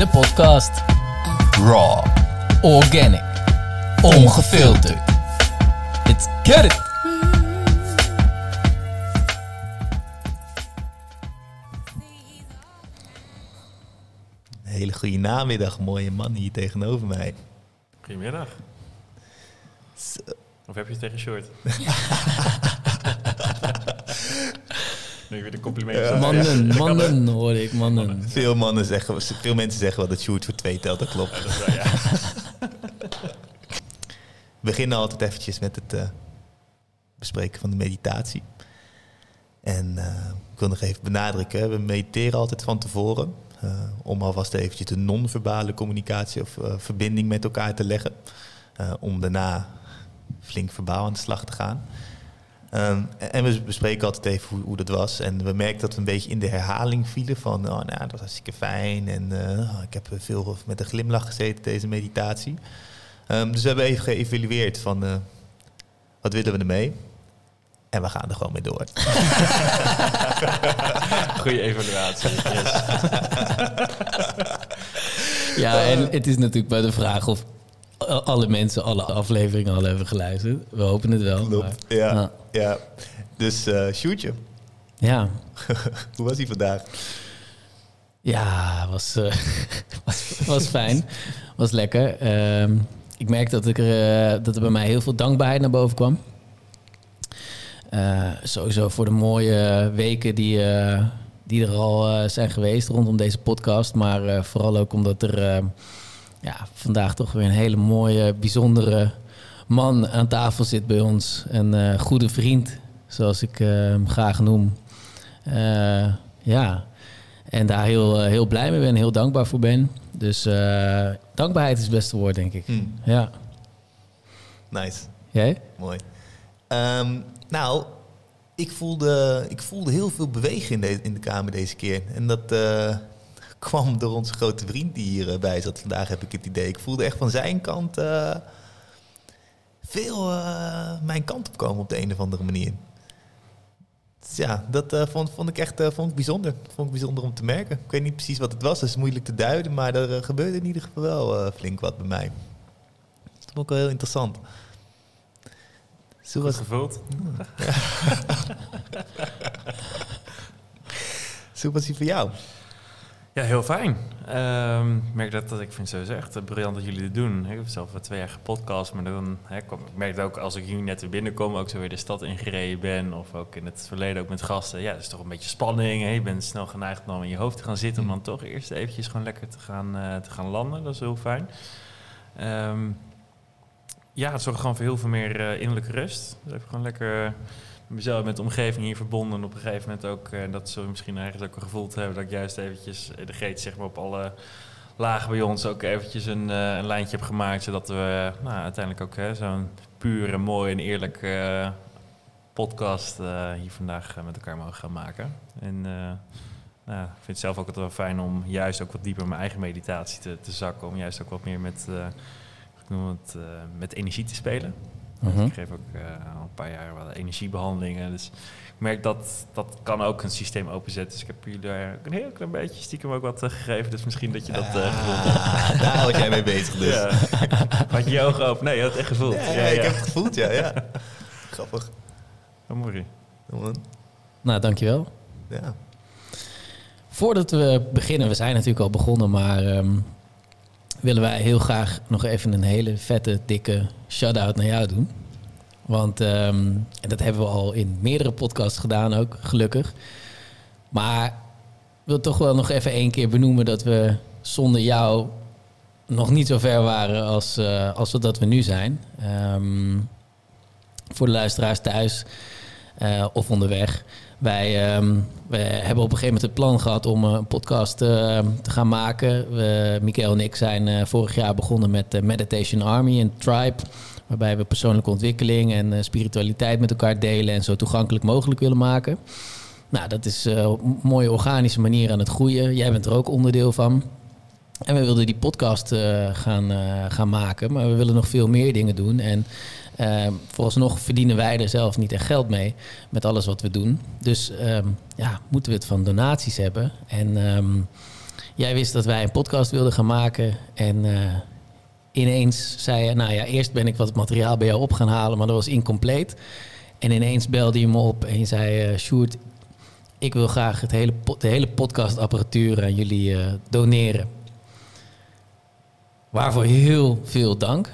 De podcast Raw, Organic, Ongefilterd. Let's get it! Hele goede namiddag, mooie man hier tegenover mij. Goedemiddag. Of heb je het tegen short? nu weer de complimenten. Mannen, mannen hoorde ik, mannen. Veel, mannen zeggen, veel mensen zeggen wel dat Sjoerd voor twee telt, dat klopt. ook. Dat is wel, ja. We beginnen altijd eventjes met het eh, bespreken van de meditatie. En eh, ik wil nog even benadrukken, we mediteren altijd van tevoren. eh, om alvast eventjes de non-verbale communicatie of eh, verbinding met elkaar te leggen. eh, om daarna flink verbaal aan de slag te gaan. Ehm, en we bespreken altijd even hoe, hoe dat was. En we merken dat we een beetje in de herhaling vielen van... oh, nou, dat was hartstikke fijn en eh, ik heb veel met een glimlach gezeten deze meditatie. Ehm, dus we hebben even geëvalueerd van eh, wat willen we ermee? En we gaan er gewoon mee door. Goeie evaluatie. Yes. Ja, en het is natuurlijk bij de vraag of alle mensen alle afleveringen al hebben geluisterd. We hopen het wel. Klopt. maar- Ja, Ja. ja. Dus eh Sjoerdje, Ja, hoe was hij vandaag? ja was, eh, was, was fijn. Was lekker. Ehm, ik merk dat, ik er, eh, dat er bij mij heel veel dankbaarheid naar boven kwam. Sowieso voor de mooie weken die, die er al zijn geweest rondom deze podcast. Maar vooral ook omdat er ja, vandaag toch weer een hele mooie, bijzondere man aan tafel zit bij ons. Een eh, goede vriend, zoals ik eh, hem graag noem. Eh, ja, en daar heel, heel blij mee ben, heel dankbaar voor ben. Dus dankbaarheid is het beste woord, denk ik. Hm, Ja. nice, Jij? mooi. Ehm, nou, ik voelde, ik voelde heel veel beweging in de, in de kamer deze keer. En dat kwam door onze grote vriend die hierbij zat vandaag, heb ik het idee. Ik voelde echt van zijn kant eh, veel eh, mijn kant op komen op de een of andere manier. Dus ja, dat eh, vond, vond ik echt eh, vond ik bijzonder. Vond ik bijzonder om te merken. Ik weet niet precies wat het was, dat is moeilijk te duiden, maar er eh, gebeurde in ieder geval wel eh, flink wat bij mij. Dat vond ik wel heel interessant. Zo Goed was, gevuld. zo was hij voor jou. Ja, heel fijn. Ehm, ik merk dat, dat ik vind het sowieso echt eh, briljant dat jullie dit doen. Ik heb zelf wel twee jaar gepodcast, maar dan kom, ik merk het ook als ik hier net weer binnenkom, ook zo weer de stad ingereden ben, of ook in het verleden ook met gasten. Ja, dat is toch een beetje spanning. Je bent snel geneigd om in je hoofd te gaan zitten, om dan toch eerst eventjes gewoon lekker te gaan, eh, te gaan landen. Dat is heel fijn. Ehm, ja, het zorgt gewoon voor heel veel meer eh, innerlijke rust. Dus even gewoon lekker mezelf met de omgeving hier verbonden. En op een gegeven moment ook, eh, dat we misschien ergens ook gevoeld hebben, dat ik juist eventjes eh, de geet zeg maar op alle lagen bij ons ook eventjes een, eh, een lijntje heb gemaakt. Zodat we nou, uiteindelijk ook zo'n pure, mooi en eerlijk podcast hier vandaag met elkaar mogen gaan maken. En nou, ik vind het zelf ook altijd wel fijn om juist ook wat dieper mijn eigen meditatie te, te zakken. Om juist ook wat meer met, met energie te spelen. Mhm. Ik geef ook eh, al een paar jaar wat energiebehandelingen. Dus ik merk dat dat kan ook een systeem openzetten. Dus ik heb jullie daar ook een heel klein beetje stiekem ook wat eh, gegeven. Dus misschien dat je dat eh gevoeld hebt. Ah, daar was jij mee bezig dus. Ja. Had je je ogen open? Nee, je had het echt gevoeld. Ja, ja, ik heb het gevoeld, ja. ja. Grappig. Oh, mooi. Nou, dankjewel. Ja. Voordat we beginnen, we zijn natuurlijk al begonnen, maar ehm, willen wij heel graag nog even een hele vette, dikke shout-out naar jou doen. Want, ehm, en dat hebben we al in meerdere podcasts gedaan ook, gelukkig. Maar ik wil toch wel nog even één keer benoemen dat we zonder jou nog niet zo ver waren als, eh, als dat we nu zijn. Ehm, voor de luisteraars thuis eh, of onderweg. Wij, ehm, we hebben op een gegeven moment het plan gehad om eh, een podcast eh, te gaan maken. We, en ik zijn eh, vorig jaar begonnen met eh, Meditation Army en Tribe. Waarbij we persoonlijke ontwikkeling en spiritualiteit met elkaar delen en zo toegankelijk mogelijk willen maken. Nou, dat is op een mooie organische manier aan het groeien. Jij bent er ook onderdeel van. En we wilden die podcast gaan, gaan maken, maar we willen nog veel meer dingen doen. En vooralsnog verdienen wij er zelf niet echt geld mee met alles wat we doen. Dus ehm, ja, moeten we het van donaties hebben. En ehm, jij wist dat wij een podcast wilden gaan maken. En eh, ineens zei je, nou ja, eerst ben ik wat materiaal bij jou op gaan halen, maar dat was incompleet. En ineens belde je me op en zei, eh Sjoerd, ik wil graag het hele, de hele podcastapparatuur aan jullie eh, doneren. Waarvoor heel veel dank.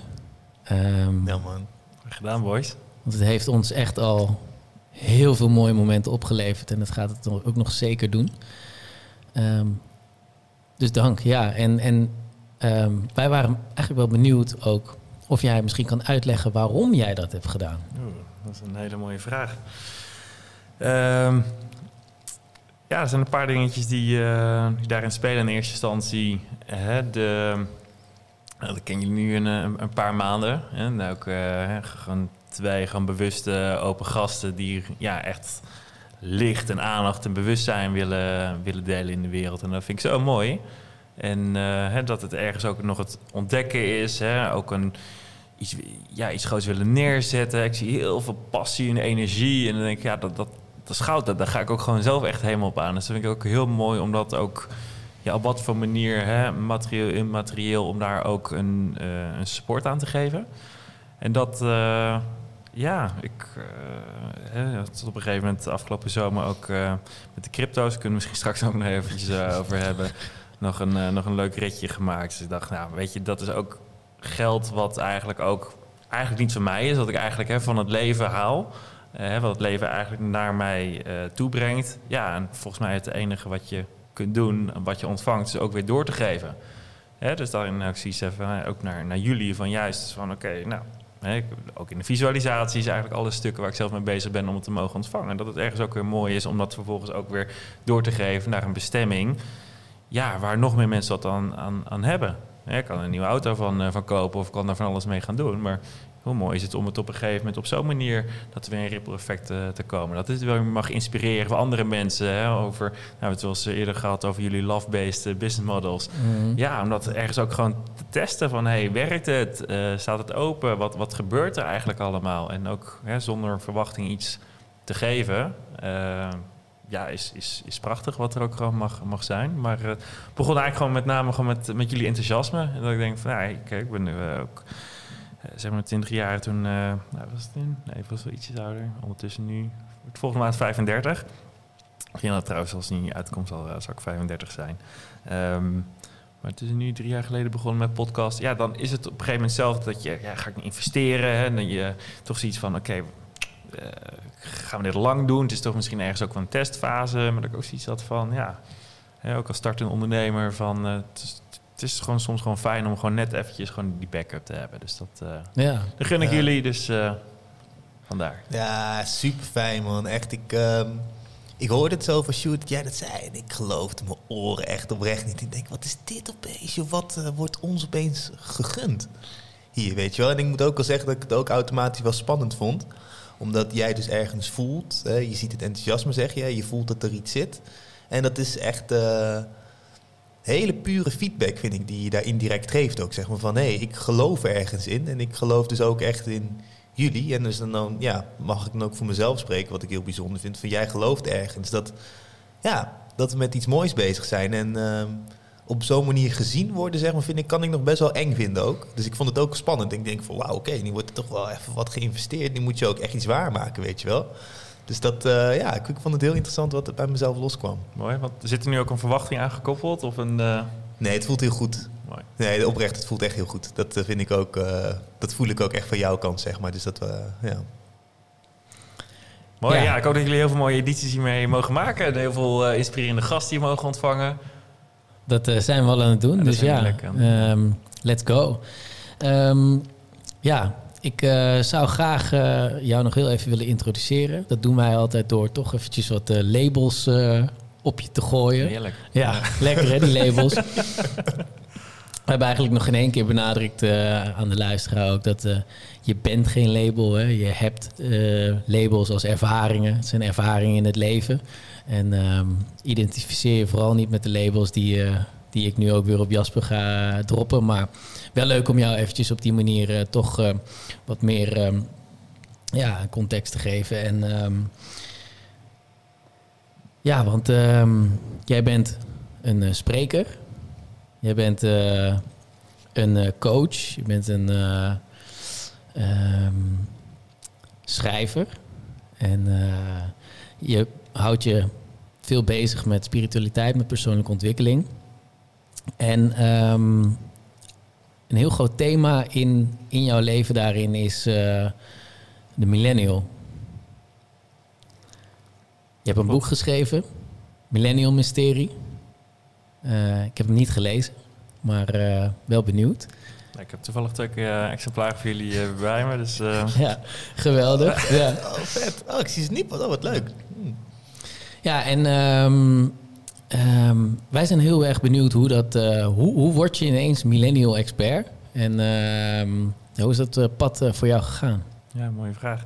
Ehm, Ja, man. Gedaan, boys. want het heeft ons echt al heel veel mooie momenten opgeleverd. En dat gaat het ook nog zeker doen. Ehm, dus dank, ja. En, en ehm, wij waren eigenlijk wel benieuwd ook... of jij misschien kan uitleggen waarom jij dat hebt gedaan. Oeh, dat is een hele mooie vraag. Ehm, ja, er zijn een paar dingetjes die, eh, die daarin spelen in eerste instantie. Hè, de, dat kennen jullie nu een, een, een paar maanden. En ook eh, gewoon twee gewoon bewuste open gasten die ja, echt licht en aandacht en bewustzijn willen, willen delen in de wereld. En dat vind ik zo mooi. En eh, hè, dat het ergens ook nog het ontdekken is. Hè, ook een, iets, ja, iets groots willen neerzetten. Ik zie heel veel passie en energie. En dan denk ik, ja, dat, dat, dat is goud. Daar ga ik ook gewoon zelf echt helemaal op aan. Dus dat vind ik ook heel mooi om dat ook... Ja, op wat voor manier, hè, materieel, immaterieel, om daar ook een, eh, een support aan te geven. En dat, eh, ja, ik uh, hè, tot op een gegeven moment afgelopen zomer ook met de crypto's, kunnen we misschien straks ook nog eventjes over hebben, nog een, nog een leuk ritje gemaakt. Dus ik dacht, nou, weet je, dat is ook geld wat eigenlijk ook eigenlijk niet van mij is, wat ik eigenlijk hè, van het leven haal. Wat het leven eigenlijk naar mij toebrengt. Ja, en volgens mij het enige wat je kunt doen, wat je ontvangt, is ook weer door te geven. Dus daarin ook je even, ook naar, naar jullie van juist van oké, nou, ook in de visualisaties eigenlijk alle stukken waar ik zelf mee bezig ben om het te mogen ontvangen. En dat het ergens ook weer mooi is om dat vervolgens ook weer door te geven naar een bestemming. Ja, waar nog meer mensen wat aan, aan, aan hebben. Ik kan een nieuwe auto van, uh, van kopen of kan daar van alles mee gaan doen. Maar hoe mooi is het om het op een gegeven moment op zo'n manier dat er weer een ripple effect uh, te komen. Dat het wel mag inspireren voor andere mensen. Hè, over, nou, we hebben het wel eens eerder gehad over jullie love-based uh, business models. Mm. Ja, om dat ergens ook gewoon te testen van, hey, werkt het? Uh, staat het open? Wat, wat gebeurt er eigenlijk allemaal? En ook hè, zonder verwachting iets te geven. Uh, ja, is, is, is prachtig wat er ook gewoon mag, mag zijn. Maar het begon eigenlijk gewoon met name gewoon met, met jullie enthousiasme. En dat ik denk van, ja, kijk, ik ben nu ook zeg maar 20 jaar toen, uh, nou, was het in? Nee, ik was wel ietsjes ouder. Ondertussen nu, volgende maand 35. Misschien dat trouwens, als het niet uitkomt, zal, zal ik 35 zijn. Um, maar het is nu drie jaar geleden begonnen met podcast. Ja, dan is het op een gegeven moment zelf dat je, ja, ga ik investeren? Hè? En dan je toch zoiets van, oké, gaan we dit lang doen? Het is toch misschien ergens ook wel een testfase. Maar dat ik ook zoiets had van, ja, hè, ook als startende ondernemer van... Het het is gewoon soms gewoon fijn om gewoon net eventjes gewoon die backup te hebben. Dus dat, uh, ja. dat gun ik Ja. jullie, dus uh, vandaar. Ja, super fijn man. Echt, ik, ehm, ik hoorde het zo van Sjoerd dat jij dat zei. En ik geloofde mijn oren echt oprecht niet. Ik denk, wat is dit opeens? Wat eh, wordt ons opeens gegund? Hier, weet je wel. En ik moet ook wel zeggen dat ik het ook automatisch wel spannend vond. Omdat jij dus ergens voelt. Hè, je ziet het enthousiasme, zeg je. Je voelt dat er iets zit. En dat is echt... eh, hele pure feedback, vind ik, die je daar indirect geeft ook. Zeg maar van, hé, hey, ik geloof ergens in. En ik geloof dus ook echt in jullie. En dus dan, dan ja, mag ik dan ook voor mezelf spreken, wat ik heel bijzonder vind. Van, jij gelooft ergens dat, ja, dat we met iets moois bezig zijn. En uh, op zo'n manier gezien worden, zeg maar, vind ik, kan ik nog best wel eng vinden ook. Dus ik vond het ook spannend. Ik denk van, wauw, oké, nu wordt er toch wel even wat geïnvesteerd. Nu moet je ook echt iets waarmaken, weet je wel. Dus dat, uh, ja, ik, ik, vond het heel interessant wat er bij mezelf loskwam. Mooi, want zit er nu ook een verwachting aangekoppeld? Of een, uh... Nee, het voelt heel goed. Mooi. Nee, oprecht, het voelt echt heel goed. Dat uh, vind ik ook, dat voel ik ook echt van jouw kant, zeg maar. Dus dat, ja. Mooi, ja. ja. ik hoop dat jullie heel veel mooie edities hiermee mogen maken. En heel veel inspirerende gasten hier mogen ontvangen. Dat zijn we al aan het doen, Ja, dus ja, um, let's go. Um, ja, ik uh, zou graag uh, jou nog heel even willen introduceren. Dat doen wij altijd door toch eventjes wat uh, labels op je te gooien. Heerlijk. Ja, ja. lekker hè, die labels. We hebben eigenlijk nog geen één keer benadrukt aan de luisteraar ook dat je bent geen label. Hè. Je hebt labels als ervaringen. Het zijn ervaringen in het leven. En um, identificeer je vooral niet met de labels die, die ik nu ook weer op Jasper ga droppen. Maar wel leuk om jou eventjes op die manier uh, toch uh, wat meer um, ja, context te geven. En um, ja, want um, jij bent een eh, spreker. Je bent eh, een eh, coach. Je bent een eh, ehm, schrijver. En eh, je houdt je veel bezig met spiritualiteit, met persoonlijke ontwikkeling. En ehm, een heel groot thema in, in jouw leven daarin is eh, de millennial. Je hebt een boek geschreven, Millennial Mysterie. Eh, ik heb hem niet gelezen, maar eh, wel benieuwd. Ja, ik heb toevallig twee eh, exemplaren voor jullie bij me. Dus eh, Ja, geweldig. Ja, Oh, vet. Oh, ik zie ze niet. Oh, wat leuk. Hm. ja en ehm, ehm, wij zijn heel erg benieuwd hoe dat... eh, hoe, hoe word je ineens millennial expert? En ehm, hoe is dat eh, pad eh, voor jou gegaan? Ja, mooie vraag.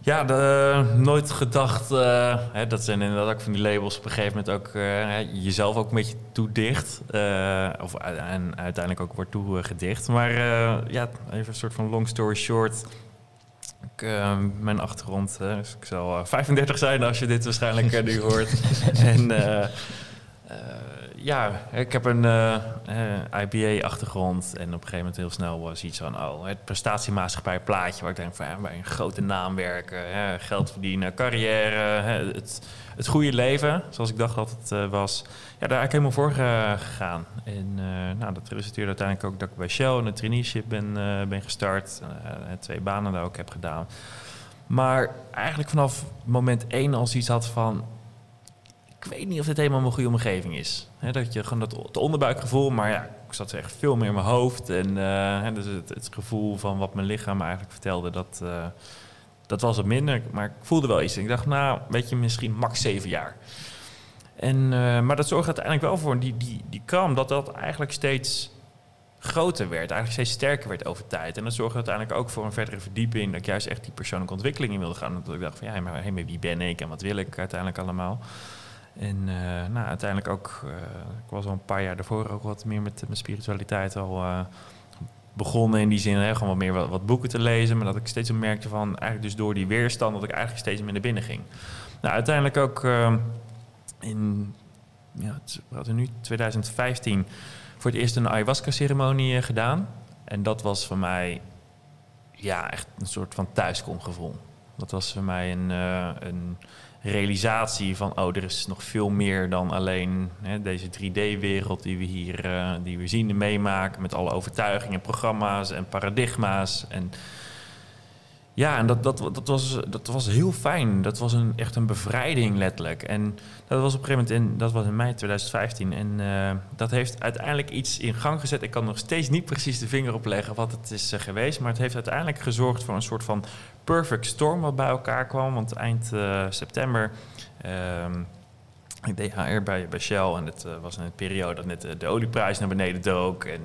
Ja, nooit gedacht. eh, hè, dat zijn inderdaad ook van die labels op een gegeven moment ook jezelf ook een beetje toedicht. of en uiteindelijk ook wordt toegedicht. Maar ja, even een soort van long story short. Ik, eh, mijn achtergrond, eh, dus ik zal eh, 35 zijn als je dit waarschijnlijk eh, nu hoort. en eh, eh, ja, ik heb een eh, IBA-achtergrond en op een gegeven moment heel snel was iets van oh, het prestatiemaatschappij plaatje waar ik denk van ja, bij een grote naam werken, geld verdienen, carrière, het, het goede leven, zoals ik dacht dat het eh, was. Ja, daar eigenlijk helemaal voor eh, gegaan. En eh, nou, dat resulteerde uiteindelijk ook dat ik bij Shell een traineeship ben, eh, ben gestart, twee banen daar ook heb gedaan. Maar eigenlijk vanaf moment één als iets had van ik weet niet of dit helemaal mijn goede omgeving is. Hè, dat je gewoon dat onderbuikgevoel, maar ja, ik zat echt veel meer in mijn hoofd. En dus het, gevoel van wat mijn lichaam eigenlijk vertelde, dat, dat was het minder. Maar ik voelde wel iets. En ik dacht, nou, weet je, misschien max zeven jaar. En, eh, maar dat zorgde uiteindelijk wel voor die, die, die kram, dat dat eigenlijk steeds groter werd. Eigenlijk steeds sterker werd over tijd. En dat zorgde uiteindelijk ook voor een verdere verdieping. Dat ik juist echt die persoonlijke ontwikkeling in wilde gaan. Dat ik dacht van, ja, maar, wie ben ik en wat wil ik uiteindelijk allemaal? En eh, nou, uiteindelijk ook, eh, ik was al een paar jaar daarvoor ook wat meer met mijn spiritualiteit al begonnen. In die zin, hè, gewoon wat meer wat, boeken te lezen. Maar dat ik steeds merkte van, eigenlijk dus door die weerstand, dat ik eigenlijk steeds meer naar binnen ging. Nou, uiteindelijk ook eh, in, ja, wat er nu, 2015, voor het eerst een ayahuasca-ceremonie eh, gedaan. En dat was voor mij, ja, echt een soort van thuiskomgevoel. Dat was voor mij een, eh, een realisatie van, oh, er is nog veel meer dan alleen hè, deze 3D-wereld die we hier eh, die we zien en meemaken. Met alle overtuigingen, programma's en paradigma's. En ja, en dat, dat, dat, was, dat was heel fijn. Dat was een, echt een bevrijding, letterlijk. En dat was op een gegeven moment in, dat was in mei 2015. En eh, dat heeft uiteindelijk iets in gang gezet. Ik kan nog steeds niet precies de vinger op leggen wat het is eh, geweest. Maar het heeft uiteindelijk gezorgd voor een soort van perfect storm wat bij elkaar kwam. Want eind eh, september. ehm, ik deed HR bij, bij Shell en het was in een periode dat net de olieprijs naar beneden dook. En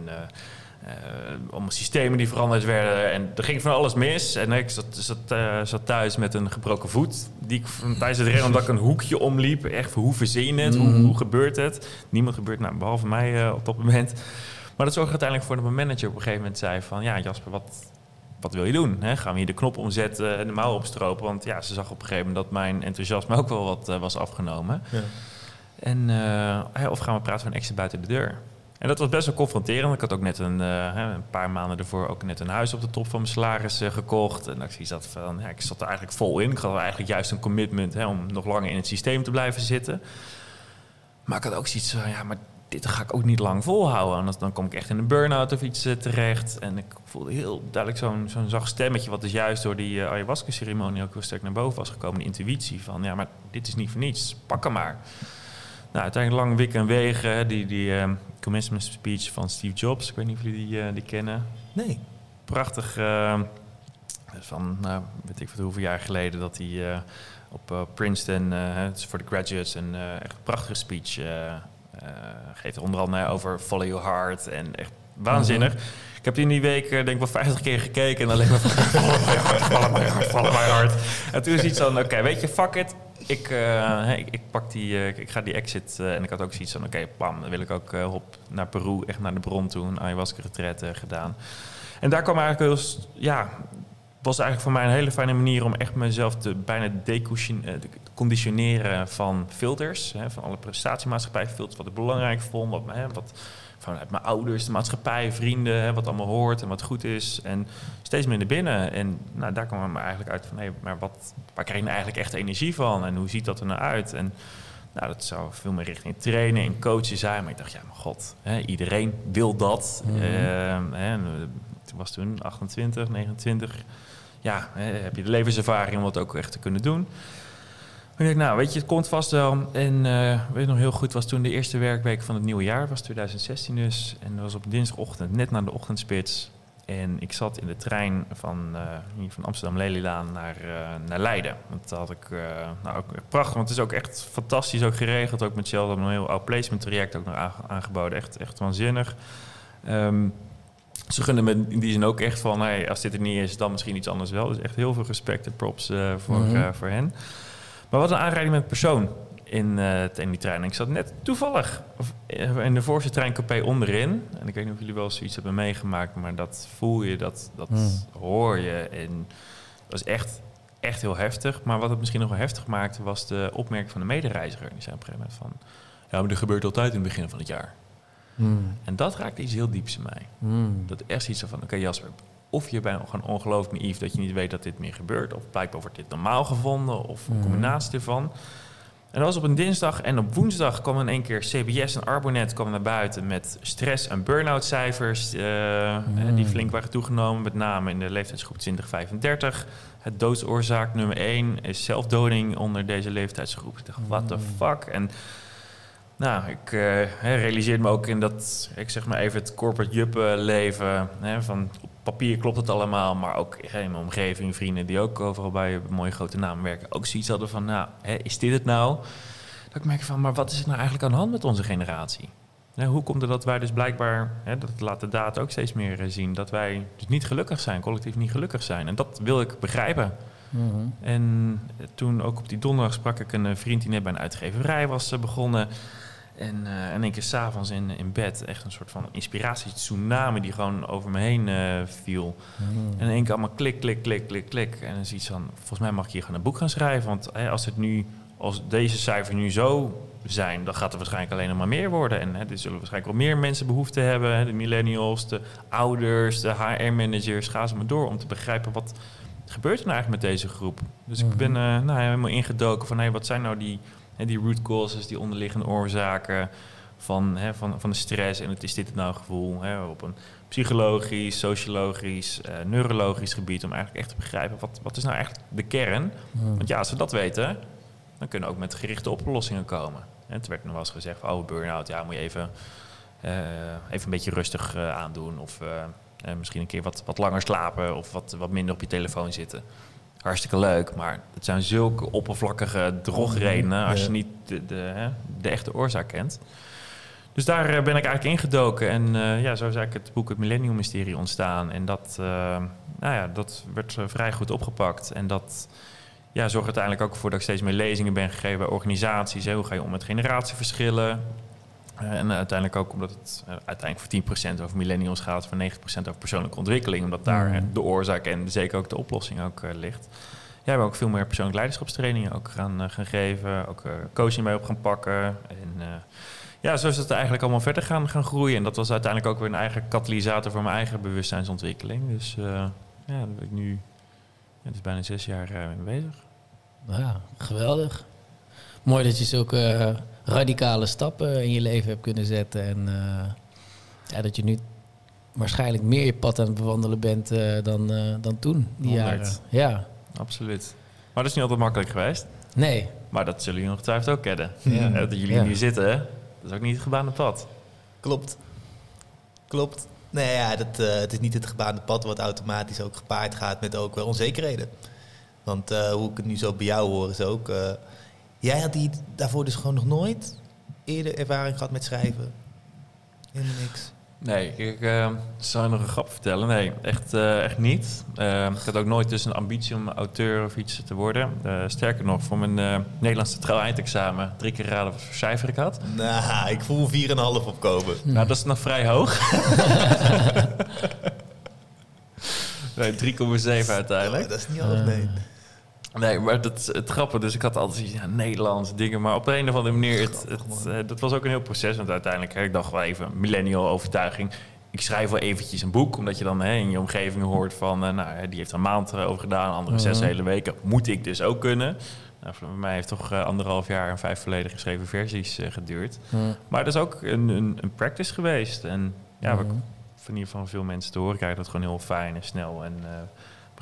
eh, eh, allemaal systemen die veranderd werden. En er ging van alles mis. En ik zat, zat, eh, zat thuis met een gebroken voet. Die ik tijdens het rennen, omdat ik een hoekje omliep. Echt, hoe verzin je het? Hoe, Mhm. hoe gebeurt het? Niemand gebeurt, nou, behalve mij eh, op dat moment. Maar dat zorgde uiteindelijk voor dat mijn manager op een gegeven moment zei van... Ja, Jasper, wat, wat wil je doen? Gaan we hier de knop omzetten en de mouw opstropen? Want ja, ze zag op een gegeven moment dat mijn enthousiasme ook wel wat was afgenomen. Ja. En, of gaan we praten van extra buiten de deur? En dat was best wel confronterend. Ik had ook net een, eh, een paar maanden ervoor ook net een huis op de top van mijn salaris eh, gekocht. En ik zat van, ja, ik zat er eigenlijk vol in. Ik had eigenlijk juist een commitment hè, om nog langer in het systeem te blijven zitten. Maar ik had ook zoiets van, ja, maar dit ga ik ook niet lang volhouden. Anders dan kom ik echt in een burn-out of iets eh, terecht. En ik voelde heel duidelijk zo'n zo'n zacht stemmetje... wat dus juist door die ayahuasca-ceremonie ook heel sterk naar boven was gekomen. De intuïtie van, ja, maar dit is niet voor niets. Pak hem maar. Nou, uiteindelijk lang wikken en wegen. Die, die eh, commencement speech van Steve Jobs. Ik weet niet of jullie die, eh, die kennen. Nee. Prachtig. eh, van, nou, weet ik wat hoeveel jaar geleden... dat hij eh, op eh, Princeton, het is voor de graduates... een echt prachtige speech geeft. Onder andere over follow your heart. En echt waanzinnig. Ik heb die in die week denk ik wel 50 keer gekeken. En dan leek me van, follow my heart, follow my heart, follow my heart. En toen is iets van, oké, weet je, fuck it. Ik, eh, ik, ik pak die, eh, ik ga die exit. eh, en ik had ook zoiets van, oké, pam, dan wil ik ook hop naar Peru, echt naar de bron toe. Een ayahuasca retreat eh, gedaan. En daar kwam eigenlijk s- ja, was eigenlijk voor mij een hele fijne manier om echt mezelf te bijna decondition- eh, van filters. Hè, van alle prestatiemaatschappij filters, wat ik belangrijk vond, wat, hè, wat vanuit mijn ouders, de maatschappij, vrienden, hè, wat allemaal hoort en wat goed is. En steeds minder binnen. En nou, daar kwam me eigenlijk uit van, hé, maar wat, waar krijg je nou eigenlijk echt energie van? En hoe ziet dat er nou uit? En nou, dat zou veel meer richting trainen en coachen zijn. Maar ik dacht, ja, mijn god, hè, iedereen wil dat. En, ik was toen 28, 29. Ja, heb je de levenservaring om dat ook echt te kunnen doen. Ik nou, weet je, het komt vast wel. En eh weet nog heel goed, was toen de eerste werkweek van het nieuwe jaar, was 2016 dus. En dat was op dinsdagochtend, net na de ochtendspits. En ik zat in de trein van, eh, hier van Amsterdam Lelylaan naar, eh, naar Leiden. Want dat had ik nou, ook prachtig, want het is ook echt fantastisch ook geregeld. Ook met Shell, een heel oud placement traject ook nog aange- aangeboden. Echt, echt waanzinnig. Ehm, ze gunnen me in die zin ook echt van, hey, als dit er niet is, dan misschien iets anders wel. Dus echt heel veel respect en props eh, voor, Mhm. eh, voor hen. Maar wat een aanrijding met persoon in, in die trein. En ik zat net toevallig of, in de voorste treincoupé onderin. En ik weet niet of jullie wel zoiets hebben meegemaakt, maar dat voel je, dat, dat Hmm. hoor je. En dat was echt, echt heel heftig. Maar wat het misschien nog wel heftig maakte, was de opmerking van de medereiziger. Die zei op een gegeven moment van, ja, maar dat gebeurt altijd in het begin van het jaar. Mm. En dat raakte iets heel dieps in mij. Mm. Dat echt iets van, oké Jasper, of je bent gewoon ongelooflijk naïef dat je niet weet dat dit meer gebeurt, of blijkbaar wordt dit normaal gevonden, of een Mhm. combinatie ervan. En dat was op een dinsdag en op woensdag kwam in één keer CBS en Arbonet kwamen naar buiten met stress- en burn-out cijfers eh, Mhm. die flink waren toegenomen, met name in de leeftijdsgroep 2035. Het doodsoorzaak nummer 1 is zelfdoding onder deze leeftijdsgroep. Ik dacht, what the fuck? En nou, ik hè, realiseerde me ook in dat, ik zeg maar even het corporate juppen leven. Hè, van op papier klopt het allemaal, maar ook hè, in mijn omgeving, vrienden die ook overal bij mooie grote namen werken, ook zoiets hadden van, nou, hè, is dit het nou? Dat ik merk van, maar wat is er nou eigenlijk aan de hand met onze generatie? Hoe komt het dat wij dus blijkbaar, hè, dat laat de data ook steeds meer eh, zien, dat wij dus niet gelukkig zijn, collectief niet gelukkig zijn. En dat wil ik begrijpen. Mhm. En toen ook op die donderdag sprak ik een eh, vriend die net bij een uitgeverij was begonnen. En eh in één keer s'avonds in, in bed echt een soort van inspiratie-tsunami die gewoon over me heen eh, viel. Mm. En in één keer allemaal klik, klik, klik, klik, klik. En dan is iets van, volgens mij mag ik hier gewoon een boek gaan schrijven. Want als, het nu, als deze cijfers nu zo zijn, dan gaat er waarschijnlijk alleen nog maar meer worden. En hè, er zullen waarschijnlijk wel meer mensen behoefte hebben. Hè, de millennials, de ouders, de HR-managers, ga ze maar door. Om te begrijpen wat gebeurt er nou eigenlijk met deze groep. Dus ik Mhm. ben eh, nou, helemaal ingedoken van, hey, wat zijn nou die, hè, die root causes, die onderliggende oorzaken van, hè, van, van de stress. En het is dit nou gevoel hè, op een psychologisch, sociologisch, eh, neurologisch gebied. Om eigenlijk echt te begrijpen, wat, wat is nou eigenlijk de kern? Want ja, als we dat weten, dan kunnen we ook met gerichte oplossingen komen. En het werd nog wel eens gezegd van, oh, burn-out, ja, moet je even, eh, even een beetje rustig eh, aandoen. Of misschien een keer wat, wat langer slapen of wat, wat minder op je telefoon zitten. Hartstikke leuk, maar het zijn zulke oppervlakkige drogredenen als je niet de, de, echte oorzaak kent. Dus daar eh, ben ik eigenlijk ingedoken. En eh, ja, zo is eigenlijk het boek Het Millennium Mysterie ontstaan. En dat, eh, nou ja, dat werd vrij goed opgepakt. En dat ja, zorgt uiteindelijk ook voor dat ik steeds meer lezingen ben gegeven bij organisaties. Hè. Hoe ga je om met generatieverschillen? Eh, en uiteindelijk ook omdat het eh, uiteindelijk voor 10% over millennials gaat, voor 90% over persoonlijke ontwikkeling. Omdat daar eh, de oorzaak en zeker ook de oplossing ook eh, ligt. Ja, we hebben ook veel meer persoonlijke leiderschapstrainingen ook gaan, eh, gaan geven. Ook eh, coaching bij op gaan pakken. En eh, ja, zo is het eigenlijk allemaal verder gaan, gaan groeien. En dat was uiteindelijk ook weer een eigen katalysator voor mijn eigen bewustzijnsontwikkeling. Dus eh, ja, daar ben ik nu, ja, het is bijna zes jaar eh, mee bezig. Ja, geweldig. Mooi dat je zulke eh, radicale stappen in je leven hebt kunnen zetten. En eh, ja, dat je nu waarschijnlijk meer je pad aan het bewandelen bent eh, dan, eh, dan toen, die jaren. Ja, Absoluut. Maar dat is niet altijd makkelijk geweest. nee. Maar dat zullen jullie ongetwijfeld ook kennen. Ja. Dat jullie Ja. nu zitten, dat is ook niet het gebaande pad. Klopt. Klopt. Nee, ja, dat, eh, het is niet het gebaande pad wat automatisch ook gepaard gaat met ook wel onzekerheden. Want eh, hoe ik het nu zo bij jou hoor is ook... eh, jij had die daarvoor dus gewoon nog nooit eerder ervaring gehad met schrijven? Helemaal niks. Nee, ik eh, zou je nog een grap vertellen. Nee, echt, eh, echt niet. Eh, ik had ook nooit dus een ambitie om auteur of iets te worden. Sterker nog, voor mijn Nederlandse trouw-eindexamen drie keer raden wat voor cijfer ik had. Nou, ik voel 4,5 opkomen. Nou, dat is nog vrij hoog. Nee, 3,7 uiteindelijk. Oh, dat is niet alles, nee. Nee, maar dat het grappige. Dus ik had altijd ja, Nederlands dingen. Maar op een of andere manier, het, het, eh, dat was ook een heel proces. Want uiteindelijk, hè, ik dacht wel even, millennial overtuiging. Ik schrijf wel eventjes een boek, omdat je dan hè, in je omgeving hoort van... eh, nou, die heeft een maand eh, over gedaan, andere zes Mhm. hele weken. Moet ik dus ook kunnen. Nou, voor mij heeft toch eh, anderhalf jaar en vijf volledig geschreven versies eh, geduurd. Maar dat is ook een, een, een practice geweest. En ja, Mhm. van hier van veel mensen te horen krijg, dat gewoon heel fijn en snel en eh,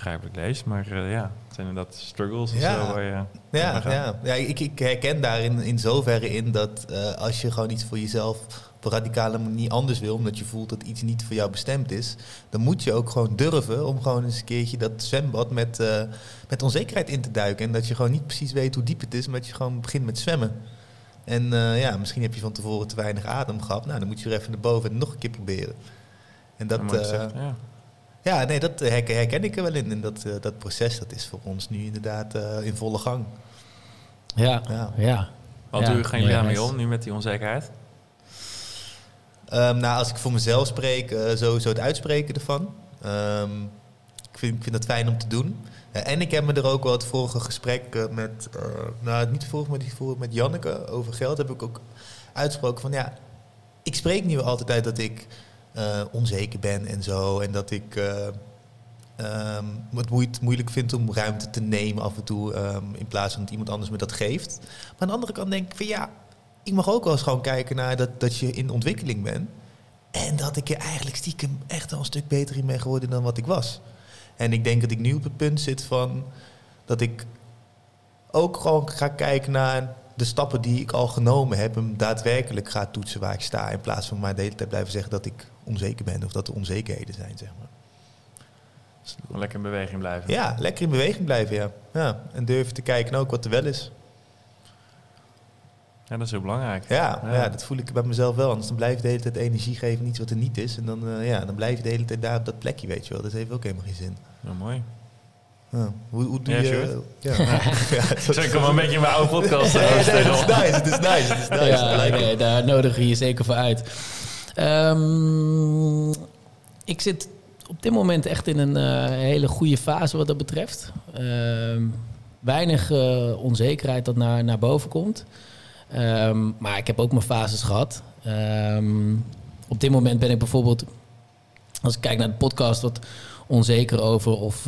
begrijpelijk leest. Maar eh, ja, het zijn inderdaad struggles of Ja. zo waar je... Ja, ja. ja ik, ik herken daarin in zoverre in dat eh, als je gewoon iets voor jezelf op een radicale manier anders wil, omdat je voelt dat iets niet voor jou bestemd is, dan moet je ook gewoon durven om gewoon eens een keertje dat zwembad met, eh, met onzekerheid in te duiken. En dat je gewoon niet precies weet hoe diep het is, maar dat je gewoon begint met zwemmen. En ja, misschien heb je van tevoren te weinig adem gehad. Nou, dan moet je er even naar boven en nog een keer proberen. En dat, gezegd, ja. Ja, nee, dat herken, herken ik er wel in. En dat, eh, dat proces, dat is voor ons nu inderdaad eh, in volle gang. Ja, Ja. ja. Want Ja, hoe gaan jullie daarmee om nu met die onzekerheid? Ehm, nou, als ik voor mezelf spreek, eh, sowieso het uitspreken ervan. Ehm, ik, vind, ik vind dat fijn om te doen. En ik heb me er ook wel het vorige gesprek met, eh, nou niet vorige, maar die vorige met Janneke over geld, heb ik ook uitgesproken van ja, ik spreek nu altijd uit dat ik eh, onzeker ben en zo. En dat ik eh, ehm, het moeilijk vind om ruimte te nemen af en toe, ehm, in plaats van dat iemand anders me dat geeft. Maar aan de andere kant denk ik van ja, ik mag ook wel eens gewoon kijken naar dat, dat je in ontwikkeling bent. En dat ik er eigenlijk stiekem echt al een stuk beter in ben geworden dan wat ik was. En ik denk dat ik nu op het punt zit van dat ik ook gewoon ga kijken naar de stappen die ik al genomen heb. En daadwerkelijk ga toetsen waar ik sta. In plaats van maar de hele tijd blijven zeggen dat ik onzeker ben. Of dat er onzekerheden zijn, zeg maar. Dus lekker in beweging blijven. ja, lekker in beweging blijven, ja. ja. En durven te kijken ook wat er wel is. Ja, dat is heel belangrijk. Ja, Ja. ja. dat voel ik bij mezelf wel. Anders dan blijf je de hele tijd energie geven iets wat er niet is. En dan, eh, ja, dan blijf je de hele tijd daar op dat plekje, weet je wel. Dat heeft ook helemaal geen zin. Ja, mooi. Ja. Hoe, hoe doe Ja, je... Ja. Zo, ik kom een beetje in mijn oude podcast. Nee, eh, nee, is nice, het is nice, het is nice. ja, nee, daar nodigen we je zeker voor uit. Ehm, ik zit op dit moment echt in een eh, hele goede fase wat dat betreft. Ehm, weinig eh, onzekerheid dat naar, naar boven komt. Ehm, maar ik heb ook mijn fases gehad. Op dit moment ben ik bijvoorbeeld, als ik kijk naar de podcast, wat onzeker over of,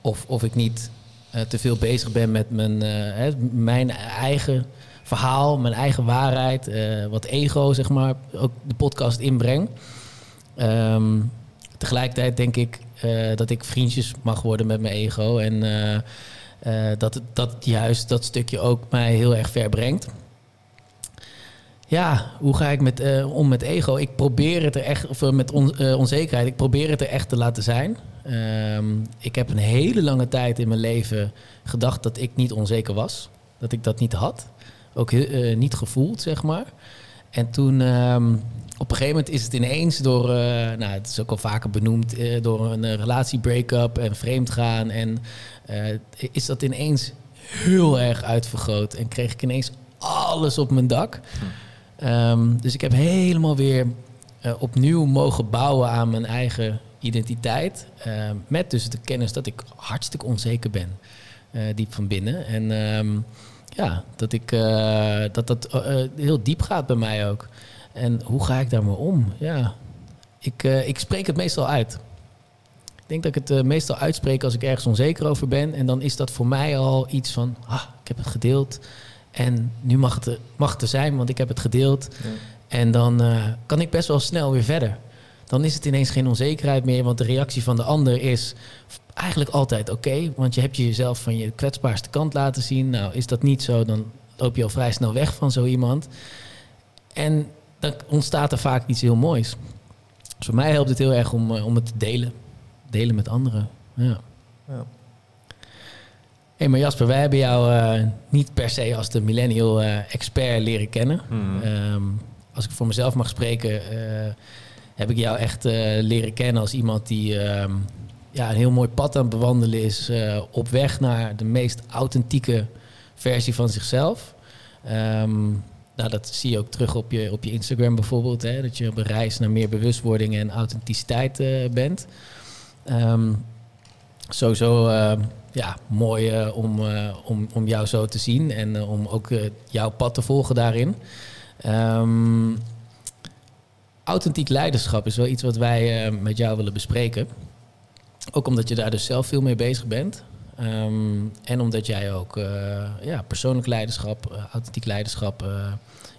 of, of ik niet eh, te veel bezig ben met mijn, mijn eigen verhaal, mijn eigen waarheid, eh, wat ego, zeg maar, ook de podcast inbreng. Ehm, tegelijkertijd denk ik eh, dat ik vriendjes mag worden met mijn ego en eh, dat, dat juist dat stukje ook mij heel erg ver brengt. Ja, hoe ga ik met, om met ego? Ik probeer het er echt, of met on- onzekerheid, ik probeer het er echt te laten zijn. Ehm, ik heb een hele lange tijd in mijn leven gedacht dat ik niet onzeker was. Dat ik dat niet had. Ook eh, niet gevoeld, zeg maar. En toen, ehm, op een gegeven moment is het ineens door, eh, nou, het is ook al vaker benoemd, eh, door een relatiebreak-up en vreemdgaan. En is dat ineens heel erg uitvergroot. En kreeg ik ineens alles op mijn dak. Ehm, dus ik heb helemaal weer opnieuw mogen bouwen aan mijn eigen identiteit. eh, met dus de kennis dat ik hartstikke onzeker ben. diep van binnen. En ehm, ja, dat ik eh, dat dat eh, eh, heel diep gaat bij mij ook. En hoe ga ik daarmee om? Ja, ik, ik spreek het meestal uit. Ik denk dat ik het meestal uitspreek als ik ergens onzeker over ben. En dan is dat voor mij al iets van, ah, ik heb het gedeeld. En nu mag het, er- mag het er zijn, want ik heb het gedeeld. Ja. En dan kan ik best wel snel weer verder. Dan is het ineens geen onzekerheid meer, want de reactie van de ander is eigenlijk altijd oké. want je hebt je jezelf van je kwetsbaarste kant laten zien. Nou, is dat niet zo, dan loop je al vrij snel weg van zo iemand. En dan ontstaat er vaak iets heel moois. Dus voor mij helpt het heel erg om, eh, om het te delen. Delen met anderen. Ja. Ja. Hé, maar Jasper, wij hebben jou eh, niet per se als de millennial eh, expert leren kennen. Mhm. Ehm, als ik voor mezelf mag spreken, heb ik jou echt eh, leren kennen als iemand die ehm, ja, een heel mooi pad aan het bewandelen is. eh, op weg naar de meest authentieke versie van zichzelf. Ehm, nou, dat zie je ook terug op je, op je Instagram bijvoorbeeld. Hè, dat je op een reis naar meer bewustwording en authenticiteit eh, bent. Ehm, sowieso ja, mooi om, om, om jou zo te zien en om ook jouw pad te volgen daarin. Ehm, authentiek leiderschap is wel iets wat wij eh, met jou willen bespreken. Ook omdat je daar dus zelf veel mee bezig bent. Ehm, en omdat jij ook eh, ja, persoonlijk leiderschap, eh, authentiek leiderschap,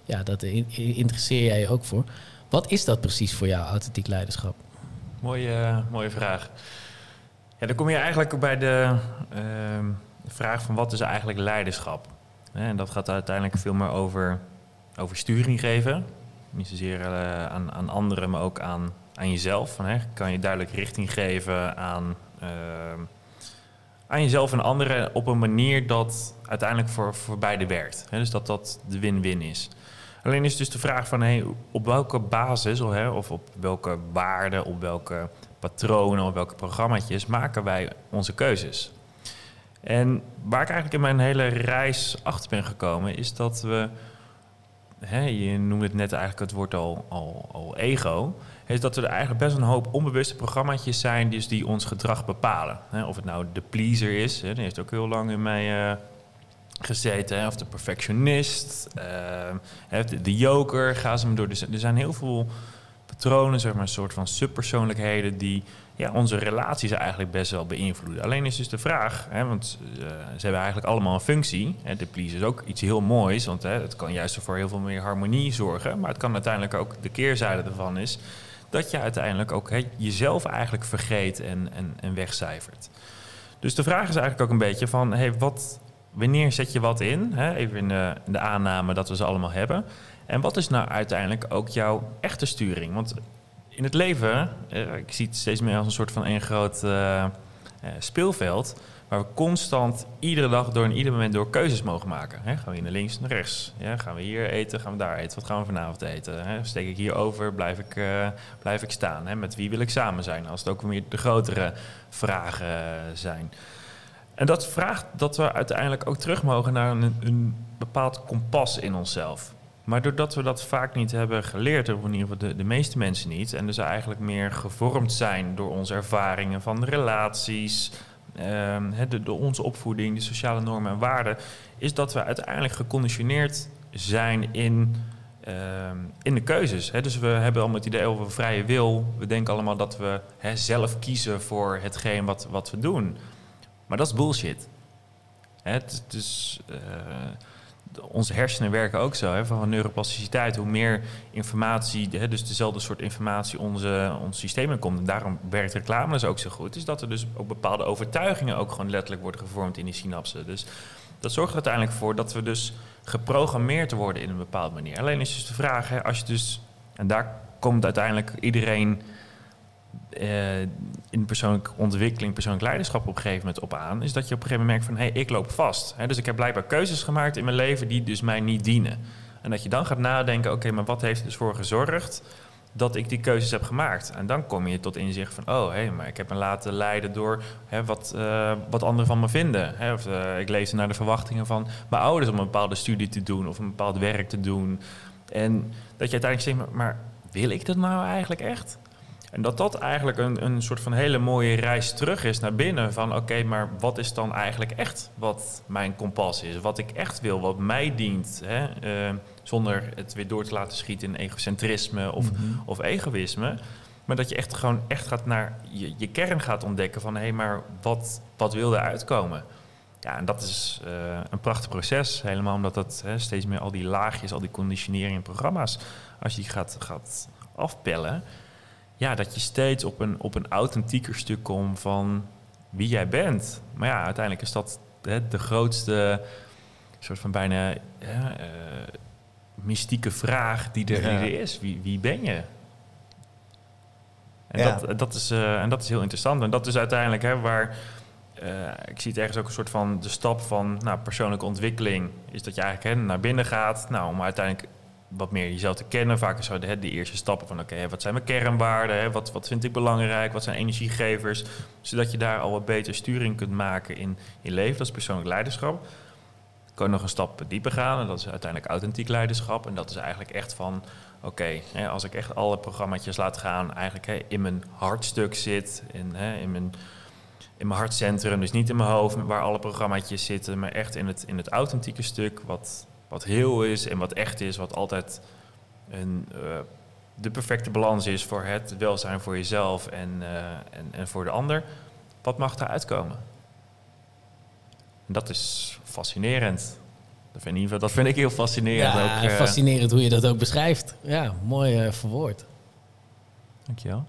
ja, dat in- in- interesseer jij je ook voor. Wat is dat precies voor jou, authentiek leiderschap? Mooie, mooie vraag. Ja, dan kom je eigenlijk bij de ehm, vraag van wat is eigenlijk leiderschap? En dat gaat uiteindelijk veel meer over, over sturing geven. Niet zozeer eh, aan, aan anderen, maar ook aan, aan jezelf. Van, hè, kan je duidelijk richting geven aan, ehm, aan jezelf en anderen op een manier dat uiteindelijk voor, voor beide werkt. Hè, dus dat dat de win-win is. Alleen is dus de vraag van hey, op welke basis of, hè, of op welke waarden, op welke patronen, op welke programma's maken wij onze keuzes. En waar ik eigenlijk in mijn hele reis achter ben gekomen, is dat we, hè, je noemde het net eigenlijk het woord al, al, al ego, is dat er eigenlijk best een hoop onbewuste programma's zijn dus die ons gedrag bepalen. Hè, of het nou de pleaser is, hè, die heeft ook heel lang in mij eh, gezeten, hè, of de perfectionist, eh, de, de joker, ga ze maar door. Dus er zijn heel veel patronen, zeg maar, een soort van subpersoonlijkheden die ja, onze relaties eigenlijk best wel beïnvloeden. Alleen is dus de vraag, hè, want eh, ze hebben eigenlijk allemaal een functie. Hè, de please is ook iets heel moois, want hè, het kan juist voor heel veel meer harmonie zorgen. Maar het kan uiteindelijk ook, de keerzijde ervan is, dat je uiteindelijk ook hè, jezelf eigenlijk vergeet en, en, en wegcijfert. Dus de vraag is eigenlijk ook een beetje van, hey, wat, wanneer zet je wat in? Hè? Even in de, in de aanname dat we ze allemaal hebben. En wat is nou uiteindelijk ook jouw echte sturing? Want in het leven, eh, ik zie het steeds meer als een soort van één groot eh, eh, speelveld... waar we constant iedere dag door en ieder moment door keuzes mogen maken. Gaan we hier naar links, naar rechts? Ja, gaan we hier eten, gaan we daar eten? Wat gaan we vanavond eten? Steek ik hier over, blijf ik, blijf ik staan? Met wie wil ik samen zijn? Als het ook weer de grotere vragen zijn. En dat vraagt dat we uiteindelijk ook terug mogen naar een, een bepaald kompas in onszelf. Maar doordat we dat vaak niet hebben geleerd, of in ieder geval de, de meeste mensen niet, en dus eigenlijk meer gevormd zijn door onze ervaringen van relaties, hè, de, de onze opvoeding, de sociale normen en waarden, is dat we uiteindelijk geconditioneerd zijn in, ehm, in de keuzes. Dus we hebben allemaal het idee over vrije wil. We denken allemaal dat we zelf kiezen voor hetgeen wat, wat we doen. Maar dat is bullshit. Hè, het, is, eh, de- onze hersenen werken ook zo, hè, van neuroplasticiteit. Hoe meer informatie, hè, dus dezelfde soort informatie onze, ons systeem in komt. En daarom werkt reclame dus ook zo goed. Is dat er dus ook bepaalde overtuigingen ook gewoon letterlijk worden gevormd in die synapsen. Dus dat zorgt er uiteindelijk voor dat we dus geprogrammeerd worden in een bepaalde manier. Alleen is dus de vraag, hè, als je dus, en daar komt uiteindelijk iedereen eh, in persoonlijke ontwikkeling, persoonlijk leiderschap op een gegeven moment op aan, is dat je op een gegeven moment merkt van hé, hey, ik loop vast. Dus ik heb blijkbaar keuzes gemaakt in mijn leven die dus mij niet dienen. En dat je dan gaat nadenken, oké, maar wat heeft er dus voor gezorgd dat ik die keuzes heb gemaakt? En dan kom je tot inzicht van, oh hé, maar ik heb me laten leiden door wat, eh, wat anderen van me vinden. Hè, of eh, ik leefde naar de verwachtingen van mijn ouders om een bepaalde studie te doen of een bepaald werk te doen. En dat je uiteindelijk zegt, maar wil ik dat nou eigenlijk echt? En dat dat eigenlijk een, een soort van hele mooie reis terug is naar binnen. Van oké, maar wat is dan eigenlijk echt wat mijn kompas is? Wat ik echt wil, wat mij dient. Hè? Eh, zonder het weer door te laten schieten in egocentrisme of, of egoïsme. Maar dat je echt gewoon echt gaat naar je, je kern gaat ontdekken van hé, hey, maar wat, wat wil er uitkomen? Ja, en dat is eh, een prachtig proces. Helemaal omdat dat hè, steeds meer al die laagjes, al die conditionering en programma's, als je die gaat, gaat afpellen ja, dat je steeds op een, op een authentieker stuk komt van wie jij bent. Maar ja, uiteindelijk is dat hè, de grootste soort van bijna ja, eh, mystieke vraag die er, Ja. die er is. Wie, wie ben je? En, Ja. dat, dat is, eh, en dat is heel interessant. En dat is uiteindelijk hè, waar... eh, ik zie het ergens ook een soort van de stap van nou, persoonlijke ontwikkeling. Is dat je eigenlijk hè, naar binnen gaat. Nou, om uiteindelijk wat meer jezelf te kennen. Vaak is de, eerste stappen van... oké, wat zijn mijn kernwaarden? Wat, wat vind ik belangrijk? Wat zijn energiegevers? Zodat je daar al wat beter sturing kunt maken in je leven. Dat is persoonlijk leiderschap. kan nog een stap dieper gaan. En dat is uiteindelijk authentiek leiderschap. En dat is eigenlijk echt van, oké, als ik echt alle programma's laat gaan, eigenlijk in mijn hartstuk zit, in, in, mijn, in mijn hartcentrum, dus niet in mijn hoofd waar alle programma's zitten, maar echt in het, in het authentieke stuk, wat, wat heel is en wat echt is, wat altijd een, eh, de perfecte balans is voor het welzijn voor jezelf en, eh, en, en voor de ander. Wat mag daar uitkomen? En dat is fascinerend. Dat vind, ik, dat vind ik heel fascinerend. Ja, ook, eh, fascinerend hoe je dat ook beschrijft. Ja, mooi verwoord. Dankjewel.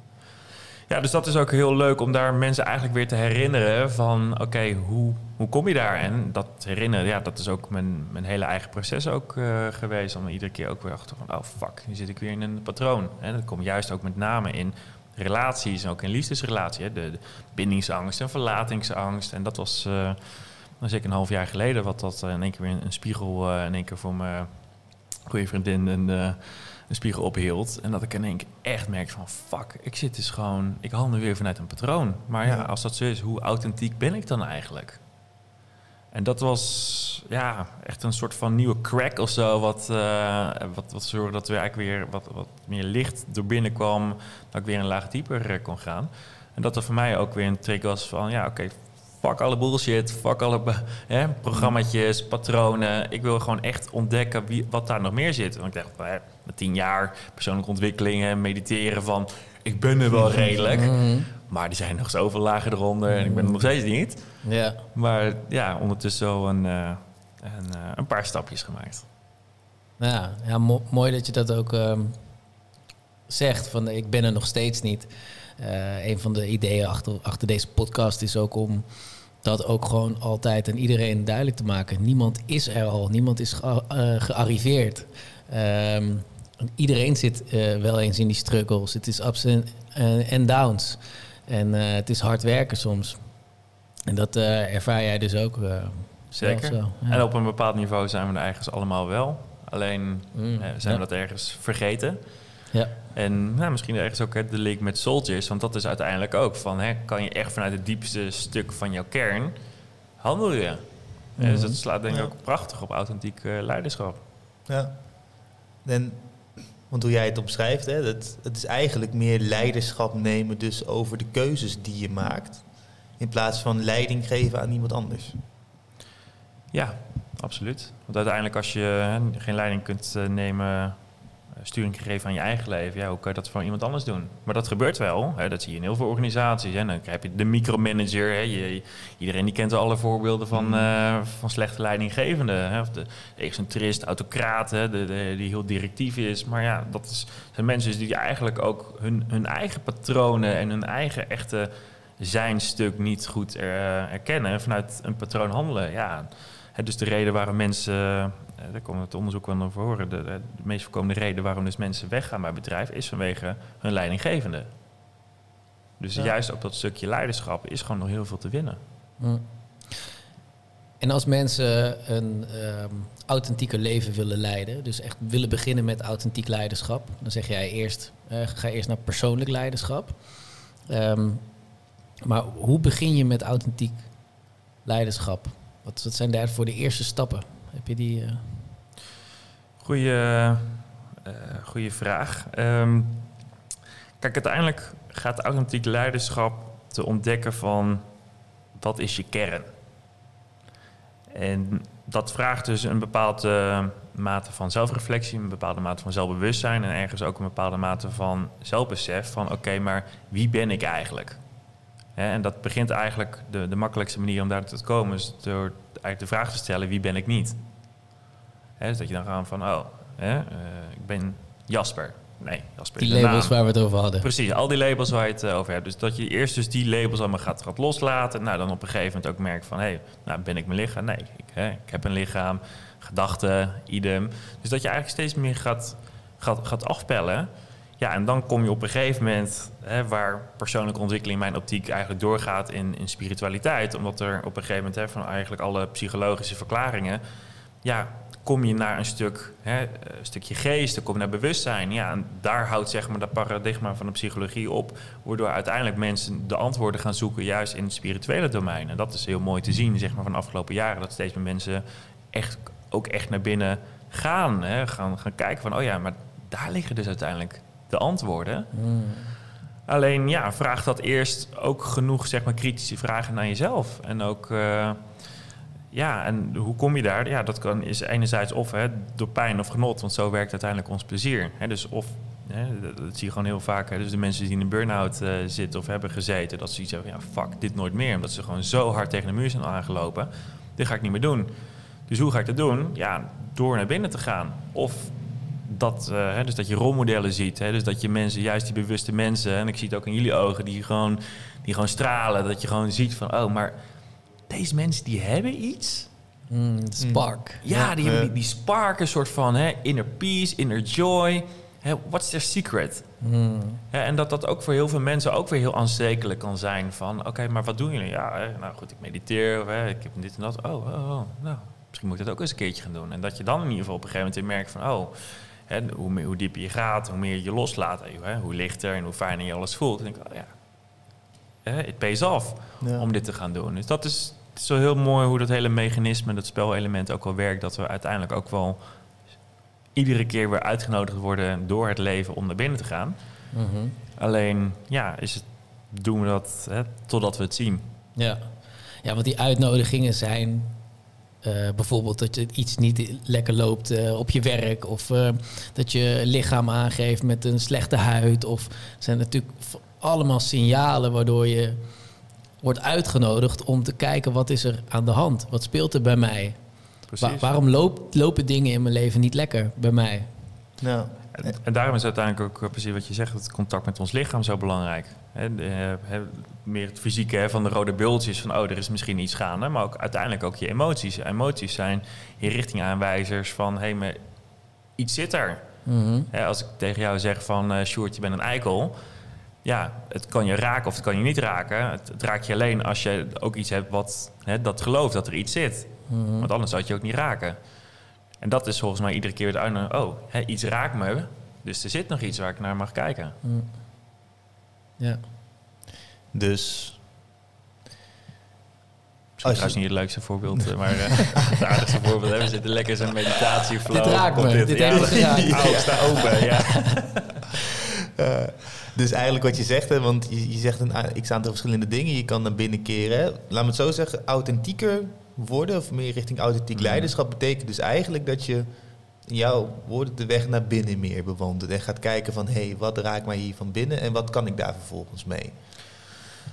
Ja, dus dat is ook heel leuk om daar mensen eigenlijk weer te herinneren van... oké, hoe, hoe kom je daar? En dat herinneren, ja, dat is ook mijn, mijn hele eigen proces ook eh, geweest. Om iedere keer ook weer achter van, oh fuck, nu zit ik weer in een patroon. En dat komt juist ook met name in relaties en ook in liefdesrelaties. Hè? De, bindingsangst en verlatingsangst. En dat was... Uh, zeker een half jaar geleden, wat dat in één keer weer een, spiegel in één keer voor mijn goede vriendin uh, een spiegel ophield. En dat ik in één keer echt merk van fuck, ik zit dus gewoon, ik handel weer vanuit een patroon. Maar ja, ja, als dat zo is, hoe authentiek ben ik dan eigenlijk? En dat was ja, echt een soort van nieuwe crack of zo, wat, uh, wat, wat zorgde dat er eigenlijk weer wat, wat meer licht door binnenkwam, dat ik weer een laag dieper kon gaan. En dat er voor mij ook weer een trick was van ja, oké, okay, fuck alle bullshit, fuck alle hè, programma's, patronen. Ik wil gewoon echt ontdekken wie, wat daar nog meer zit. Want ik dacht, met tien jaar persoonlijke ontwikkelingen, mediteren van... ik ben er wel redelijk, mm. maar er zijn nog zoveel lagen eronder... en ik ben er nog steeds niet. Ja. Maar ja, ondertussen zo een, uh, een, uh, een paar stapjes gemaakt. Ja, ja mo mooi dat je dat ook um, zegt, van ik ben er nog steeds niet... Uh, een van de ideeën achter, achter deze podcast is ook om dat ook gewoon altijd aan iedereen duidelijk te maken. Niemand is er al, niemand is ge gearriveerd. Um, iedereen zit uh, wel eens in die struggles. Het is ups en downs. En het is hard werken soms. En dat ervaar jij dus ook. Zeker. Zo, ja. En op een bepaald niveau zijn we er ergens allemaal wel. Alleen mm, zijn ja. we dat ergens vergeten. Ja. En nou, misschien ergens ook de link met Soldiers, want dat is uiteindelijk ook van, hè, kan je echt vanuit het diepste stuk van jouw kern, handel je. Mm -hmm. Dus dat slaat denk ik ja. ook prachtig op authentiek uh, leiderschap. Ja. En, want hoe jij het omschrijft, hè, dat, het is eigenlijk meer leiderschap nemen dus over de keuzes die je maakt, in plaats van leiding geven aan iemand anders. Ja, absoluut. Want uiteindelijk als je hè, geen leiding kunt uh, nemen sturing gegeven aan je eigen leven. Ja, hoe kan je dat voor iemand anders doen? Maar dat gebeurt wel. Hè, dat zie je in heel veel organisaties. Hè. Dan heb je de micromanager. Hè. Je, iedereen die kent alle voorbeelden van, uh, van slechte leidinggevenden. Hè. Of de, de excentrist, autocraat, hè, de, de, die heel directief is. Maar ja, dat is, zijn mensen die eigenlijk ook hun, hun eigen patronen en hun eigen echte zijn stuk niet goed er, erkennen. Vanuit een patroon handelen. Ja, hè, dus de reden waarom mensen daar komt het onderzoek wel naar voren. De, de, meest voorkomende reden waarom dus mensen weggaan bij bedrijf is vanwege hun leidinggevende. Dus ja. juist op dat stukje leiderschap is gewoon nog heel veel te winnen. En als mensen een um, authentieke leven willen leiden, dus echt willen beginnen met authentiek leiderschap, dan zeg jij eerst, uh, ga eerst naar persoonlijk leiderschap. Um, maar hoe begin je met authentiek leiderschap? Wat, wat zijn daar voor de eerste stappen? Heb je die... Uh... Goeie, uh, goeie vraag. Um, kijk, uiteindelijk gaat authentiek leiderschap te ontdekken van wat is je kern. En dat vraagt dus een bepaalde mate van zelfreflectie, een bepaalde mate van zelfbewustzijn en ergens ook een bepaalde mate van zelfbesef van oké, maar wie ben ik eigenlijk? En dat begint eigenlijk, de, de makkelijkste manier om daar te komen is door eigenlijk de vraag te stellen wie ben ik niet? Hè, dus dat je dan gaat van, oh, hè, uh, ik ben Jasper. Nee, Jasper Die labels waar we het over hadden. Precies, al die labels waar je het uh, over hebt. Dus dat je eerst dus die labels allemaal gaat, gaat loslaten. Nou, dan op een gegeven moment ook merkt van... hé, hey, nou, ben ik mijn lichaam? Nee, ik, hè, ik heb een lichaam, gedachten, idem. Dus dat je eigenlijk steeds meer gaat, gaat, gaat afpellen. Ja, en dan kom je op een gegeven moment... Hè, waar persoonlijke ontwikkeling in mijn optiek eigenlijk doorgaat in, in spiritualiteit. Omdat er op een gegeven moment hè, van eigenlijk alle psychologische verklaringen... ja, kom je naar een stuk, hè, een stukje geest, dan kom je naar bewustzijn. Ja, en daar houdt zeg maar dat paradigma van de psychologie op, waardoor uiteindelijk mensen de antwoorden gaan zoeken juist in het spirituele domein. En dat is heel mooi te zien, zeg maar, van de afgelopen jaren, dat steeds meer mensen echt, ook echt naar binnen gaan. Hè? Gaan, gaan kijken van, oh ja, maar daar liggen dus uiteindelijk de antwoorden. Mm. Alleen ja, vraag dat eerst ook genoeg zeg maar, kritische vragen naar jezelf. En ook, eh, ja, en hoe kom je daar? Ja, dat kan, is enerzijds of hè, door pijn of genot, want zo werkt uiteindelijk ons plezier. Hè, dus of, hè, dat, zie je gewoon heel vaak, hè, dus de mensen die in een burn-out eh, zitten of hebben gezeten, dat ze iets hebben ja, fuck, dit nooit meer. Omdat ze gewoon zo hard tegen de muur zijn aangelopen. Dit ga ik niet meer doen. Dus hoe ga ik dat doen? Ja, door naar binnen te gaan. Of dat, eh, hè, dus dat je rolmodellen ziet. Hè, dus dat je mensen, juist die bewuste mensen, en ik zie het ook in jullie ogen, die gewoon, die gewoon stralen. Dat je gewoon ziet van, oh, maar deze mensen die hebben iets. Mm, spark. Ja, die hebben die, die spark, een soort van hè, inner peace, inner joy. Hè, what's their secret? Mm. Hè, en dat dat ook voor heel veel mensen ook weer heel aanstekelijk kan zijn. Van, oké, maar wat doen jullie? Ja, hè, nou goed, ik mediteer, of, hè, ik heb dit en dat. Oh, oh, oh, nou, misschien moet ik dat ook eens een keertje gaan doen. En dat je dan in ieder geval op een gegeven moment merkt van, oh, hè, hoe, meer- hoe dieper je gaat, hoe meer je loslaat. Hè, hoe lichter en hoe fijner je alles voelt. En denk ik, oh ja, hè, it pays off Ja. om dit te gaan doen. Dus dat is, het is wel heel mooi hoe dat hele mechanisme, dat spelelement ook wel werkt. Dat we uiteindelijk ook wel iedere keer weer uitgenodigd worden door het leven om naar binnen te gaan. Mhm. Alleen, ja, is het, doen we dat hè, totdat we het zien. Ja. ja, want die uitnodigingen zijn eh, bijvoorbeeld dat je iets niet lekker loopt eh, op je werk of eh, dat je lichaam aangeeft met een slechte huid of zijn natuurlijk allemaal signalen waardoor je wordt uitgenodigd om te kijken wat is er aan de hand, wat speelt er bij mij. Wa- waarom loop- lopen dingen in mijn leven niet lekker bij mij. Nou, En, en daarom is uiteindelijk ook eh, precies wat je zegt, het contact met ons lichaam zo belangrijk. Eh, hè, meer het fysieke van de rode bultjes, van oh, er is misschien iets gaande, maar ook uiteindelijk ook je emoties. Emoties zijn je richtingaanwijzers van hé, hey, maar iets zit er. Mhm. Hè, als ik tegen jou zeg van eh Sjoerd, je bent een eikel. Ja, het kan je raken of het kan je niet raken. Het, het raakt je alleen als je ook iets hebt wat hè, dat gelooft dat er iets zit. Mhm. Want anders zou het je ook niet raken. En dat is volgens mij iedere keer het uitnodigen. Oh, hè, iets raakt me. Dus er zit nog iets waar ik naar mag kijken. Mm. Ja. dus Als je- trouwens niet het leukste voorbeeld, eh, maar eh, het aardigste voorbeeld. Hè. We zitten lekker in zo'n meditatie. Dit raakt me. Dit heeft me geraakt. Oh, sta open, ja. Eh, dus eigenlijk wat je zegt, hè, want je, je zegt een x aantal verschillende dingen. Je kan naar binnen keren. Hè. Laat me het zo zeggen, authentieker worden of meer richting authentiek Mm. leiderschap betekent dus eigenlijk dat je in jouw woorden de weg naar binnen meer bewandelt. En gaat kijken van, hé, hey, wat raakt mij hier van binnen en wat kan ik daar vervolgens mee?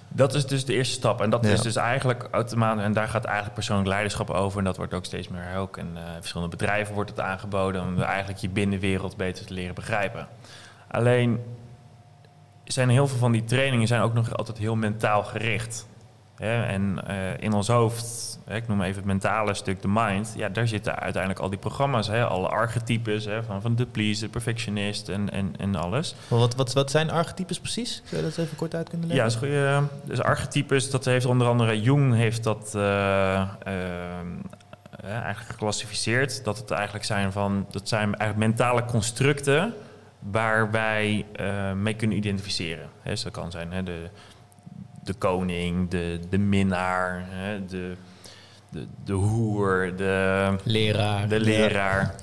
Dat is dus de eerste stap. En dat Ja. is dus eigenlijk automatisch. En daar gaat eigenlijk persoonlijk leiderschap over. En dat wordt ook steeds meer ook. En eh, verschillende bedrijven wordt het aangeboden om eigenlijk je binnenwereld beter te leren begrijpen. Alleen zijn heel veel van die trainingen zijn ook nog altijd heel mentaal gericht. Hè? En eh, in ons hoofd, hè, ik noem even het mentale stuk, de mind, ja, daar zitten uiteindelijk al die programma's, hè, alle archetypes hè, van, van de pleaser, perfectionist en, en, en alles. Maar wat, wat, wat zijn archetypes precies? Zou je dat even kort uit kunnen Ja, leggen? is goed, eh, dus archetypes, dat heeft onder andere Jung heeft dat eh, eigenlijk geclassificeerd. Dat het eigenlijk zijn van, dat zijn eigenlijk mentale constructen waar wij eh, mee kunnen identificeren. Hè, dus dat kan zijn hè, de, de koning, de, de minnaar, hè, de, de, de hoer, de, Leraar. de leraar.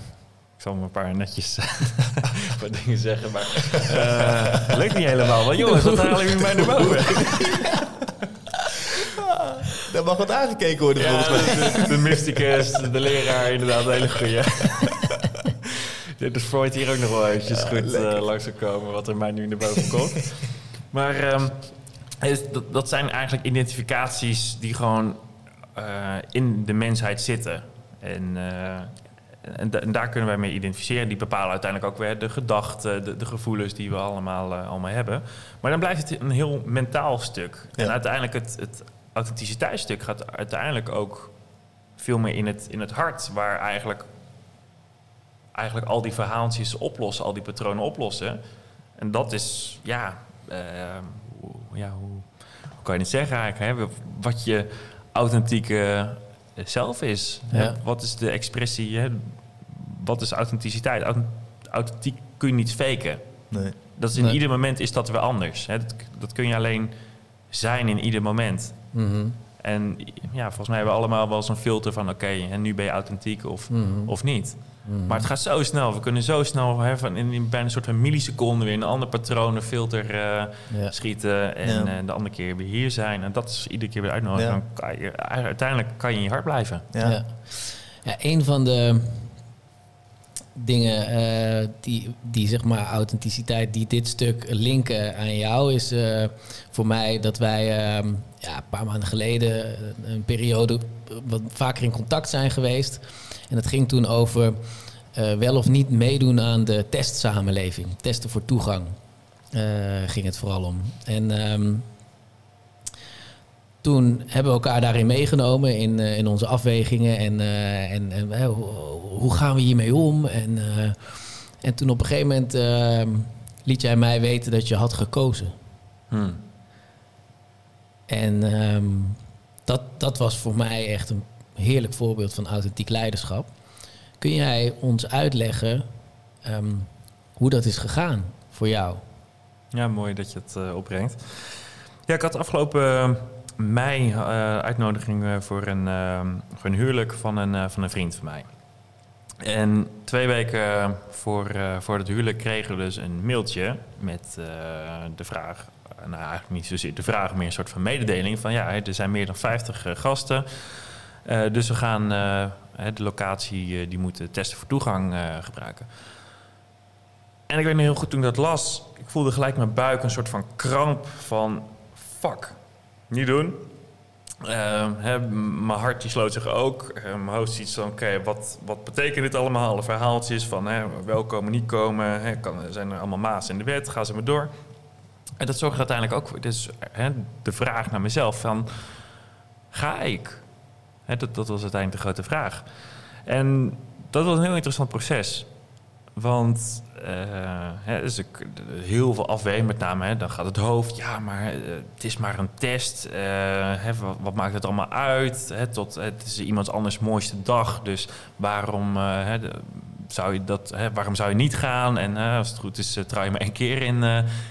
Ik zal maar een paar netjes wat dingen zeggen, maar eh lukt niet helemaal. Want jongens, wat halen jullie mij naar boven? Daar mag wat aangekeken worden Ja, volgens mij. de, de mysticus, de leraar, inderdaad, een hele goeie. Dus Freud hier ook nog wel eventjes Ja, goed eh, langs zou komen, wat er mij nu naar boven komt. maar ehm, is- dat, dat zijn eigenlijk identificaties die gewoon eh, in de mensheid zitten. En, eh, en, da- en daar kunnen wij mee identificeren. Die bepalen uiteindelijk ook weer de gedachten, de, de gevoelens die we allemaal, allemaal hebben. Maar dan blijft het een heel mentaal stuk. Ja. En uiteindelijk het, het authenticiteitsstuk gaat uiteindelijk ook veel meer in het, in het hart, waar eigenlijk, eigenlijk al die verhaaltjes oplossen, al die patronen oplossen. En dat is, ja, eh, hoe, ja hoe, hoe kan je het zeggen eigenlijk, hè? wat je authentieke zelf is. Ja. Wat is de expressie, hè? wat is authenticiteit? Auth- Authentiek kun je niet faken. Nee. Dat is in Nee. ieder moment is dat weer anders. Hè? Dat, dat kun je alleen zijn in ieder moment. Mhm. En ja, volgens mij hebben we allemaal wel zo'n filter van... oké, en nu ben je authentiek of, Mhm. of niet. Mhm. Maar het gaat zo snel. We kunnen zo snel hè, van in, in bijna een soort van milliseconde... weer in een ander patroon, een filter eh, ja. schieten... en Ja. eh, de andere keer weer hier zijn. En dat is iedere keer weer uitnodigen. Ja. Dan kan je, uiteindelijk kan je in je hart blijven. Ja. Ja. Ja, een van de dingen eh, die, die zeg maar authenticiteit, die dit stuk linken aan jou, is eh, voor mij dat wij ehm, ja, een paar maanden geleden eh, een periode wat vaker in contact zijn geweest. En het ging toen over eh, wel of niet meedoen aan de testsamenleving, testen voor toegang. eh, ging het vooral om. En ehm, toen hebben we elkaar daarin meegenomen in, eh, in onze afwegingen. En, en, en hoe, gaan we hiermee om? En, en toen op een gegeven moment eh, liet jij mij weten dat je had gekozen. Hmm. En ehm, dat, dat was voor mij echt een heerlijk voorbeeld van authentiek leiderschap. Kun jij ons uitleggen ehm, hoe dat is gegaan voor jou? Ja, mooi dat je het eh, opbrengt. Ja, ik had afgelopen mei eh, uitnodiging eh, voor, een, eh, huwelijk van een, eh, van een vriend van mij. En twee weken voor, eh, voor het huwelijk kregen we dus een mailtje met eh, de vraag... Nou, eigenlijk niet zozeer de vraag, meer een soort van mededeling van... ja, er zijn meer dan 50 eh, gasten, Eh, dus we gaan eh, de locatie... eh, die moeten testen voor toegang eh, gebruiken. En ik weet nog heel goed toen ik dat las, ik voelde gelijk mijn buik een soort van kramp van fuck, niet doen. Ehm, mijn hart die sloot zich ook. Eh, mijn hoofd ziet van oké, wat, wat betekent dit allemaal? Alle verhaaltjes van hè, wel komen, niet komen. Hè, kan, zijn er allemaal maas in de wet? Gaan ze maar door? En dat zorgt uiteindelijk ook voor dus, de vraag naar mezelf van ga ik? Dat, was uiteindelijk de grote vraag. En dat was een heel interessant proces. Want eh, hè, dus heel veel afwegen, met name dan gaat het hoofd. Ja, maar eh, het is maar een test. eh, wat, maakt het allemaal uit? Tot, het is iemands anders mooiste dag. Dus waarom, zou, je dat, waarom zou je niet gaan? En als het goed is, uh, trouw je maar één keer in,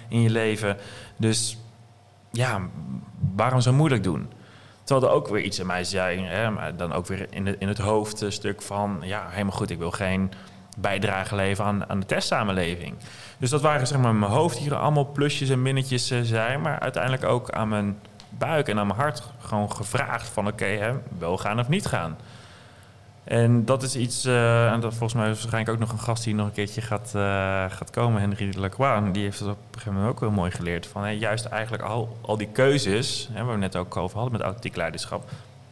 in je leven. Dus ja, waarom zo moeilijk doen? Terwijl er ook weer iets in mij zei, hè, maar dan ook weer in, in het hoofd een stuk van... ja, helemaal goed, ik wil geen bijdrage leveren aan, aan de testsamenleving. Dus dat waren zeg maar mijn hoofd hier allemaal plusjes en minnetjes eh, zijn... maar uiteindelijk ook aan mijn buik en aan mijn hart gewoon gevraagd van... oké, hè, wel gaan of niet gaan. En dat is iets, eh, en dat volgens mij is waarschijnlijk ook nog een gast die nog een keertje gaat, eh, gaat komen, Henry de Lacroix. Die heeft het op een gegeven moment ook wel mooi geleerd. Van juist eigenlijk al, al die keuzes, hè, waar we net ook over hadden met authentiek leiderschap.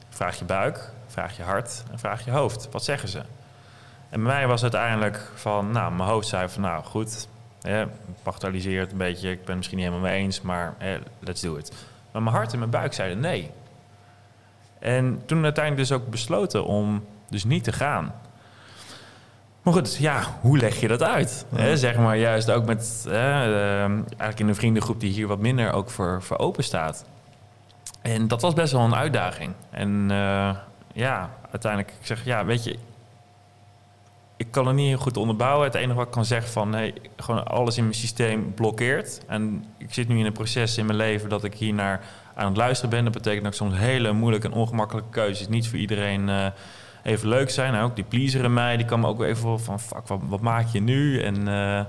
Vraag je buik, vraag je hart en vraag je hoofd. Wat zeggen ze? En bij mij was het uiteindelijk van, nou, mijn hoofd zei van, nou goed, hè, een beetje, ik ben misschien niet helemaal mee eens, maar let's do it. Maar mijn hart en mijn buik zeiden nee. En toen uiteindelijk dus ook besloten om dus niet te gaan. Maar goed, ja, hoe leg je dat uit? Ja. Zeg maar juist ook met, hè, eh, eigenlijk in een vriendengroep die hier wat minder ook voor, voor open staat. En dat was best wel een uitdaging. En eh, ja, uiteindelijk, ik zeg, ja, weet je, ik kan het niet heel goed onderbouwen. Het enige wat ik kan zeggen van, hey, gewoon alles in mijn systeem blokkeert. En ik zit nu in een proces in mijn leven dat ik hier naar aan het luisteren ben. Dat betekent dat ik soms hele moeilijke en ongemakkelijke keuzes niet voor iedereen eh, even leuk zijn. En ook die pleaser in mij, die kan me ook even van, fuck, wat, wat maak je nu? En eh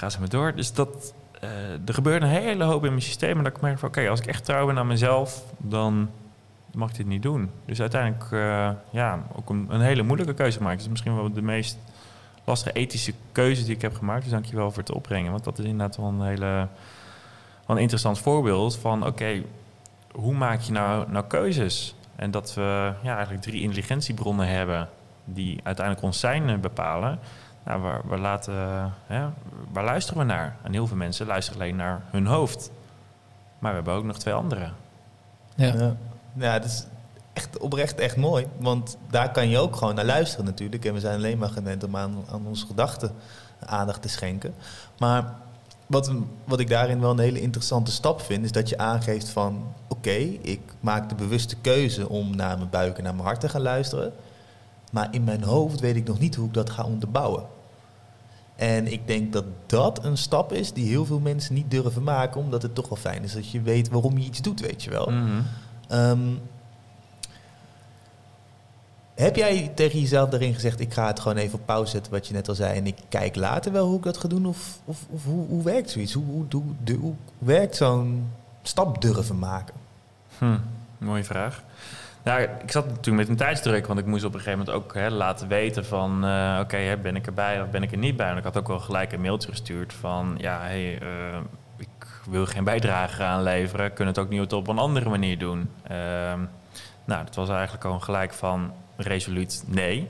ga ze maar door. Dus dat, eh, er gebeurt een hele hoop in mijn systeem. En dat ik merk van, oké, als ik echt trouw ben aan mezelf, dan mag ik dit niet doen. Dus uiteindelijk, eh, ja, ook een, een hele moeilijke keuze maken. Het is misschien wel de meest lastige ethische keuze die ik heb gemaakt. Dus dankjewel voor het opbrengen. Want dat is inderdaad wel een hele wel een interessant voorbeeld van, oké, hoe maak je nou, nou keuzes? En dat we ja, eigenlijk drie intelligentiebronnen hebben die uiteindelijk ons zijn eh, bepalen. Nou, waar, waar, laten, hè, waar luisteren we naar? En heel veel mensen luisteren alleen naar hun hoofd. Maar we hebben ook nog twee andere. Ja. Ja. ja, dat is echt oprecht echt mooi. Want daar kan je ook gewoon naar luisteren natuurlijk. En we zijn alleen maar gewend om aan, aan onze gedachten aandacht te schenken. Maar wat, wat ik daarin wel een hele interessante stap vind, is dat je aangeeft van oké, ik maak de bewuste keuze om naar mijn buik en naar mijn hart te gaan luisteren. Maar in mijn hoofd weet ik nog niet hoe ik dat ga onderbouwen. En ik denk dat dat een stap is die heel veel mensen niet durven maken, omdat het toch wel fijn is dat je weet waarom je iets doet, weet je wel. Ehm, Heb jij tegen jezelf daarin gezegd, ik ga het gewoon even op pauze zetten, wat je net al zei, en ik kijk later wel hoe ik dat ga doen? Of, of, of hoe, hoe werkt zoiets? Hoe, hoe, hoe, hoe, werkt zo'n stap durven maken? Hm, mooie vraag. Nou, ik zat natuurlijk met een tijdsdruk, want ik moest op een gegeven moment ook hè, laten weten van... eh, oké, ben ik erbij of ben ik er niet bij? En ik had ook wel gelijk een mailtje gestuurd van... ja, hey, eh, ik wil geen bijdrage aanleveren, kunnen het ook niet op een andere manier doen. Ehm, nou, dat was eigenlijk al gelijk van resoluut nee.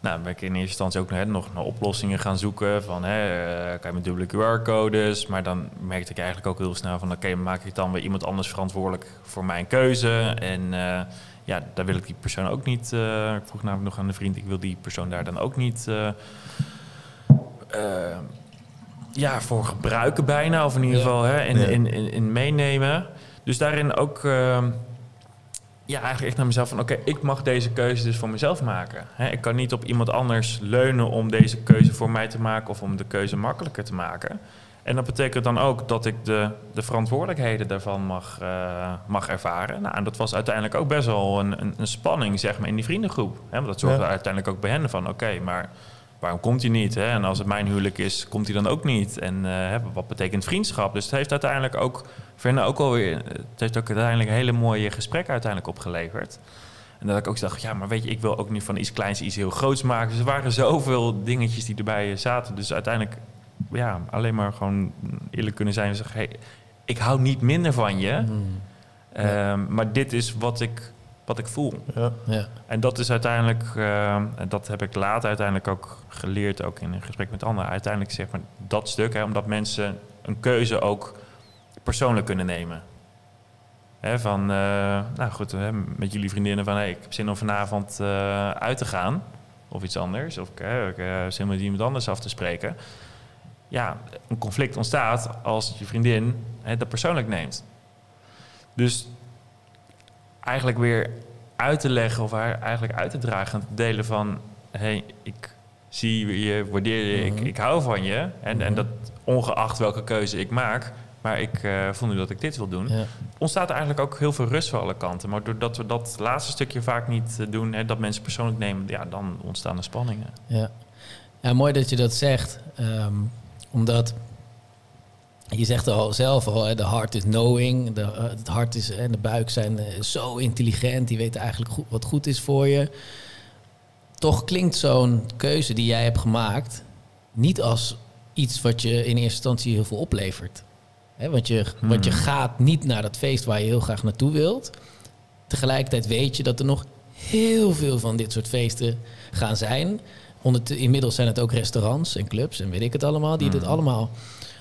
Nou, ben ik in eerste instantie ook hè, nog naar oplossingen gaan zoeken. Van, hè, eh, kan je met dubbele QR-codes? Maar dan merkte ik eigenlijk ook heel snel van... oké, maak ik dan weer iemand anders verantwoordelijk voor mijn keuze? En eh, ja, daar wil ik die persoon ook niet... eh, ik vroeg namelijk nog aan de vriend... ik wil die persoon daar dan ook niet... ja, voor gebruiken bijna. Of in ieder geval hè, in, in, in, in meenemen. Dus daarin ook... ja, eigenlijk echt naar mezelf van... oké, ik mag deze keuze dus voor mezelf maken. Hè, ik kan niet op iemand anders leunen om deze keuze voor mij te maken... of om de keuze makkelijker te maken. En dat betekent dan ook dat ik de, de verantwoordelijkheden daarvan mag, eh, mag ervaren. Nou, en dat was uiteindelijk ook best wel een, een, een spanning, zeg maar, in die vriendengroep. Hè, want dat zorgde Ja. uiteindelijk ook bij hen van... oké, maar waarom komt hij niet? Hè? En als het mijn huwelijk is, komt hij dan ook niet? En eh, wat betekent vriendschap? Dus het heeft uiteindelijk ook... hen ook alweer, het heeft ook uiteindelijk een hele mooie gesprekken uiteindelijk opgeleverd. En dat ik ook dacht, ja, maar weet je, ik wil ook niet van iets kleins iets heel groots maken. Dus er waren zoveel dingetjes die erbij zaten. Dus uiteindelijk, ja, alleen maar gewoon eerlijk kunnen zijn en zeggen... Hey, ik hou niet minder van je, Hmm. ehm, maar dit is wat ik, wat ik voel. Ja. Ja. En dat is uiteindelijk, eh, en dat heb ik later uiteindelijk ook geleerd, ook in een gesprek met anderen. Uiteindelijk zeg maar dat stuk, hè, omdat mensen een keuze ook persoonlijk kunnen nemen. Hè, van, eh, nou goed, hè, met jullie vriendinnen van, hey, ik heb zin om vanavond eh, uit te gaan. Of iets anders. Of hè, ik heb zin om met iemand anders af te spreken. Ja, een conflict ontstaat als je vriendin hè, dat persoonlijk neemt. Dus eigenlijk weer uit te leggen of haar eigenlijk uit te dragen en te delen van... hey, ik zie je, waardeer je, ik, Mhm. ik hou van je. En, en Mhm. dat ongeacht welke keuze ik maak... maar ik eh voel nu dat ik dit wil doen... Ja. ontstaat er eigenlijk ook heel veel rust voor alle kanten. Maar doordat we dat laatste stukje vaak niet eh, doen... Hè, dat mensen persoonlijk nemen, ja, dan ontstaan er spanningen. Ja. ja, mooi dat je dat zegt. Ehm, omdat je zegt al zelf al, de hart is knowing. De, eh, het hart is, en de buik zijn zo intelligent. Die weten eigenlijk goed, wat goed is voor je. Toch klinkt zo'n keuze die jij hebt gemaakt... niet als iets wat je in eerste instantie heel veel oplevert. Want, je, want je Hmm. gaat niet naar dat feest waar je heel graag naartoe wilt. Tegelijkertijd weet je dat er nog heel veel van dit soort feesten gaan zijn. Ondert- inmiddels zijn het ook restaurants en clubs en weet ik het allemaal, die dit Mhm. allemaal.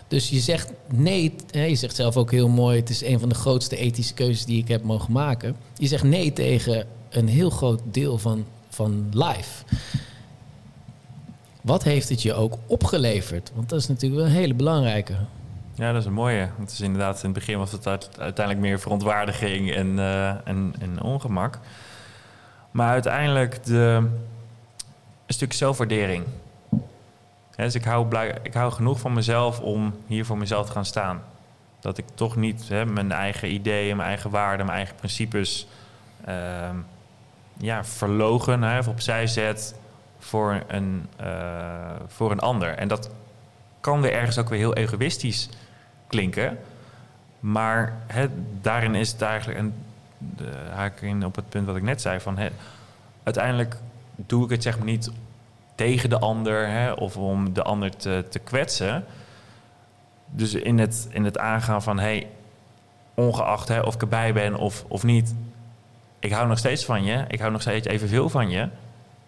Dus je zegt nee, je zegt zelf ook heel mooi, het is een van de grootste ethische keuzes die ik heb mogen maken. Je zegt nee tegen een heel groot deel van, van life. Wat heeft het je ook opgeleverd? Want dat is natuurlijk wel een hele belangrijke. Ja, dat is een mooie. Het is inderdaad, in het begin was het uit- uiteindelijk meer verontwaardiging en, eh, en, en ongemak. Maar uiteindelijk de, een stuk zelfwaardering. Dus ik hou, ik hou genoeg van mezelf om hier voor mezelf te gaan staan. Dat ik toch niet hè, mijn eigen ideeën, mijn eigen waarden, mijn eigen principes ehm, ja, verlogen hè, of opzij zet voor een, eh, voor een ander. En dat kan weer ergens ook weer heel egoïstisch klinken. Maar hè, daarin is het eigenlijk, en de haak in op het punt wat ik net zei, van hè, uiteindelijk doe ik het zeg maar niet tegen de ander hè, of om de ander te, te kwetsen. Dus in het, in het aangaan van, hey, ongeacht of ik erbij ben of, of niet, ik hou nog steeds van je, ik hou nog steeds evenveel van je.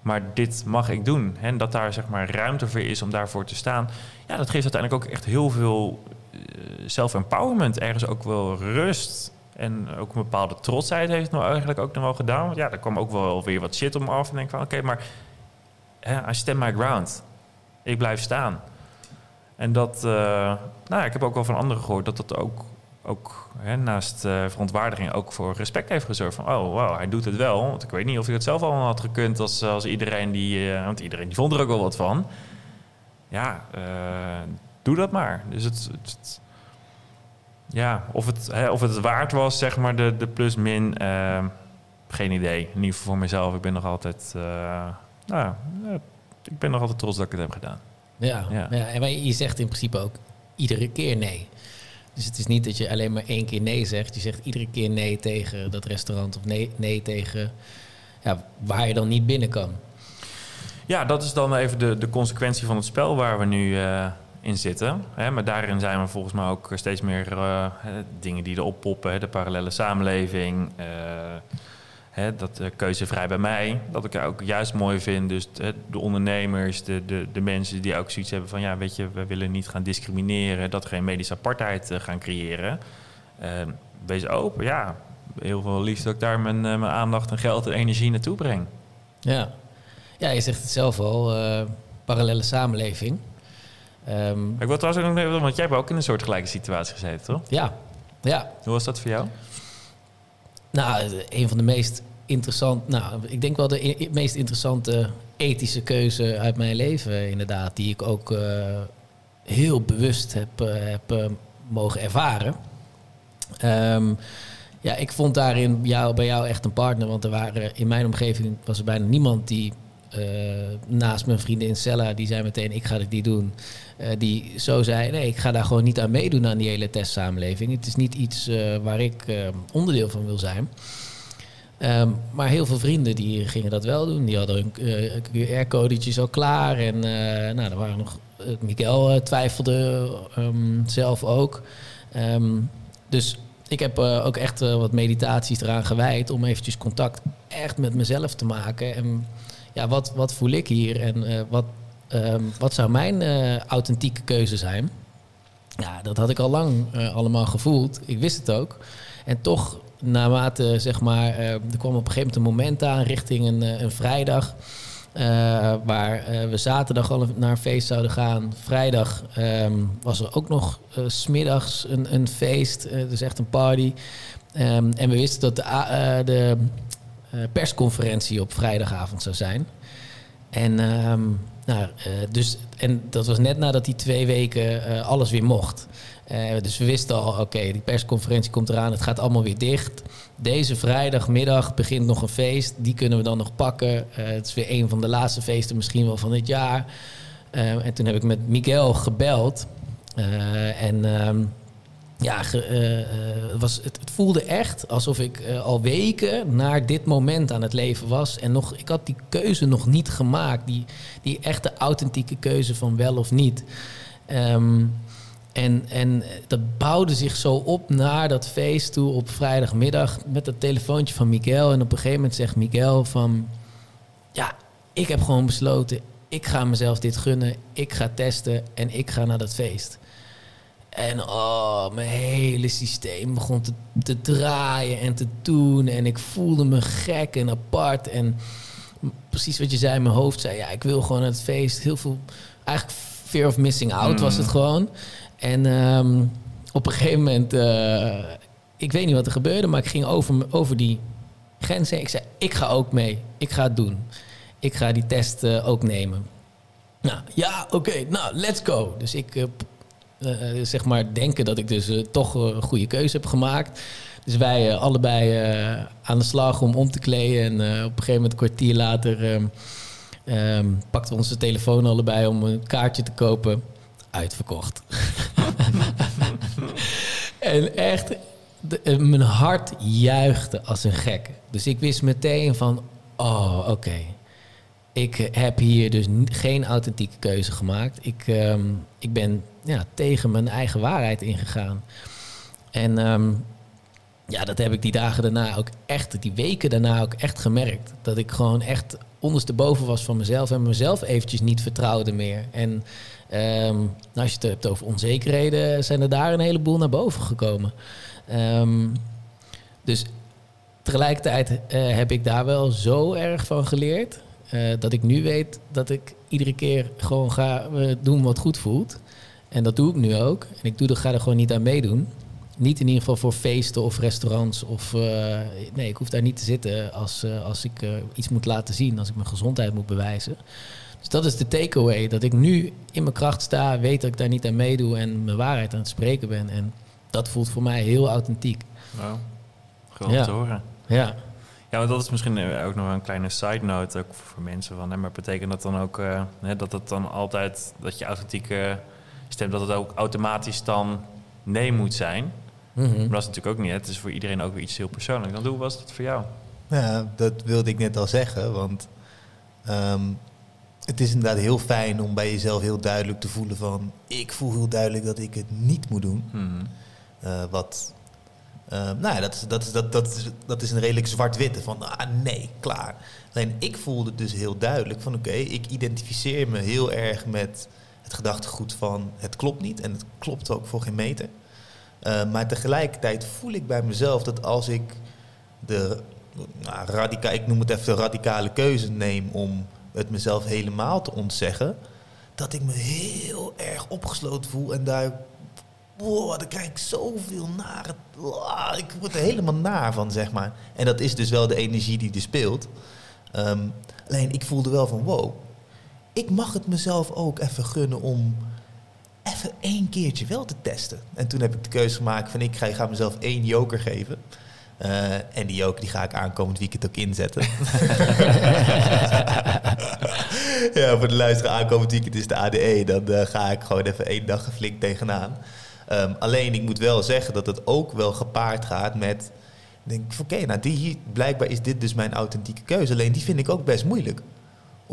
Maar dit mag ik doen. En dat daar zeg maar ruimte voor is om daarvoor te staan. Ja, dat geeft uiteindelijk ook echt heel veel eh, self-empowerment. Ergens ook wel rust. En ook een bepaalde trotsheid heeft nou eigenlijk ook nog wel gedaan. Want ja, er kwam ook wel weer wat shit om af. En denk van, oké, maar hè, I stand my ground. Ik blijf staan. En dat, eh, nou ik heb ook wel van anderen gehoord dat dat ook, ook hè, naast eh, verontwaardiging ook voor respect heeft gezorgd. Van, oh, wow, hij doet het wel. Want ik weet niet of hij het zelf al had gekund als, als iedereen die, eh, want iedereen die vond er ook wel wat van. Ja, eh, doe dat maar. Dus het, het, het- ja, of het, hè, of het waard was, zeg maar, de, de plus-min. eh, geen idee. In ieder geval voor mezelf. Ik ben nog altijd, uh, nou, uh, ik ben nog altijd trots dat ik het heb gedaan. Ja, ja. ja. en maar je zegt in principe ook iedere keer nee. Dus het is niet dat je alleen maar één keer nee zegt. Je zegt iedere keer nee tegen dat restaurant of nee, nee tegen ja, waar je dan niet binnen kan. Ja, dat is dan even de, de consequentie van het spel waar we nu uh, in zitten. Hè, maar daarin zijn we volgens mij ook steeds meer uh, dingen die erop poppen. de parallele samenleving, uh, hè, dat keuze vrij bij mij. Dat ik ook juist mooi vind. Dus de ondernemers, de, de, de mensen die ook zoiets hebben van... ja, weet je, we willen niet gaan discrimineren. Dat geen medische apartheid gaan creëren. wees open, ja. Heel veel liefst dat ik daar mijn, mijn aandacht en geld en energie naartoe breng. Ja, ja, je zegt het zelf al, uh, parallele samenleving. Um, ik wil trouwens ook nog want jij hebt ook in een soortgelijke situatie gezeten, toch? Ja, ja. Hoe was dat voor jou? Nou, een van de meest interessante, nou, ik denk wel de meest interessante ethische keuze uit mijn leven, inderdaad, die ik ook uh, heel bewust heb, uh, heb mogen ervaren. Um, ja, ik vond daarin jou, bij jou echt een partner, want er waren in mijn omgeving was er bijna niemand die naast mijn vrienden in Cella, die zei meteen: Ik ga dit niet doen. Uh, die zo zei: Nee, ik ga daar gewoon niet aan meedoen aan die hele testsamenleving. Het is niet iets uh, waar ik onderdeel van wil zijn. Um, maar heel veel vrienden die gingen dat wel doen. Die hadden hun QR-codetjes al klaar. En nou, er waren nog. Miguel twijfelde um, zelf ook. Um, dus ik heb ook echt wat meditaties eraan gewijd om eventjes contact echt met mezelf te maken. En ja, wat, wat voel ik hier en wat, um, wat zou mijn uh, authentieke keuze zijn? Ja, dat had ik al lang uh, allemaal gevoeld. Ik wist het ook. En toch, naarmate, zeg maar, er kwam op een gegeven moment een moment aan richting een, een vrijdag. waar we zaterdag al naar een feest zouden gaan. Vrijdag um, was er ook nog smiddags een, een feest, dus echt een party. En we wisten dat de, de uh, persconferentie op vrijdagavond zou zijn. En, uh, nou, uh, dus, en dat was net nadat die twee weken uh, alles weer mocht. dus we wisten al, oké, die persconferentie komt eraan, het gaat allemaal weer dicht. Deze vrijdagmiddag begint nog een feest, die kunnen we dan nog pakken. het is weer een van de laatste feesten misschien wel van dit jaar. en toen heb ik met Miguel gebeld. en ehm, ja, uh, was, het, het, voelde echt alsof ik uh, al weken naar dit moment aan het leven was. En nog, ik had die keuze nog niet gemaakt. Die, die echte authentieke keuze van wel of niet. Um, en, en dat bouwde zich zo op naar dat feest toe op vrijdagmiddag met dat telefoontje van Miguel. En op een gegeven moment zegt Miguel van... Ja, ik heb gewoon besloten, ik ga mezelf dit gunnen. Ik ga testen en ik ga naar dat feest. En oh, mijn hele systeem begon te, te, draaien en te doen. En ik voelde me gek en apart. En precies wat je zei, mijn hoofd zei... ja, ik wil gewoon het feest. Heel veel, eigenlijk fear of missing out was het mm. gewoon. En um, op een gegeven moment... Uh, ik weet niet wat er gebeurde, maar ik ging over, over die grens heen. Ik zei, ik ga ook mee. Ik ga het doen. Ik ga die test uh, ook nemen. Nou, ja, oké. Okay, nou, let's go. Dus ik uh, zeg maar denken dat ik dus uh, toch een goede keuze heb gemaakt. Dus wij allebei aan de slag om om te kleden. En op een gegeven moment, een kwartier later, um, pakten we onze telefoon allebei om een kaartje te kopen. Uitverkocht. en echt, mijn hart juichte als een gek. Dus ik wist meteen van, oh, oké. Ik heb hier dus geen authentieke keuze gemaakt. Ik, um, ik ben ja, tegen mijn eigen waarheid ingegaan. En um, ja, dat heb ik die dagen daarna ook echt, die weken daarna ook echt gemerkt. Dat ik gewoon echt ondersteboven was van mezelf en mezelf eventjes niet vertrouwde meer. En um, als je het hebt over onzekerheden, zijn er daar een heleboel naar boven gekomen. Um, dus tegelijkertijd uh, heb ik daar wel zo erg van geleerd. Uh, dat ik nu weet dat ik iedere keer gewoon ga uh, doen wat goed voelt. En dat doe ik nu ook. En ik doe, er, ga er gewoon niet aan meedoen. Niet in ieder geval voor feesten of restaurants. Of, uh, nee, ik hoef daar niet te zitten als, uh, als ik uh, iets moet laten zien. Als ik mijn gezondheid moet bewijzen. Dus dat is de takeaway. Dat ik nu in mijn kracht sta. Weet dat ik daar niet aan meedoe. En mijn waarheid aan het spreken ben. En dat voelt voor mij heel authentiek. Wow. Gewoon ja. te horen. Ja. Ja, want dat is misschien eh, ook nog een kleine side note ook voor mensen van, hè, maar betekent dat dan ook eh, hè, dat het dan altijd dat je authentieke stem dat het ook automatisch dan nee moet zijn? Mhm. Maar dat is natuurlijk ook niet. Het is voor iedereen ook weer iets heel persoonlijks. Dan hoe was dat voor jou? Ja, dat wilde ik net al zeggen, want ehm, het is inderdaad heel fijn om bij jezelf heel duidelijk te voelen van, ik voel heel duidelijk dat ik het niet moet doen. Mhm. Eh, wat, eh, nou ja, dat is, dat, is, dat, dat, is, dat is een redelijk zwart-witte van, ah nee, klaar. Alleen ik voelde dus heel duidelijk van, oké, ik identificeer me heel erg met het gedachtegoed van, het klopt niet en het klopt ook voor geen meter. Eh, maar tegelijkertijd voel ik bij mezelf dat als ik de nou, ik noem het even de radicale keuze neem om het mezelf helemaal te ontzeggen, dat ik me heel erg opgesloten voel en daar wow, dan krijg ik zoveel naar. Ah, ik word er helemaal naar van, zeg maar. En dat is dus wel de energie die er speelt. Ehm, alleen ik voelde wel van, wow, ik mag het mezelf ook even gunnen om even één keertje wel te testen. En toen heb ik de keuze gemaakt van, ik ga, ga mezelf één joker geven. Eh, en die joker die ga ik aankomend weekend ook inzetten. ja, voor de luisteraar aankomend weekend is de ADE. Dan eh, ga ik gewoon even één dag flink tegenaan. Ehm, alleen ik moet wel zeggen dat het ook wel gepaard gaat met... Denk ik, oké, nou die blijkbaar is dit dus mijn authentieke keuze. Alleen die vind ik ook best moeilijk.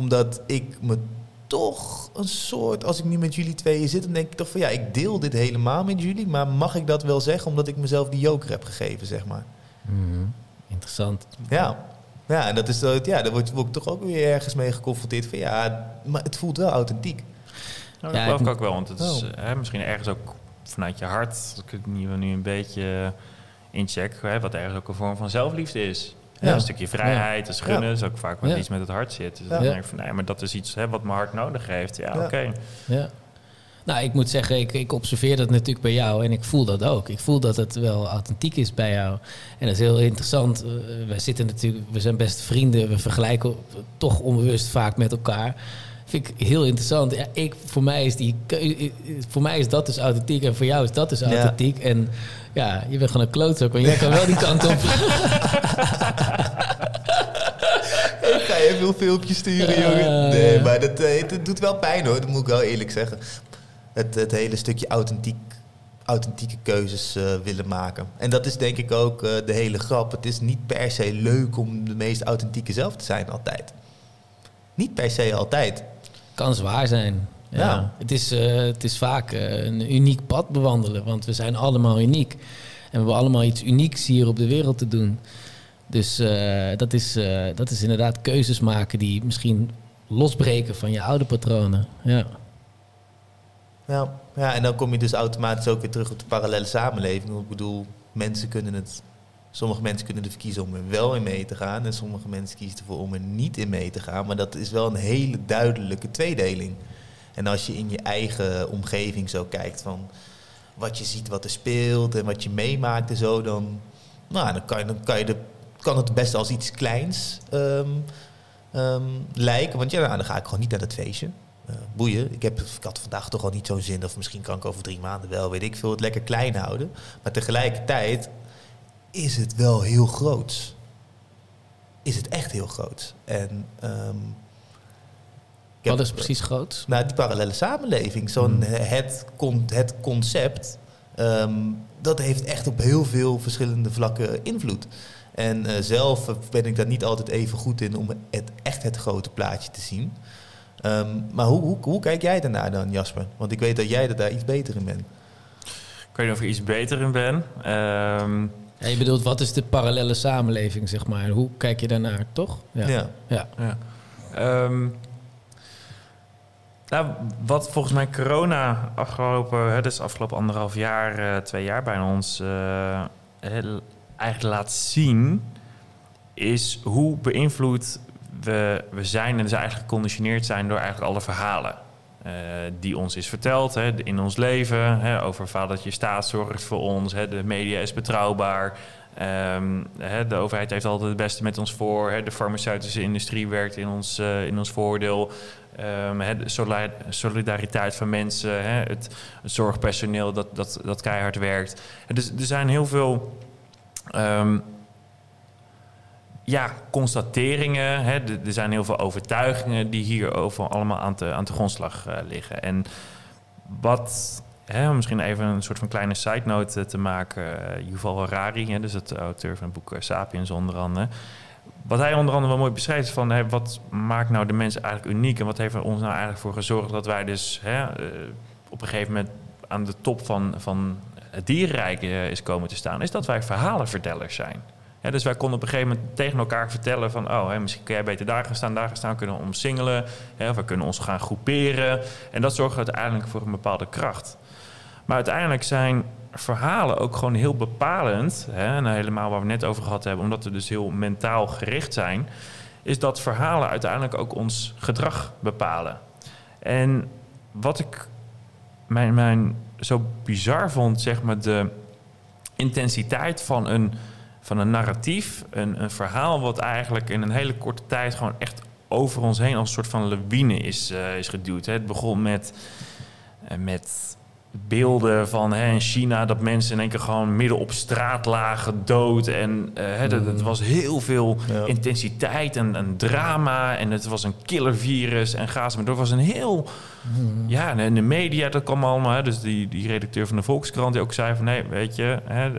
Omdat ik me toch een soort... Als ik nu met jullie tweeën zit, dan denk ik toch van... Ja, ik deel dit helemaal met jullie. Maar mag ik dat wel zeggen omdat ik mezelf die joker heb gegeven, zeg maar. Mhm. Interessant. Ja. Ja, en dat is, dat- ja, daar word, word ik toch ook weer ergens mee geconfronteerd van... Ja, maar het voelt wel authentiek. Nou, dat Ja, geloof ik- ook wel, want het is Oh. eh, hè, misschien ergens ook vanuit je hart, als ik het nu, nu een beetje incheck, hè, wat ergens ook een vorm van zelfliefde is. Ja. Een stukje vrijheid, dat is gunnen, Ja. is ook vaak wat iets met het hart zit. Dus dan denk ik van, nee, maar dat is iets hè, wat mijn hart nodig heeft. Ja, oké. Ja. Nou, ik moet zeggen, ik, ik observeer dat natuurlijk bij jou en ik voel dat ook. Ik voel dat het wel authentiek is bij jou. En dat is heel interessant. Uh, wij zitten natuurlijk, we zijn beste vrienden, we vergelijken toch onbewust vaak met elkaar. Vind ik heel interessant. Ja, ik, voor, mij is die, keu- voor mij is dat dus authentiek en voor jou is dat dus Ja. authentiek. En ja, je bent gewoon een klootzak, want jij kan wel die kant op. Ik ga je veel filmpjes sturen, Ja, jongen. Nee, maar dat, eh, het, het doet wel pijn hoor, dat moet ik wel eerlijk zeggen. Het, het hele stukje authentiek, authentieke keuzes eh, willen maken. En dat is denk ik ook eh, de hele grap. Het is niet per se leuk om de meest authentieke zelf te zijn altijd. Niet per se altijd. kan zwaar zijn. Ja. Ja. Het, is, eh, het is vaak eh, een uniek pad bewandelen, want we zijn allemaal uniek. En we hebben allemaal iets unieks hier op de wereld te doen. Dus eh, dat, is, dat is inderdaad keuzes maken die misschien losbreken van je oude patronen. Ja. Ja, ja, en dan kom je dus automatisch ook weer terug op de parallele samenleving. Ik bedoel, mensen kunnen het. Sommige mensen kunnen ervoor kiezen om er wel in mee te gaan. En sommige mensen kiezen ervoor om er niet in mee te gaan. Maar dat is wel een hele duidelijke tweedeling. En als je in je eigen omgeving zo kijkt van wat je ziet, wat er speelt en wat je meemaakt en zo, dan, nou, dan, kan, dan kan, je kan het best als iets kleins ehm, ehm, lijken. Want ja, nou, dan ga ik gewoon niet naar dat feestje. Eh, boeien. Ik, heb, ik had vandaag toch al niet zo'n zin. Of misschien kan ik over drie maanden wel, weet ik veel. Het lekker klein houden. Maar tegelijkertijd is het wel heel groot. Is het echt heel groot. En ehm, heb- Wat is precies groot? nou, die parallele samenleving. Zo'n Hmm. het, con- het concept. ehm, dat heeft echt op heel veel verschillende vlakken invloed. En eh, zelf ben ik daar niet altijd even goed in om het, echt het grote plaatje te zien. Ehm, maar hoe, hoe, hoe kijk jij daarnaar dan, Jasper? Want ik weet dat jij er daar iets beter in bent. Ik weet niet of ik iets beter in ben. Ehm, Ja, je bedoelt, wat is de parallele samenleving, zeg maar? Hoe kijk je daarnaar, toch? Ja. Ja. ja. Ja. Ehm, nou, wat volgens mij corona afgelopen, hè, dus afgelopen anderhalf jaar, eh, twee jaar bij ons, eh, eigenlijk laat zien, is hoe beïnvloed we, we zijn en dus eigenlijk geconditioneerd zijn door eigenlijk alle verhalen. eh, die ons is verteld hè, in ons leven. Hè, over staat zorgt voor ons. Hè, de media is betrouwbaar. Ehm, de overheid heeft altijd het beste met ons voor. De farmaceutische industrie werkt in ons, eh, in ons voordeel. Ehm, de solida- solidariteit van mensen. Het, het zorgpersoneel dat, dat, dat keihard werkt. Dus er zijn heel veel... ehm, ja, constateringen. Er zijn heel veel overtuigingen die hier over allemaal aan te, aan de grondslag eh, liggen. En wat, hè, om misschien even een soort van kleine side note eh, te maken. eh, Yuval Harari, hè, dus het auteur van het boek eh, Sapiens onder andere. Wat hij onder andere wel mooi beschrijft is van hè, wat maakt nou de mens eigenlijk uniek en wat heeft er ons nou eigenlijk voor gezorgd dat wij dus hè, op een gegeven moment aan de top van, van het dierenrijk is komen te staan, is dat wij verhalenvertellers zijn. Dus wij konden op een gegeven moment tegen elkaar vertellen van... oh, hè, misschien kun jij beter daar gaan staan, daar gaan staan. Kunnen we omsingelen, hè, of we kunnen ons gaan groeperen. En dat zorgt uiteindelijk voor een bepaalde kracht. Maar uiteindelijk zijn verhalen ook gewoon heel bepalend. Hè, en helemaal waar we net over gehad hebben... omdat we dus heel mentaal gericht zijn... is dat verhalen uiteindelijk ook ons gedrag bepalen. En wat ik mijn, mijn zo bizar vond, zeg maar, de intensiteit van een, van een narratief, een, een verhaal, wat eigenlijk in een hele korte tijd gewoon echt over ons heen als een soort van lawine is, eh, is geduwd. Hè. Het begon met, eh, met beelden van hè, in China dat mensen in één keer gewoon midden op straat lagen, dood. En hè, dat, het was heel veel Ja. intensiteit en, en drama. En het was een killervirus en gaas. Maar dat was een heel... Ja, en de media, dat kwam allemaal. Hè, dus die, die redacteur van de Volkskrant die ook zei van... nee, weet je, hè,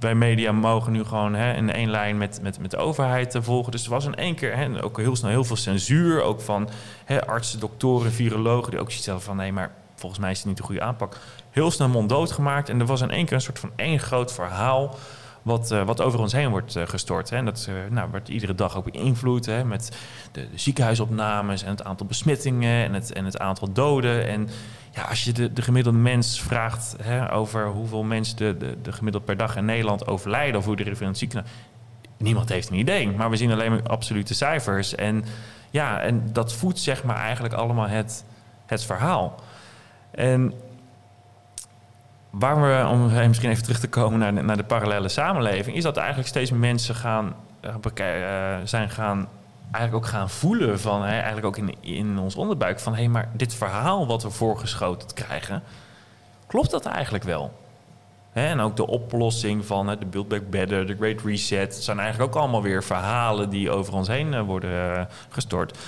wij media mogen nu gewoon hè, in één lijn met, met, met de overheid eh, volgen. Dus er was in één keer hè, ook heel snel heel veel censuur. Ook van hè, artsen, doktoren, virologen... die ook zoiets hadden van... nee, maar volgens mij is het niet de goede aanpak. Heel snel monddood gemaakt. En er was in één keer een soort van één groot verhaal... Wat, eh, wat over ons heen wordt eh, gestort. Hè. En dat eh, nou, wordt iedere dag ook beïnvloed hè, met de, de ziekenhuisopnames en het aantal besmettingen en het, en het aantal doden. En ja, als je de, de gemiddelde mens vraagt hè, over hoeveel mensen de, de, de gemiddeld per dag in Nederland overlijden of hoe het ziekenhuis. Niemand heeft een idee, maar we zien alleen maar absolute cijfers. En ja, en dat voedt zeg maar eigenlijk allemaal het, het verhaal. En waar we, om misschien even terug te komen naar de, naar de parallele samenleving, is dat eigenlijk steeds meer mensen gaan, eh, eh, zijn gaan eigenlijk ook gaan voelen van, hè, eigenlijk ook in, in ons onderbuik, van hé, maar dit verhaal wat we voorgeschoten krijgen, klopt dat eigenlijk wel? Hè, en ook de oplossing van de Build Back Better, de Great Reset, zijn eigenlijk ook allemaal weer verhalen die over ons heen eh, worden eh, gestort.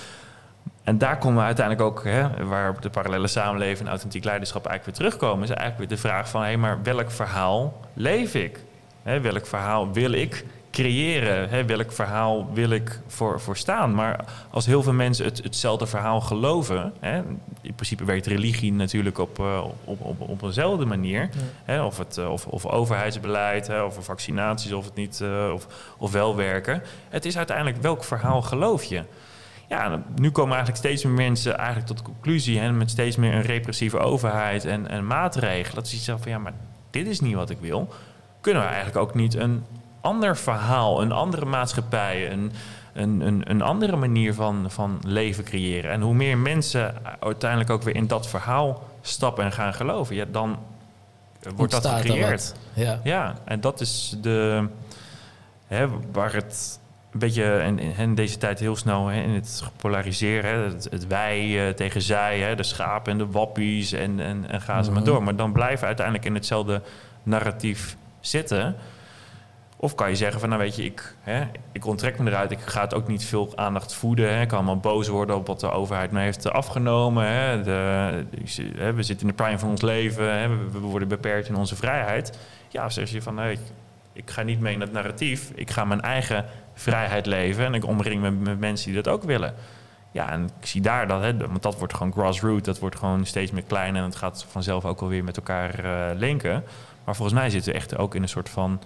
En daar komen we uiteindelijk ook, hè, waar de parallele samenleving en authentiek leiderschap eigenlijk weer terugkomen, is eigenlijk weer de vraag van, hé, maar welk verhaal leef ik? Hè, welk verhaal wil ik creëren? Hè, welk verhaal wil ik voor, voor staan? Maar als heel veel mensen het, hetzelfde verhaal geloven, hè, in principe werkt religie natuurlijk op, eh, op, op, op eenzelfde manier, hè, of, het, eh, of, of overheidsbeleid, hè, of vaccinaties, of het niet, eh, of, of wel werken. Het is uiteindelijk welk verhaal geloof je? Ja, nu komen eigenlijk steeds meer mensen eigenlijk tot de conclusie, hè, met steeds meer een repressieve overheid en, en maatregelen, dat ze zeggen van ja, maar dit is niet wat ik wil. Kunnen we eigenlijk ook niet een ander verhaal, een andere maatschappij, een, een, een, een andere manier van, van leven creëren? En hoe meer mensen uiteindelijk ook weer in dat verhaal stappen en gaan geloven, ja, dan wordt dat Ontstaat er gecreëerd. Ja. Ja, en dat is de, hè, waar het een beetje in, in deze tijd heel snel hè, in het gepolariseerd, hè, het, het wij eh, tegen zij, hè, de schapen en de wappies en, en, en ga ze maar Mhm. door. Maar dan blijven we uiteindelijk in hetzelfde narratief zitten. Of kan je zeggen van, nou weet je, ik, hè, ik onttrek me eruit. Ik ga het ook niet veel aandacht voeden. Hè. Ik kan allemaal boos worden op wat de overheid me heeft afgenomen. Hè. De, we zitten in de prime van ons leven. Hè. We, worden beperkt in onze vrijheid. Ja, zeg je van, nee, ik, ik ga niet mee in het narratief. Ik ga mijn eigen vrijheid leven. En ik omring me met mensen die dat ook willen. Ja, en ik zie daar dat, hè, want dat wordt gewoon grassroots. Dat wordt gewoon steeds meer klein. En het gaat vanzelf ook alweer met elkaar eh, linken. Maar volgens mij zitten we echt ook in een soort van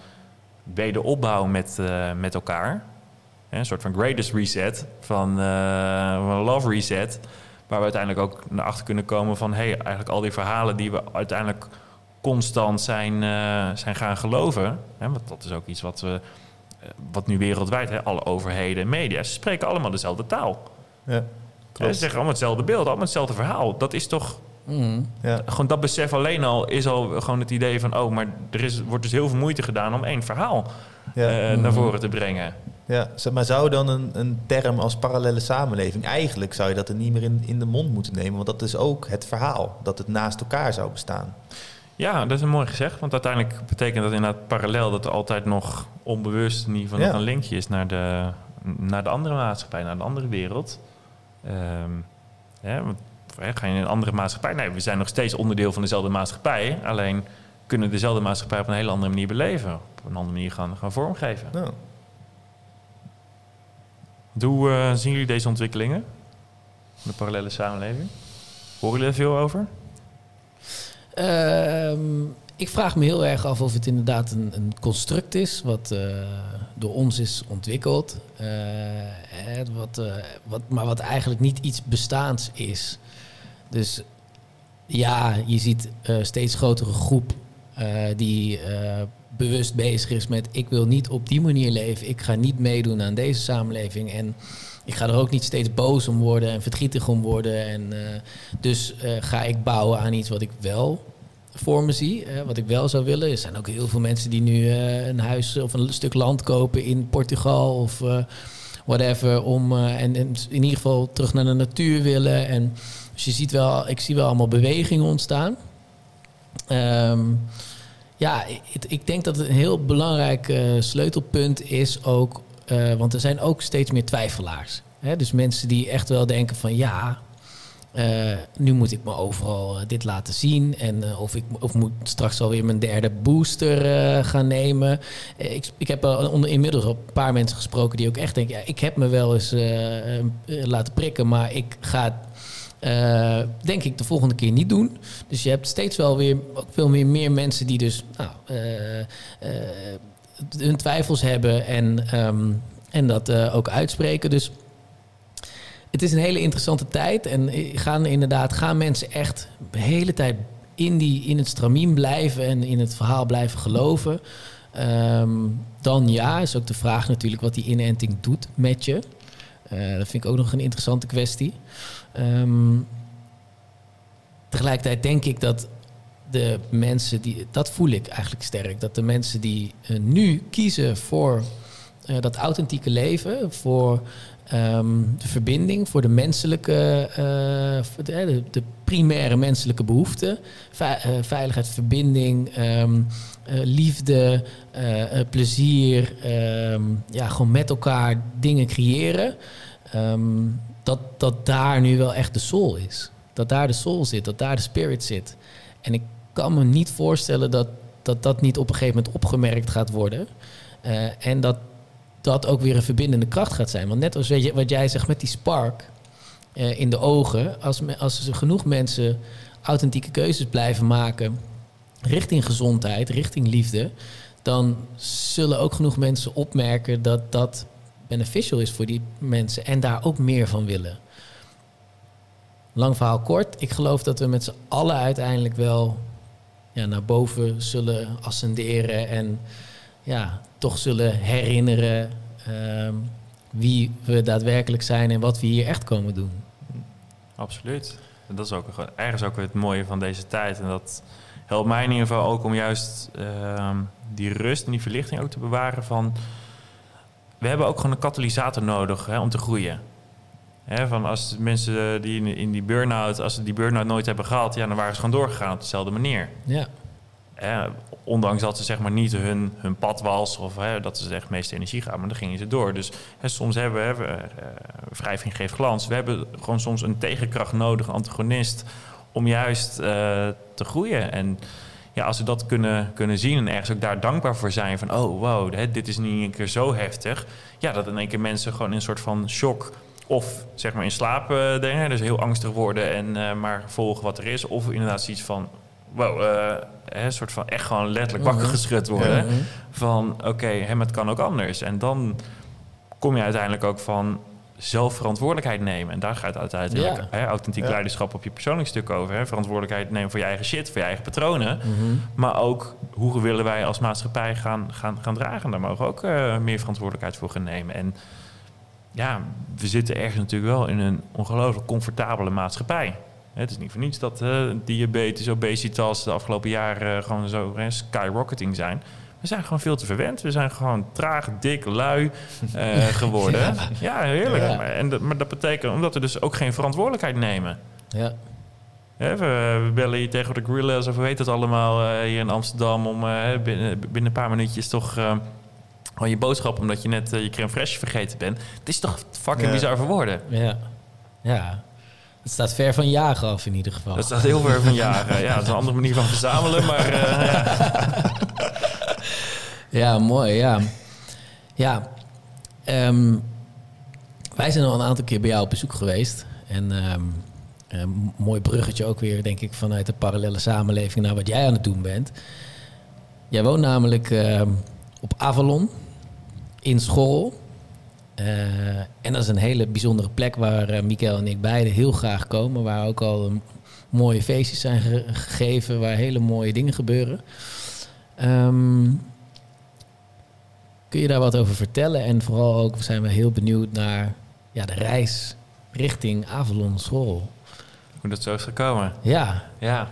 wederopbouw met, eh, met elkaar. Een soort van greatest reset, van, eh, van een love reset. Waar we uiteindelijk ook naar achter kunnen komen van... hey, eigenlijk al die verhalen die we uiteindelijk constant zijn, eh, zijn gaan geloven... Hè, want dat is ook iets wat, we, wat nu wereldwijd, hè, alle overheden en media... ze spreken allemaal dezelfde taal. Ja, klopt. Ze zeggen allemaal hetzelfde beeld, allemaal hetzelfde verhaal. Dat is toch Mhm. Ja. gewoon dat besef alleen al is al gewoon het idee van... oh, maar er is, wordt dus heel veel moeite gedaan om één verhaal Ja. eh, naar voren te brengen. Ja, maar zou dan een, een term als parallele samenleving... eigenlijk zou je dat er niet meer in, in de mond moeten nemen... want dat is ook het verhaal, dat het naast elkaar zou bestaan. Ja, dat is een mooi gezegd. Want uiteindelijk betekent dat inderdaad parallel dat er altijd nog onbewust in ieder geval Ja. nog een linkje is naar de, naar de andere maatschappij, naar de andere wereld. Ehm, hè, want, hè, ga je in een andere maatschappij? Nee, we zijn nog steeds onderdeel van dezelfde maatschappij. Alleen kunnen we dezelfde maatschappij op een hele andere manier beleven. Op een andere manier gaan, gaan vormgeven. Nou, Hoe eh, zien jullie deze ontwikkelingen? De parallele samenleving? Horen jullie er veel over? Ehm, ik vraag me heel erg af of het inderdaad een, een construct is wat eh, door ons is ontwikkeld. eh, hè, wat, eh, wat, maar wat eigenlijk niet iets bestaans is. Dus ja, je ziet een steeds grotere groep eh, die eh, bewust bezig is met ik wil niet op die manier leven. Ik ga niet meedoen aan deze samenleving. En ik ga er ook niet steeds boos om worden en verdrietig om worden. En, eh, dus eh, ga ik bouwen aan iets wat ik wel voor me zie, eh, wat ik wel zou willen. Er zijn ook heel veel mensen die nu eh, een huis of een stuk land kopen in Portugal of eh, whatever. Om, eh, en, en in ieder geval terug naar de natuur willen. En dus je ziet wel, ik zie wel allemaal bewegingen ontstaan. Ehm, ja, ik, ik denk dat het een heel belangrijk eh, sleutelpunt is ook, eh, want er zijn ook steeds meer twijfelaars. Hè? Dus mensen die echt wel denken van ja, eh, nu moet ik me overal dit laten zien. En of ik of moet straks alweer mijn derde booster gaan nemen. Ik, ik heb onder, inmiddels al een paar mensen gesproken die ook echt denken: ja, ik heb me wel eens laten prikken, maar ik ga eh, denk ik de volgende keer niet doen. Dus je hebt steeds wel weer veel meer, meer mensen die dus nou, eh, eh, hun twijfels hebben en, ehm, en dat ook uitspreken. Dus het is een hele interessante tijd. En gaan inderdaad, gaan mensen echt de hele tijd in, die, in het stramien blijven en in het verhaal blijven geloven. Ehm, dan ja, is ook de vraag natuurlijk wat die inenting doet met je. Dat vind ik ook nog een interessante kwestie. Ehm, tegelijkertijd denk ik dat de mensen die, dat voel ik eigenlijk sterk, dat de mensen die eh, nu kiezen voor eh, dat authentieke leven, voor ehm, de verbinding, voor de menselijke, eh, de, primaire menselijke behoeften, Ve- eh, veiligheid, verbinding, ehm, eh, liefde, plezier, ja, gewoon met elkaar dingen creëren, dat, dat daar nu wel echt de soul is. Dat daar de soul zit, dat daar de spirit zit. En ik kan me niet voorstellen dat dat, dat niet op een gegeven moment opgemerkt gaat worden. Eh, en dat dat ook weer een verbindende kracht gaat zijn. Want net als weet je, wat jij zegt met die spark eh, in de ogen, als, me- als er genoeg mensen authentieke keuzes blijven maken richting gezondheid, richting liefde, dan zullen ook genoeg mensen opmerken dat dat beneficial is voor die mensen en daar ook meer van willen. Lang verhaal kort. Ik geloof dat we met z'n allen uiteindelijk wel ja, naar boven zullen ascenderen en ja, toch zullen herinneren ehm, wie we daadwerkelijk zijn en wat we hier echt komen doen. Absoluut. Dat is ook ergens ook het mooie van deze tijd. En dat helpt mij in ieder geval ook om juist ehm, die rust en die verlichting ook te bewaren van... We hebben ook gewoon een katalysator nodig hè, om te groeien. Hè, van als mensen die in, in die burn-out, als ze die burn-out nooit hebben gehad, ja, dan waren ze gewoon doorgegaan op dezelfde manier. Ja, Hè, ondanks dat ze zeg maar niet hun, hun pad was of hè, dat ze echt meeste energie gaan, maar dan gingen ze door. Dus hè, soms hebben we, hè, eh, wrijving geeft glans, we hebben gewoon soms een tegenkracht nodig, een antagonist, om juist eh, te groeien. En ja, als we dat kunnen, kunnen zien en ergens ook daar dankbaar voor zijn van, oh wow, hè, dit is niet één keer zo heftig. Ja, dat in één keer mensen gewoon in een soort van shock of zeg maar in slaap eh, denken, dus heel angstig worden en eh, maar volgen wat er is. Of inderdaad zoiets van, wow, hè, een soort van echt gewoon letterlijk wakker Mhm. geschud worden. Mhm. Van oké, hè, maar het kan ook anders. En dan kom je uiteindelijk ook van zelf verantwoordelijkheid nemen. En daar gaat het uiteindelijk Ja. hè, authentiek Ja. leiderschap op je persoonlijk stuk over. Hè? Verantwoordelijkheid nemen voor je eigen shit, voor je eigen patronen. Mhm. Maar ook hoe willen wij als maatschappij gaan, gaan, gaan dragen. Daar mogen we ook eh, meer verantwoordelijkheid voor gaan nemen. En ja, we zitten ergens natuurlijk wel in een ongelooflijk comfortabele maatschappij. Het is niet voor niets dat eh, diabetes, obesitas de afgelopen jaren gewoon zo hè, skyrocketing zijn. We zijn gewoon veel te verwend. We zijn gewoon traag, dik, lui eh, geworden. Ja, heerlijk. Ja. Maar, en dat, maar dat betekent omdat we dus ook geen verantwoordelijkheid nemen. ja. We, we bellen hier tegen de gorillas of hoe heet dat allemaal eh, hier in Amsterdam om eh, binnen, binnen een paar minuutjes toch gewoon je boodschap omdat je net je crème fraîche vergeten bent. Het is toch fucking Ja. bizar voor woorden. Ja. Ja. Het staat ver van jagen af in ieder geval. Dat staat heel ver van jaren. Ja, het is een andere manier van verzamelen, maar ja. Mooi, ja. Ja, ehm, wij zijn al een aantal keer bij jou op bezoek geweest. En ehm, een mooi bruggetje ook weer, denk ik, vanuit de parallele samenleving naar wat jij aan het doen bent. Jij woont namelijk ehm, op Avalon in Schorrel. Eh, en dat is een hele bijzondere plek waar Mikael en ik beide heel graag komen. Waar ook al mooie feestjes zijn ge- gegeven, waar hele mooie dingen gebeuren. Ehm, kun je daar wat over vertellen? En vooral ook zijn we heel benieuwd naar ja, de reis richting Avalon Schorrel. hoe dat zo is gekomen. Ja, Ja.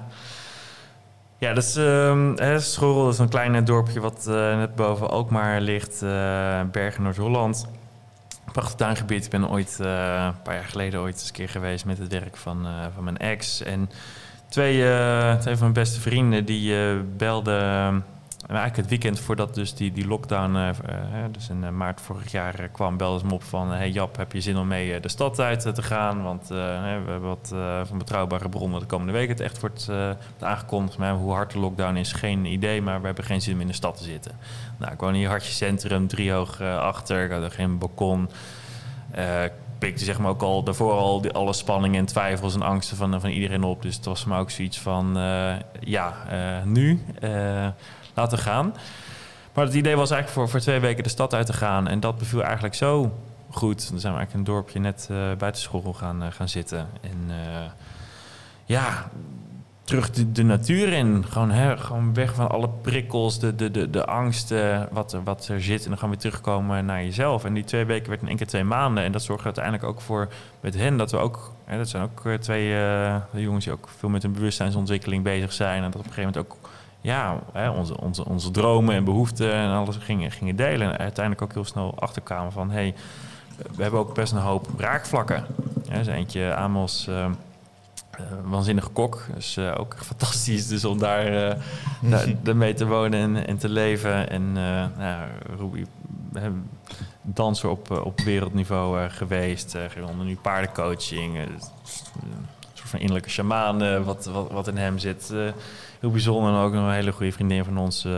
Ja, dat is, ehm Schorrel is een klein dorpje wat eh, net boven Alkmaar ligt, eh, Bergen, Noord-Holland. Prachtig tuingebied. Ik ben ooit, eh, een paar jaar geleden ooit eens een keer geweest met het werk van, eh, van mijn ex. En twee, eh, twee van mijn beste vrienden die eh, belden... eigenlijk het weekend voordat dus die, die lockdown, eh, eh, dus in eh, maart vorig jaar kwam, belden ze me op van... Hey Jap, heb je zin om mee de stad uit te gaan? Want we hebben wat van betrouwbare bronnen de komende week het echt wordt, aangekondigd. Maar hoe hard de lockdown is, geen idee. Maar we hebben geen zin om in de stad te zitten. Nou, ik woon hier hartje centrum, driehoog eh achter. Ik had geen balkon. Ik pikte zeg maar ook al daarvoor al die, alle spanningen en twijfels en angsten van, van iedereen op. Dus het was mij ook zoiets van, ja, nu, laten gaan. Maar het idee was eigenlijk voor, voor twee weken de stad uit te gaan. En dat beviel eigenlijk zo goed. Dan zijn we eigenlijk een dorpje net eh buiten school gaan, eh, gaan zitten. En eh, ja, terug de, de natuur in. Gewoon, hè, gewoon weg van alle prikkels, de, de, de, angsten, wat er, wat er zit. En dan gaan we terugkomen naar jezelf. En die twee weken werd in één keer twee maanden. En dat zorgde uiteindelijk ook voor met hen dat we ook... Hè, dat zijn ook twee jongens die ook veel met hun bewustzijnseontwikkeling bezig zijn. En dat op een gegeven moment ook ja, hè, onze, onze, onze dromen en behoeften en alles gingen, gingen delen. En uiteindelijk ook heel snel achterkwamen van... Hey, we hebben ook best een hoop raakvlakken. Er is eentje, Amos... eh, waanzinnige kok. Dus eh, ook fantastisch dus om daar, daar, daarmee te wonen en, en te leven. En nou, Ruby, danser op, op wereldniveau geweest. Uh, onder nu paardencoaching. dus, soort van innerlijke shamaan eh, wat, wat, wat in hem zit. Eh, heel bijzonder. En ook een hele goede vriendin van ons, eh,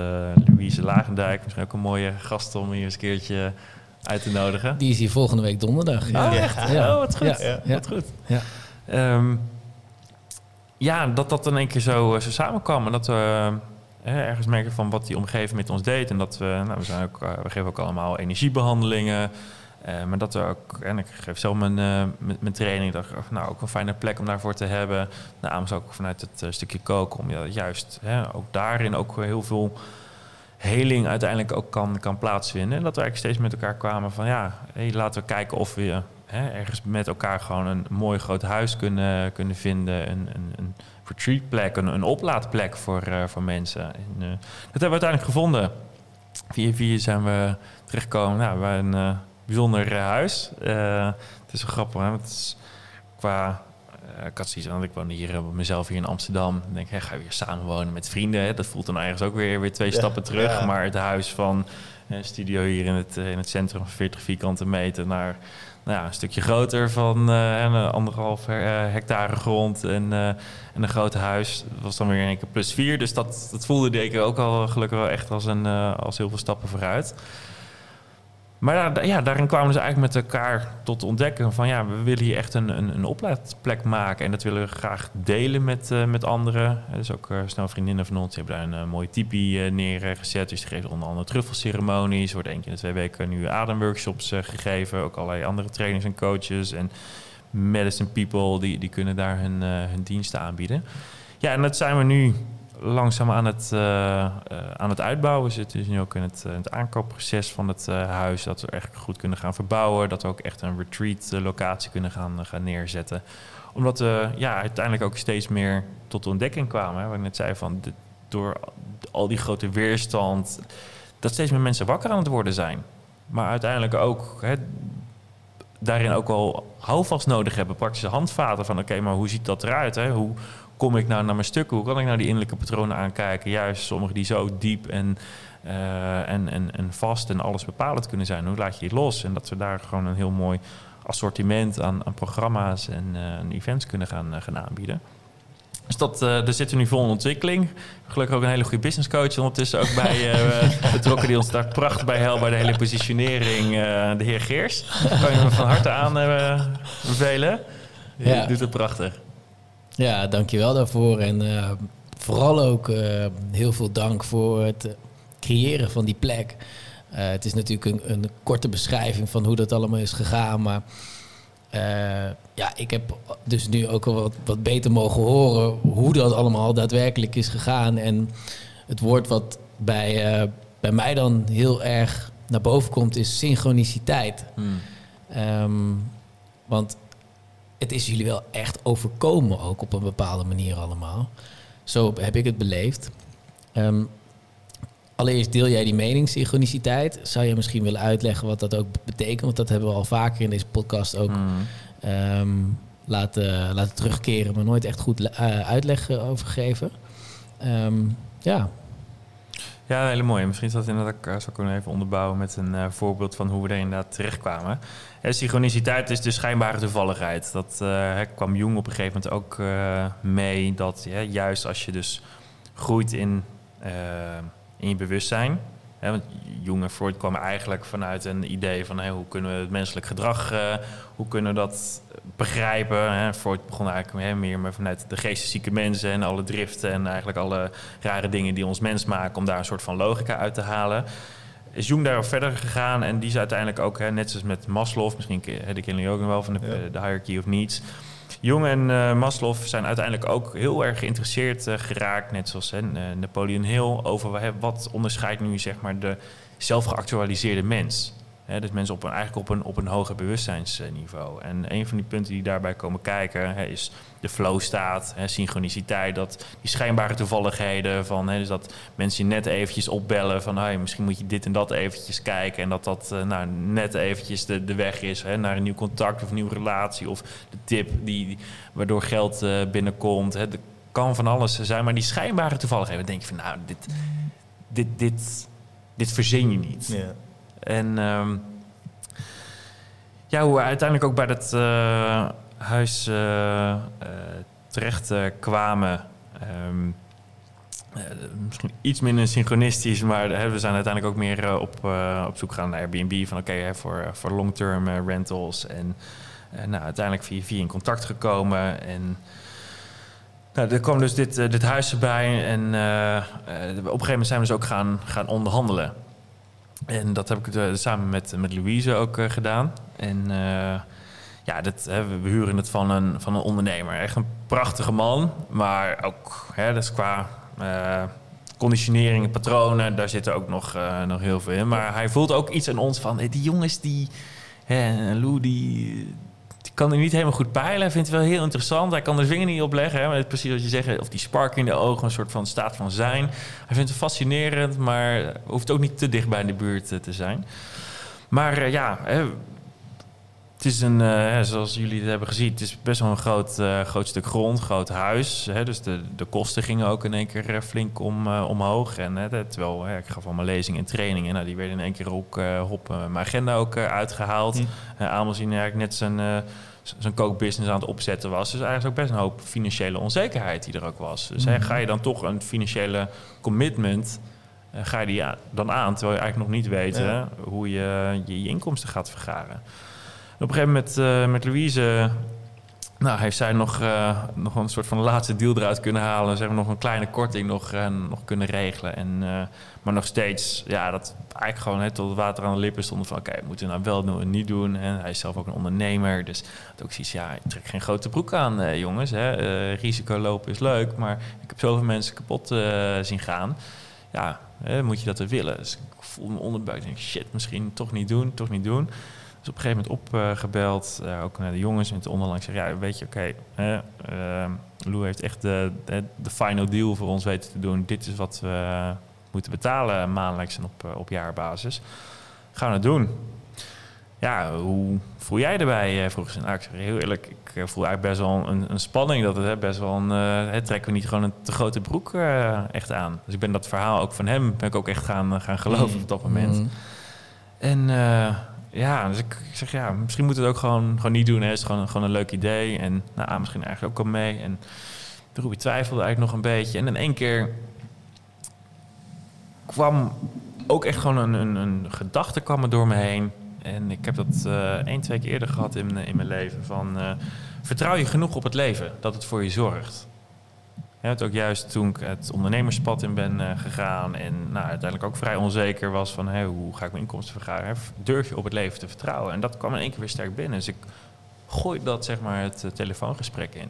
Louise Lagendijk. Misschien ook een mooie gast om hier eens een keertje uit te nodigen. die is hier volgende week donderdag. Ja, Oh, echt? Ja. Oh, wat goed. Ja, ja. Wat goed. Ja. Ehm, ja, dat dat in één keer zo, zo samenkwam. En dat we eh, ergens merken van wat die omgeving met ons deed. En dat we, nou, we, zijn ook, we geven ook allemaal energiebehandelingen. Eh, maar dat we ook, en ik geef mijn, eh, mijn, mijn training, dat ik, nou ook een fijne plek om daarvoor te hebben. Namens ook vanuit het eh, stukje koken, om juist hè, ook daarin ook heel veel heling uiteindelijk ook kan, kan plaatsvinden. En dat we eigenlijk steeds met elkaar kwamen van ja, laten we kijken of we hè, ergens met elkaar gewoon een mooi groot huis kunnen, kunnen vinden. Een, een, een retreatplek, een, een oplaadplek voor, voor mensen. En, dat hebben we uiteindelijk gevonden. Via via zijn we terechtgekomen. Nou, we bijzonder eh, huis. Eh, het is wel grappig, hè? want Het is qua... eh, ik had zoiets ik woon hier eh, mezelf hier in Amsterdam. Dan denk ik, hè, ga je weer samenwonen met vrienden. Hè? Dat voelt dan ergens ook weer, weer twee Ja, stappen terug. ja. Maar het huis van een studio hier in het, in het centrum van 40 vierkante meter naar nou ja, een stukje groter van een anderhalf hectare grond en, en een groot huis. Dat was dan weer in één keer plus vier. Dus dat, dat voelde denk ik ook al gelukkig wel echt als, een, als heel veel stappen vooruit. Maar ja, daarin kwamen dus eigenlijk met elkaar tot ontdekken van ja, we willen hier echt een, een, een oplaadplek maken. En dat willen we graag delen met, eh, met anderen. Er is ook eh, snel vriendinnen van ons, die hebben daar een eh, mooie tipi neergezet. Dus die geven onder andere truffelceremonies. Er wordt één keer in de twee weken nu ademworkshops gegeven. Ook allerlei andere trainers en coaches. En medicine people, die, die kunnen daar hun, hun diensten aanbieden. Ja, en dat zijn we nu langzaam aan het, eh, eh, aan het uitbouwen. We zitten dus nu ook in het, eh, het aankoopproces van het huis. Dat we echt goed kunnen gaan verbouwen. Dat we ook echt een retreat locatie kunnen gaan, gaan neerzetten. Omdat we ja, uiteindelijk ook steeds meer tot de ontdekking kwamen. Hè, wat ik net zei, van door al die grote weerstand... dat steeds meer mensen wakker aan het worden zijn. Maar uiteindelijk ook hè, daarin ook wel houvast nodig hebben. Praktische handvaten van oké, maar hoe ziet dat eruit? Hè? Hoe kom ik nou naar mijn stukken? Hoe kan ik nou die innerlijke patronen aankijken? Juist sommige die zo diep en, uh, en, en, en vast en alles bepalend kunnen zijn. Hoe laat je die los? En dat we daar gewoon een heel mooi assortiment aan, aan programma's en, uh, events kunnen gaan, uh, gaan aanbieden. Dus dat, uh, daar zitten we nu vol in ontwikkeling. Gelukkig ook een hele goede business coach ondertussen ook bij uh, betrokken die ons daar prachtig bij helpt bij de hele positionering. Uh, de heer Geers. Kan je me van harte aanbevelen. Je Ja. doet het prachtig. Ja, dankjewel daarvoor. En eh, vooral ook eh, heel veel dank voor het eh, creëren van die plek. Het is natuurlijk een, een korte beschrijving van hoe dat allemaal is gegaan. Maar ja, ik heb dus nu ook al wat, wat beter mogen horen hoe dat allemaal daadwerkelijk is gegaan. En het woord wat bij, bij mij dan heel erg naar boven komt is synchroniciteit. Hmm. Ehm, want het is jullie wel echt overkomen ook op een bepaalde manier allemaal. Zo heb ik het beleefd. Ehm, allereerst deel jij die mening, synchroniciteit. Zou je misschien willen uitleggen wat dat ook betekent? Want dat hebben we al vaker in deze podcast ook Hmm. ehm, laten, laten terugkeren, maar nooit echt goed eh, uitleg eh, over gegeven. Ehm, ja, Ja, hele mooie. Misschien is dat ik zou kunnen even onderbouwen met een eh, voorbeeld van hoe we er inderdaad terechtkwamen. Ja, synchroniciteit is de schijnbare toevalligheid. Dat eh, kwam Jung op een gegeven moment ook eh, mee. Dat juist als je dus groeit in, eh, in je bewustzijn. Hè, want Jung en Freud kwamen eigenlijk vanuit een idee van hè, hoe kunnen we het menselijk gedrag, eh, hoe kunnen we dat begrijpen. Hè. Freud begon eigenlijk hè, meer maar vanuit de geesteszieke mensen en alle driften en eigenlijk alle rare dingen die ons mens maken, om daar een soort van logica uit te halen. Is Jung daarop verder gegaan en die is uiteindelijk ook, hè, net zoals met Maslow, misschien kennen jullie ook nog wel van de, Ja. eh, de hierarchy of needs. Jung en eh, Maslow zijn uiteindelijk ook heel erg geïnteresseerd eh, geraakt, net zoals hè, Napoleon Hill, over hè, wat onderscheidt nu zeg maar de zelfgeactualiseerde mens. Dus mensen op een, eigenlijk op een, op een hoger bewustzijnsniveau. En een van die punten die daarbij komen kijken is de flow staat, synchroniciteit, dat die schijnbare toevalligheden van, dus dat mensen je net eventjes opbellen van, hey, misschien moet je dit en dat eventjes kijken en dat dat eh, nou, net eventjes de, de weg is naar een nieuw contact of nieuwe relatie of de tip die, waardoor geld eh, binnenkomt. Hè, er kan van alles zijn, maar die schijnbare toevalligheden, dan denk je van, nou, dit, dit, dit, dit verzin je niet. Ja. En ehm, ja, hoe we uiteindelijk ook bij dat eh, huis eh, terecht kwamen. ehm, eh, misschien iets minder synchronistisch, maar we zijn uiteindelijk ook meer op, op zoek gegaan naar Airbnb. Van oké, voor, voor long-term rentals. En nou, uiteindelijk via, via in contact gekomen. En nou, er kwam dus dit, dit huis erbij. En op een gegeven moment zijn we dus ook gaan, gaan onderhandelen. En dat heb ik eh, samen met, met Louise ook eh, gedaan. En eh, ja, dat, we huren het van een, van een ondernemer. Echt een prachtige man. Maar ook, hè, dus qua eh, conditionering, patronen, daar zitten ook nog, nog heel veel in. Maar hij voelt ook iets aan ons van, hey, die jongens die... Hè, Lou, die kan er niet helemaal goed peilen. Hij vindt het wel heel interessant. Hij kan de vinger niet op leggen. Hè? Maar het precies wat je zegt. Of die spark in de ogen, een soort van staat van zijn. Hij vindt het fascinerend, maar hoeft ook niet te dicht bij in de buurt eh, te zijn. Maar eh, ja, hè, het is een, eh, zoals jullie het hebben gezien, het is best wel een groot, eh, groot stuk grond, groot huis. Hè, dus de, de kosten gingen ook in één keer eh, flink om, omhoog. En hè, terwijl hè, ik gaf allemaal lezingen en trainingen, nou, die werden in één keer ook op mijn agenda ook eh, uitgehaald. Hm. Amelzien eigenlijk net zijn, zijn kookbusiness aan het opzetten was. Dus eigenlijk ook best een hoop financiële onzekerheid die er ook was. Dus hè, ga je dan toch een financiële commitment, ga je die dan aan, terwijl je eigenlijk nog niet weet Ja. hoe je, je je inkomsten gaat vergaren. En op een gegeven moment eh, met Louise, nou, heeft zij nog, eh, nog een soort van laatste deal eruit kunnen halen. Ze hebben nog een kleine korting nog, eh, nog kunnen regelen. En, eh, maar nog steeds, ja, dat eigenlijk gewoon hè, tot het water aan de lippen stond van... oké, moeten we nou wel doen en niet doen? En hij is zelf ook een ondernemer, dus had ook zoiets... ja, trek geen grote broek aan, eh, jongens. Hè. Eh, risico lopen is leuk, maar ik heb zoveel mensen kapot eh, zien gaan. Ja, moet je dat er willen? Dus ik voel me onderbuik. Ik denk, shit, misschien toch niet doen, toch niet doen. Dus op een gegeven moment opgebeld, eh, ook naar de jongens de onderlang. Zeg, ja, weet je, oké, ehm, Lou heeft echt de, de, de final deal voor ons weten te doen. Dit is wat we moeten betalen maandelijks en op, eh, op jaarbasis. Gaan we het doen. ja, hoe voel jij erbij? eh, vroeg ze. Nou, ik zeg heel eerlijk, ik eh, voel eigenlijk best wel een, een spanning. Dat het hè, best wel een... eh, hè, trekken we niet gewoon een te grote broek eh, echt aan. Dus ik ben dat verhaal ook van hem, ben ik ook echt gaan, eh, gaan geloven op dat moment. Mm. En eh, ja, dus ik, zeg ja, misschien moet het ook gewoon, gewoon niet doen. Hè. Het is gewoon, gewoon een leuk idee. En nou, ah, misschien eigenlijk ook wel mee. En Ruby twijfelde eigenlijk nog een beetje. En in één keer kwam ook echt gewoon een, een, een gedachte kwam er door me heen. En ik heb dat eh één, twee keer eerder gehad in, in mijn leven. Van, eh, vertrouw je genoeg op het leven, dat het voor je zorgt. Ja, het ook juist toen ik het ondernemerspad in ben eh, gegaan en nou, uiteindelijk ook vrij onzeker was van hoe ga ik mijn inkomsten vergaren, durf je op het leven te vertrouwen. En dat kwam in één keer weer sterk binnen. Dus ik gooi dat zeg maar het eh, telefoongesprek in.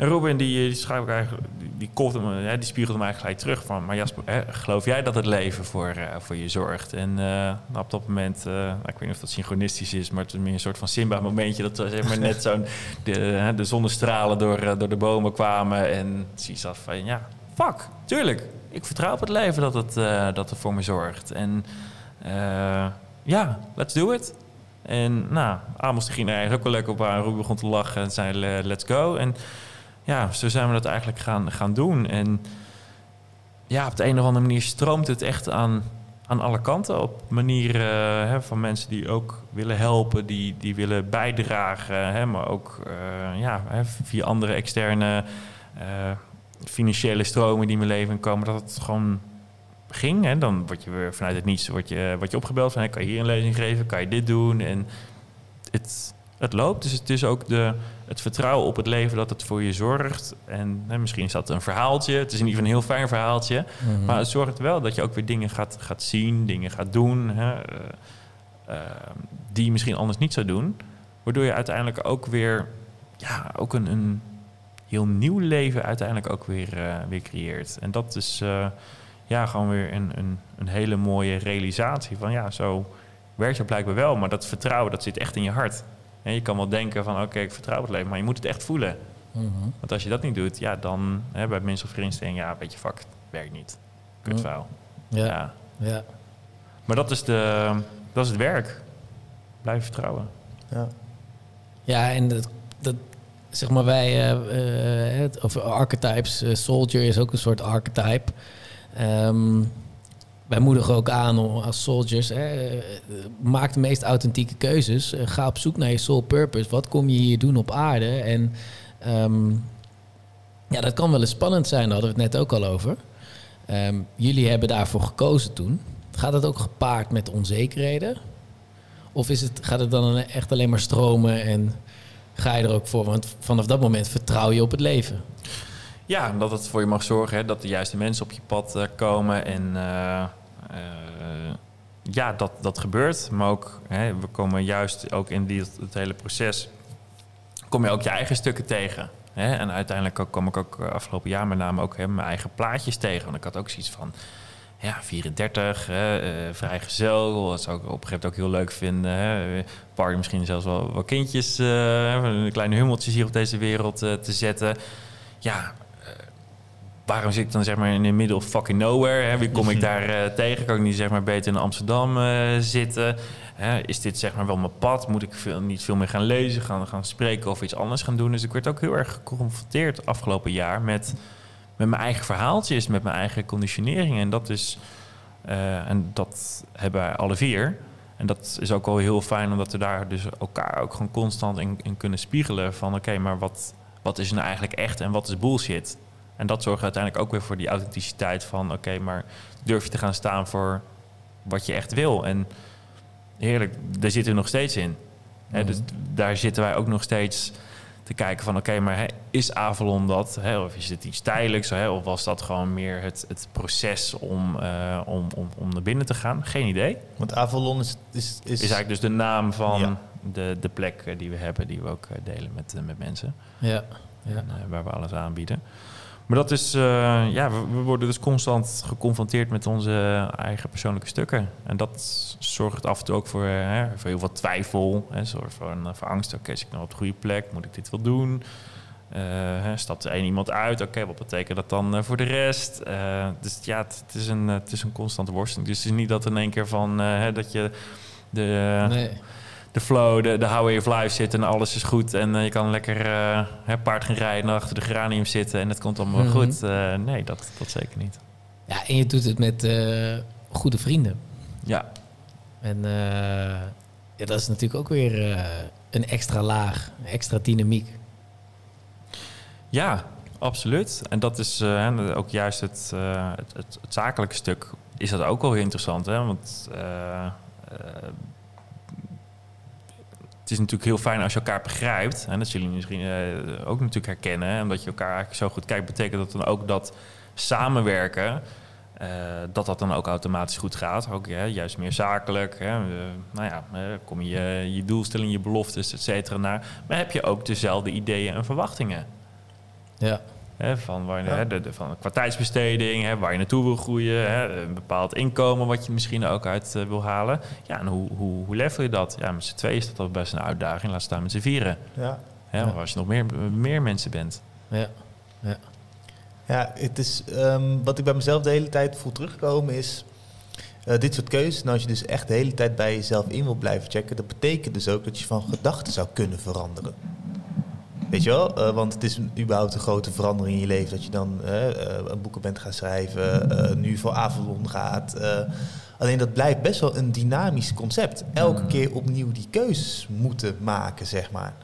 En Robin die, die schrijft ook eigenlijk, die, me, hè, die spiegelde me eigenlijk gelijk terug van, maar Jasper, hè, geloof jij dat het leven voor, eh, voor je zorgt? En eh, nou, op dat moment, eh, nou, ik weet niet of dat synchronistisch is, maar het is meer een soort van Simba momentje dat zeg maar net zo'n de, de zonnestralen door, eh, door de bomen kwamen en af van, ja, fuck, tuurlijk, ik vertrouw op het leven dat het, eh, dat het voor me zorgt. En eh, ja, let's do it. En nou, Amos ging er eigenlijk ook wel lekker op aan. Ruben begon te lachen en zei le- let's go. En ja, zo zijn we dat eigenlijk gaan, gaan doen. En ja, op de een of andere manier stroomt het echt aan, aan alle kanten. Op manieren eh, hè, van mensen die ook willen helpen, die, die willen bijdragen. Hè, maar ook eh, ja, hè, via andere externe eh, financiële stromen die in mijn leven komen. Dat het gewoon ging. Hè. Dan word je weer vanuit het niets word je, word je opgebeld van... Kan je hier een lezing geven, kan je dit doen? En het, het loopt. Dus het is ook de, het vertrouwen op het leven dat het voor je zorgt. En hè, misschien is dat een verhaaltje. Het is in ieder geval een heel fijn verhaaltje. Mhm. Maar het zorgt wel dat je ook weer dingen gaat, gaat zien, dingen gaat doen... Hè, eh, eh, die je misschien anders niet zou doen. Waardoor je uiteindelijk ook weer... Ja, ook een, een heel nieuw leven uiteindelijk ook weer, eh, weer creëert. En dat is ja, gewoon weer een, een, een hele mooie realisatie van... ja, zo werkt het blijkbaar wel. Maar dat vertrouwen, dat zit echt in je hart. En je kan wel denken van, oké, ik vertrouw het leven. Maar je moet het echt voelen. Mhm. Want als je dat niet doet, ja, dan hè, bij mensen of instelling... ja, weet je, fuck, het werkt niet. Kut Ja. vuil. Ja, Ja. ja. Maar dat is, de, dat is het werk. Blijven vertrouwen. Ja. Ja, en dat, dat zeg maar wij, eh, eh, het, over archetypes, eh, soldier is ook een soort archetype. Ehm, wij moedigen ook aan als soldiers, eh, maak de meest authentieke keuzes. Eh, ga op zoek naar je soul purpose. Wat kom je hier doen op aarde? En ehm, ja, dat kan wel eens spannend zijn, daar hadden we het net ook al over. Ehm, jullie hebben daarvoor gekozen toen. Gaat het ook gepaard met onzekerheden? Of is het, gaat het dan echt alleen maar stromen en ga je er ook voor? Want vanaf dat moment vertrouw je op het leven. Ja, dat het voor je mag zorgen hè, dat de juiste mensen op je pad eh, komen. En ja, dat, dat gebeurt. Maar ook, hè, we komen juist ook in die, het hele proces... kom je ook je eigen stukken tegen. Hè? En uiteindelijk ook, kwam ik ook eh, afgelopen jaar met name ook hè, mijn eigen plaatjes tegen. Want ik had ook zoiets van... Ja, 34, hè, eh, vrijgezel. Dat zou ik op een gegeven moment ook heel leuk vinden. Hè. Party misschien zelfs wel, wel kindjes, eh, een kleine hummeltjes hier op deze wereld eh, te zetten. Ja, eh, waarom zit ik dan zeg maar in the middle of fucking nowhere? Hè? Wie kom ik daar eh, tegen? Kan ik niet zeg maar beter in Amsterdam eh, zitten? Hè? Is dit zeg maar wel mijn pad? Moet ik veel, niet veel meer gaan lezen, gaan, gaan spreken of iets anders gaan doen? Dus ik werd ook heel erg geconfronteerd afgelopen jaar met, met mijn eigen verhaaltjes, met mijn eigen conditionering. En dat is, eh, en dat hebben wij alle vier. En dat is ook wel heel fijn, omdat we daar dus elkaar ook gewoon constant in, in kunnen spiegelen. Van oké, maar wat, wat is nou eigenlijk echt en wat is bullshit? En dat zorgt uiteindelijk ook weer voor die authenticiteit van... oké, maar durf je te gaan staan voor wat je echt wil? En heerlijk, daar zitten we nog steeds in. Hè, dus daar zitten wij ook nog steeds te kijken van... oké, maar is Avalon dat? Of is het iets tijdelijks? Of was dat gewoon meer het, het proces om, eh, om, om, om naar binnen te gaan? Geen idee. Want Avalon is... is, is, Is eigenlijk dus de naam van Ja. de, de plek eh, die we hebben... die we ook eh, delen met, met mensen. Ja, ja. En, waar we alles aanbieden. Maar dat is, eh, ja, we, worden dus constant geconfronteerd met onze eigen persoonlijke stukken. En dat zorgt af en toe ook voor, eh, hè, voor heel veel twijfel. Hè, zorgt voor, een, voor angst. Oké, zit ik nou op de goede plek? Moet ik dit wel doen? Hè, stapt er één iemand uit? Oké, wat betekent dat dan voor de rest? Dus ja, het, is een, het is een constante worsteling. Dus het is niet dat in één keer van hè, dat je de, nee. De flow, de, de highway of life zit en alles is goed. En eh, je kan lekker eh, hè, paard gaan rijden en achter de geranium zitten en het komt allemaal Mhm. goed. Eh, nee, dat, dat zeker niet. Ja, en je doet het met goede vrienden. Ja, En ja, dat is natuurlijk ook weer een extra laag, een extra dynamiek. Ja, absoluut. En dat is ook juist het, het, het, het zakelijke stuk. Is dat ook wel heel interessant, hè? Want het is natuurlijk heel fijn als je elkaar begrijpt. En dat zullen jullie misschien eh, ook natuurlijk herkennen. Omdat je elkaar eigenlijk zo goed kijkt, betekent dat dan ook dat samenwerken. eh, dat dat dan ook automatisch goed gaat. Ook juist meer zakelijk. Hè? Eh, nou ja, kom je je doelstelling, je beloftes, et cetera naar. Maar heb je ook dezelfde ideeën en verwachtingen? Ja, Hè, van, waar, Ja. hè, de, de- van qua tijdsbesteding, hè, waar je naartoe wil groeien, hè, een bepaald inkomen wat je misschien ook uit eh, wil halen. Ja, en hoe, hoe, hoe level je dat? Ja, met z'n tweeën is dat al best een uitdaging. Laat staan met z'n vieren. Ja. Hè, Ja. maar Als je nog meer, meer mensen bent. ja. Ja, het is, ehm, wat ik bij mezelf de hele tijd voel terugkomen is... eh, dit soort keuzes, en als je dus echt de hele tijd bij jezelf in wil blijven checken... dat betekent dus ook dat je van gedachten zou kunnen veranderen. Weet je wel? Eh, want het is een, überhaupt een grote verandering in je leven... dat je dan eh, een boeken bent gaan schrijven, eh, nu voor Avalon gaat... alleen dat blijft best wel een dynamisch concept. Elke Mm. keer opnieuw die keuzes moeten maken, zeg maar.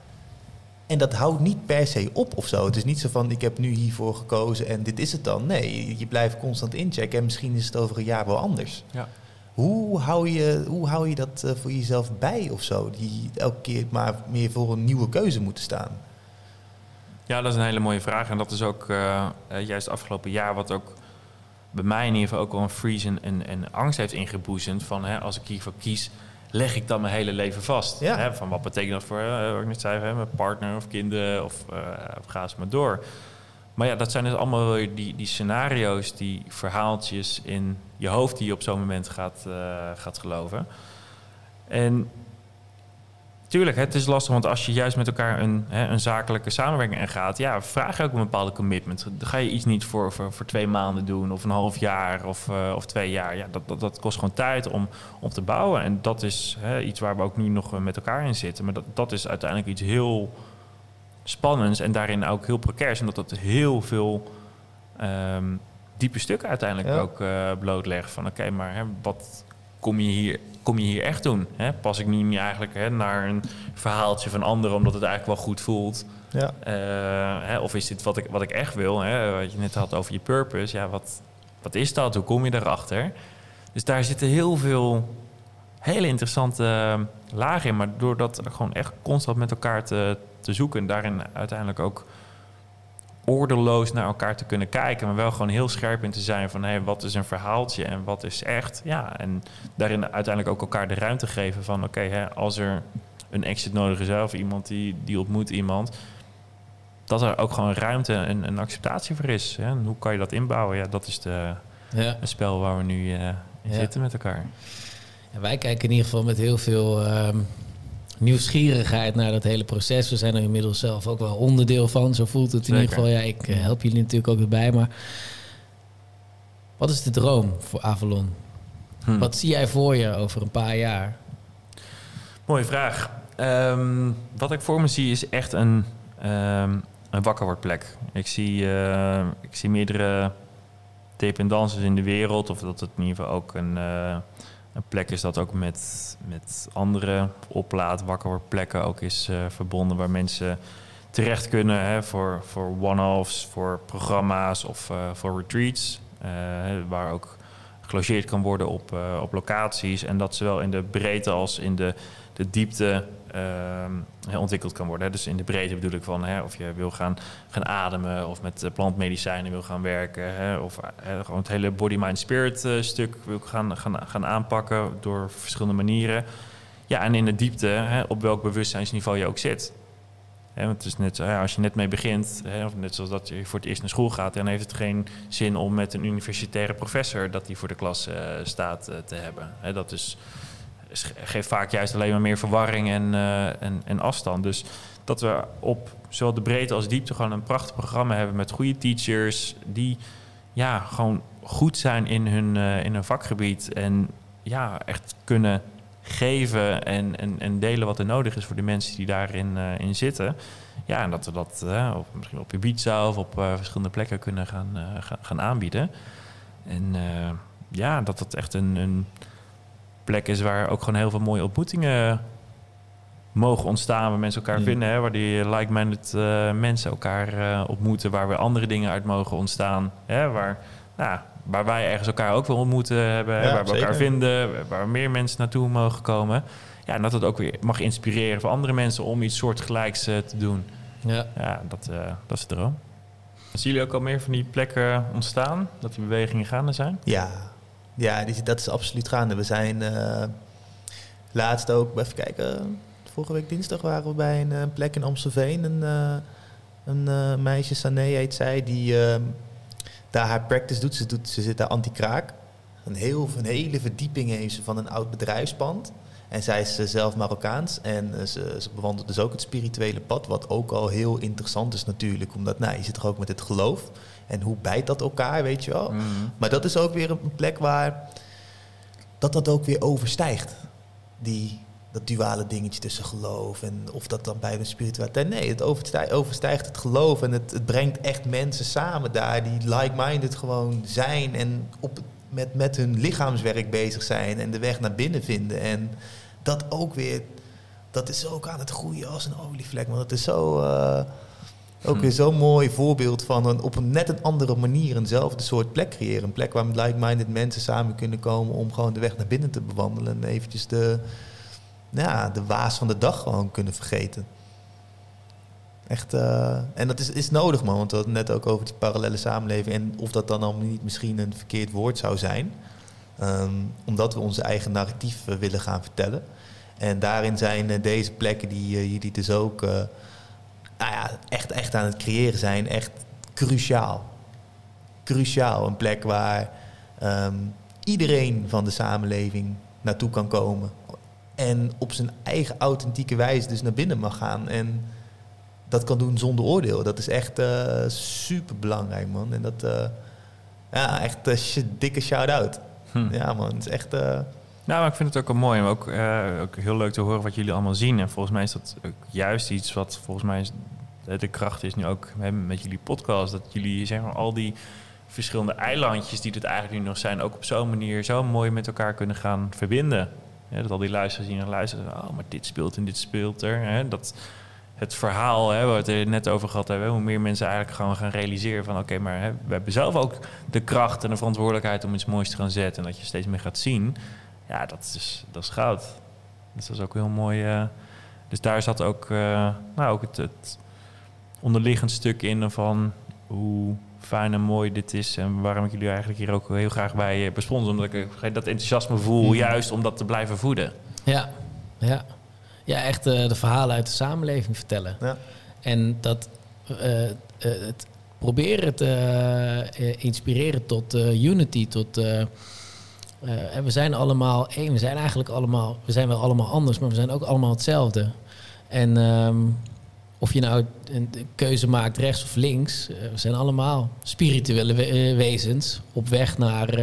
En dat houdt niet per se op of zo. Het is niet zo van, ik heb nu hiervoor gekozen en dit is het dan. Nee, je blijft constant inchecken en misschien is het over een jaar wel anders. Ja. Hoe hou je, hoe hou je dat voor jezelf bij of zo? Die elke keer maar meer voor een nieuwe keuze moeten staan. Ja, dat is een hele mooie vraag. En dat is ook eh, juist afgelopen jaar wat ook bij mij in ieder geval ook wel een freeze en, en, en angst heeft ingeboezemd. Van hè, als ik hiervoor kies, leg ik dan mijn hele leven vast. Ja. Hè, van wat betekent dat voor, eh, wat ik net zei, hè, mijn partner of kinderen of, eh, of ga eens maar door. Maar ja, dat zijn dus allemaal die, die scenario's, die verhaaltjes in je hoofd die je op zo'n moment gaat, gaat geloven. En Tuurlijk, het is lastig, want als je juist met elkaar een, hè, een zakelijke samenwerking aangaat, ja, vraag je ook een bepaalde commitment. Dan ga je iets niet voor, voor, voor twee maanden doen, of een half jaar, of, eh, of twee jaar. Ja, dat, dat, dat kost gewoon tijd om, om te bouwen. En dat is hè, iets waar we ook nu nog eh, met elkaar in zitten. Maar dat, dat is uiteindelijk iets heel spannends en daarin ook heel precairs, omdat dat heel veel ehm, diepe stukken uiteindelijk Ja. ook eh, blootlegt. Van oké, maar hè, wat kom je hier, kom je hier echt doen? Hè? Pas ik nu niet eigenlijk hè, naar een verhaaltje van anderen omdat het eigenlijk wel goed voelt? Ja. Eh, hè, of is dit wat ik, wat ik echt wil? Hè? Wat je net had over je purpose. Ja, wat, wat is dat? Hoe kom je daarachter? Dus daar zitten heel veel hele interessante eh, lagen in. Maar door dat gewoon echt constant met elkaar te, te zoeken... en daarin uiteindelijk ook ordeloos naar elkaar te kunnen kijken... maar wel gewoon heel scherp in te zijn van... Hey, wat is een verhaaltje en wat is echt? Ja, en daarin uiteindelijk ook elkaar de ruimte geven van... oké, hè, als er een exit nodig is... of iemand die, die ontmoet iemand... dat er ook gewoon ruimte en een acceptatie voor is. Hè? En hoe kan je dat inbouwen? Ja, dat is de, Ja. het spel waar we nu eh, in Ja. zitten met elkaar. Wij kijken in ieder geval met heel veel ehm, nieuwsgierigheid naar dat hele proces. We zijn er inmiddels zelf ook wel onderdeel van. Zo voelt het in Zeker. ieder geval. Ja, ik eh, help jullie natuurlijk ook erbij. Maar wat is de droom voor Avalon? Hm. Wat zie jij voor je over een paar jaar? Mooie vraag. Ehm, wat ik voor me zie is echt een, um, een wakkerwordplek. Ik zie, eh, ik zie meerdere dependances in de wereld. Of dat het in ieder geval ook een, eh, een plek is dat ook met, met andere wakkerwordplekken ook is eh, verbonden. Waar mensen terecht kunnen hè, voor, voor one-offs, voor programma's of eh, voor retreats. eh, waar ook gelogeerd kan worden op, op locaties. En dat zowel in de breedte als in de, de diepte ehm, hè, ontwikkeld kan worden. Hè. Dus in de breedte bedoel ik van hè, of je wil gaan, gaan ademen of met eh, plantmedicijnen wil gaan werken. Hè, of eh, gewoon het hele body-mind-spirit eh, stuk wil gaan, gaan, gaan aanpakken door verschillende manieren. Ja, en in de diepte, hè, op welk bewustzijnsniveau je ook zit. Hè, want het is net, ja, als je net mee begint, hè, of net zoals dat je voor het eerst naar school gaat, dan heeft het geen zin om met een universitaire professor dat die voor de klas eh, staat eh, te hebben. Hè, dat is- geeft vaak juist alleen maar meer verwarring en, eh, en, en afstand. Dus dat we op zowel de breedte als diepte gewoon een prachtig programma hebben met goede teachers die ja, gewoon goed zijn in hun, eh, in hun vakgebied en ja, echt kunnen geven en, en, en delen wat er nodig is voor de mensen die daarin eh, in zitten. Ja, en dat we dat op, misschien op Ibiza of op verschillende plekken kunnen gaan, gaan, aanbieden. En ja, dat dat echt een, een plek is waar ook gewoon heel veel mooie ontmoetingen mogen ontstaan. Waar mensen elkaar Mm. vinden, hè, waar die like-minded eh, mensen elkaar eh, ontmoeten. Waar weer andere dingen uit mogen ontstaan. Hè, waar, nou, waar wij ergens elkaar ook wil ontmoeten hebben. Ja, waar we elkaar vinden. Waar meer mensen naartoe mogen komen. Ja, en dat het ook weer mag inspireren voor andere mensen om iets soortgelijks eh, te doen. Ja. Ja, dat, dat is de droom. Zien jullie ook al meer van die plekken ontstaan? Dat die bewegingen gaande zijn? Ja, ja dat is absoluut gaande. We zijn eh, laatst ook, even kijken, vorige week dinsdag waren we bij een, eh, plek in Amstelveen. Een, eh, een meisje, Sané heet zij, die eh, daar haar practice doet. Ze, doet, ze zit daar anti-kraak. Een, heel, een hele verdieping heeft ze van een oud bedrijfspand. En zij is zelf Marokkaans en ze, ze bewandelt dus ook het spirituele pad, wat ook al heel interessant is natuurlijk, omdat nou, je zit er ook met het geloof. En hoe bijt dat elkaar, weet je wel? Maar dat is ook weer een plek waar dat dat ook weer overstijgt. Die, dat duale dingetje tussen geloof en of dat dan bij de spiritualiteit. Nee, het overstijgt, overstijgt het geloof en het, het brengt echt mensen samen daar die like-minded gewoon zijn en op, met, met hun lichaamswerk bezig zijn en de weg naar binnen vinden. En dat ook weer, dat is ook aan het groeien als een olievlek. Want het is zo. eh, ook weer zo'n mooi voorbeeld van een, op een net een andere manier eenzelfde soort plek creëren. Een plek waar like-minded mensen samen kunnen komen om gewoon de weg naar binnen te bewandelen. En eventjes de, ja, de waas van de dag gewoon kunnen vergeten. Echt, eh, en dat is, is nodig man, want we hadden net ook over die parallele samenleving. En of dat dan allemaal niet misschien een verkeerd woord zou zijn. Ehm, omdat we onze eigen narratief eh, willen gaan vertellen. En daarin zijn eh, deze plekken die jullie dus ook nou ja, echt, echt aan het creëren zijn, echt cruciaal. Cruciaal. Een plek waar ehm, iedereen van de samenleving naartoe kan komen. En op zijn eigen authentieke wijze dus naar binnen mag gaan. En dat kan doen zonder oordeel. Dat is echt super belangrijk, man. En dat, eh, ja, echt een sh- dikke shout-out. Hm. Ja, man. Het is echt. Nou, maar ik vind het ook wel mooi. Maar ook, eh, ook heel leuk te horen wat jullie allemaal zien. En volgens mij is dat ook juist iets wat volgens mij eh, de kracht is nu ook met jullie podcast. Dat jullie zeg maar al die verschillende eilandjes die het eigenlijk nu nog zijn, ook op zo'n manier zo mooi met elkaar kunnen gaan verbinden. Dat al die luisteraars zien en luisteren. Oh, maar dit speelt en dit speelt er. Hè, dat het verhaal, hè, waar we het net over gehad hebben, hoe meer mensen eigenlijk gewoon gaan realiseren van oké, maar hè, we hebben zelf ook de kracht en de verantwoordelijkheid om iets moois te gaan zetten. En dat je steeds meer gaat zien. Ja, dat is, dat is goud. Dus dat is ook heel mooi. eh, dus daar zat ook, eh, nou, ook het, het onderliggend stuk in van hoe fijn en mooi dit is. En waarom ik jullie eigenlijk hier ook heel graag bij eh, besponsor. Omdat ik dat enthousiasme voel, Mhm. juist om dat te blijven voeden. Ja, ja. ja echt eh, de verhalen uit de samenleving vertellen. ja. En dat eh, eh, het proberen te eh, inspireren tot eh, unity, tot. Eh, en we zijn allemaal één. We zijn eigenlijk allemaal. We zijn wel allemaal anders, maar we zijn ook allemaal hetzelfde. En ehm, of je nou een keuze maakt rechts of links, eh, we zijn allemaal spirituele eh, wezens op weg naar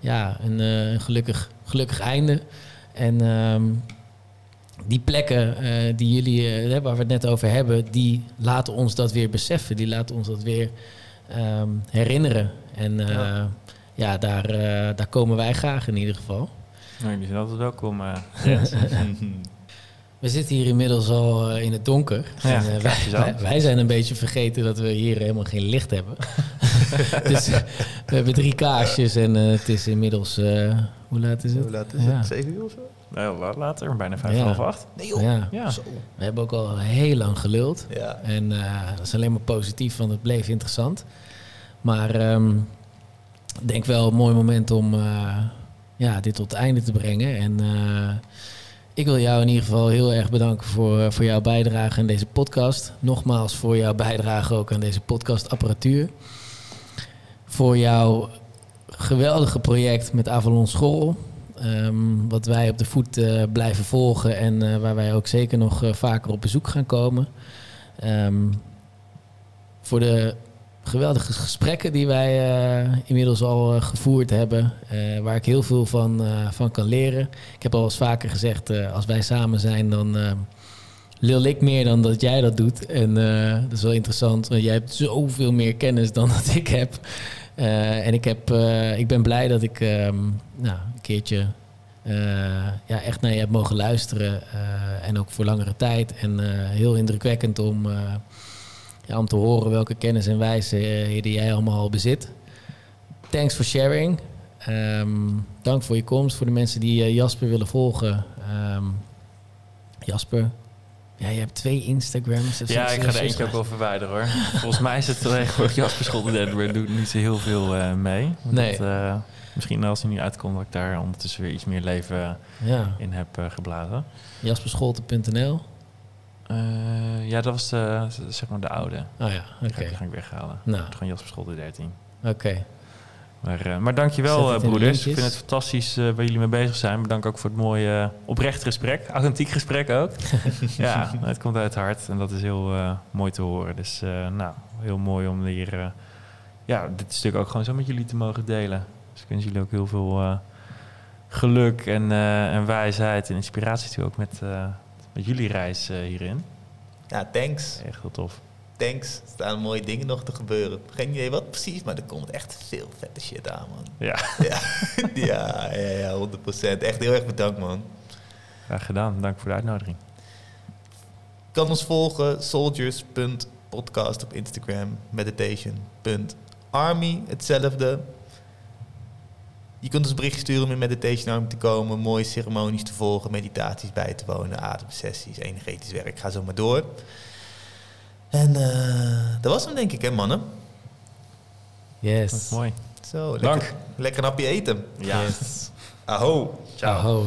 ja, een gelukkig, gelukkig einde. En ehm, die plekken die jullie, waar we het net over hebben, die laten ons dat weer beseffen. Die laten ons dat weer ehm, herinneren. En ja. Ja. daar, eh, daar komen wij graag in ieder geval. Nou, jullie zijn altijd welkom. Rens. We zitten hier inmiddels al eh, in het donker. Ja, En, wij, wij, wij zijn een beetje vergeten dat we hier helemaal geen licht hebben. dus we hebben drie kaarsjes en eh, het is inmiddels... eh, hoe laat is het? Hoe laat is Ja. het? Zeven uur of zo? Nou, laat- later, bijna vijf, Ja. half acht. Nee joh. Ja. We hebben ook al heel lang geluld. Ja. En eh, dat is alleen maar positief, want het bleef interessant. Maar ehm, denk wel een mooi moment om eh, ja, dit tot het einde te brengen. En eh, ik wil jou in ieder geval heel erg bedanken voor, eh, voor jouw bijdrage aan deze podcast. Nogmaals voor jouw bijdrage ook aan deze podcastapparatuur. Voor jouw geweldige project met Avalon School. Ehm, wat wij op de voet blijven volgen en waar wij ook zeker nog vaker op bezoek gaan komen. Ehm, voor de geweldige gesprekken die wij eh, inmiddels al eh, gevoerd hebben. eh, waar ik heel veel van, van kan leren. Ik heb al eens vaker gezegd, als wij samen zijn, dan lul ik meer dan dat jij dat doet. En dat is wel interessant, want jij hebt zoveel meer kennis dan dat ik heb. En ik, heb, ik ben blij dat ik ehm, nou, een keertje ja, echt naar je heb mogen luisteren. en ook voor langere tijd. En heel indrukwekkend om, ja, om te horen welke kennis en wijsheden jij allemaal al bezit. Thanks for sharing. Ehm, dank voor je komst. Voor de mensen die eh, Jasper willen volgen. Ehm, Jasper, ja, je hebt twee Instagrams. Ja, ik ga er eentje ook wel verwijderen hoor. Volgens mij is het tegenwoordig Jasper Scholten doet niet zo heel veel eh, mee. Nee. dat, eh, misschien als hij nu uitkomt dat ik daar ondertussen weer iets meer leven Ja, in heb eh, geblazen. jasperscholten.nl. Eh, ja, dat was de, zeg maar de oude. Oh ja, oké. Ga, ik weghalen. Nou. Gewoon Jasper Scholten 13. Oké. Maar, eh, maar dankjewel eh, broeders. Ik vind het fantastisch waar jullie mee bezig zijn. Bedankt ook voor het mooie oprecht gesprek. Authentiek gesprek ook. ja, het komt uit het hart en dat is heel mooi te horen. Dus nou, heel mooi om hier ja, dit stuk ook gewoon zo met jullie te mogen delen. Dus ik wens jullie ook heel veel geluk en, en wijsheid en inspiratie toe ook met, met jullie reis eh, hierin. Ja, thanks. Echt heel tof. Thanks. Er staan mooie dingen nog te gebeuren. Geen idee wat precies, maar er komt echt veel vette shit aan, man. Ja, ja, ja, ja, ja, 100%. Echt heel erg bedankt, man. graag gedaan. Dank voor de uitnodiging. kan ons volgen, soldiers.podcast op Instagram, meditation.army, hetzelfde. Je kunt ons bericht sturen om in Meditation Army te komen, mooie ceremonies te volgen, meditaties bij te wonen, ademsessies, energetisch werk, ga zo maar door. En eh, dat was hem denk ik, hè mannen? Yes. Dat is mooi. Zo, Dank. lekker, lekker een hapje eten. Ja. Yes. Aho. Ciao. Aho.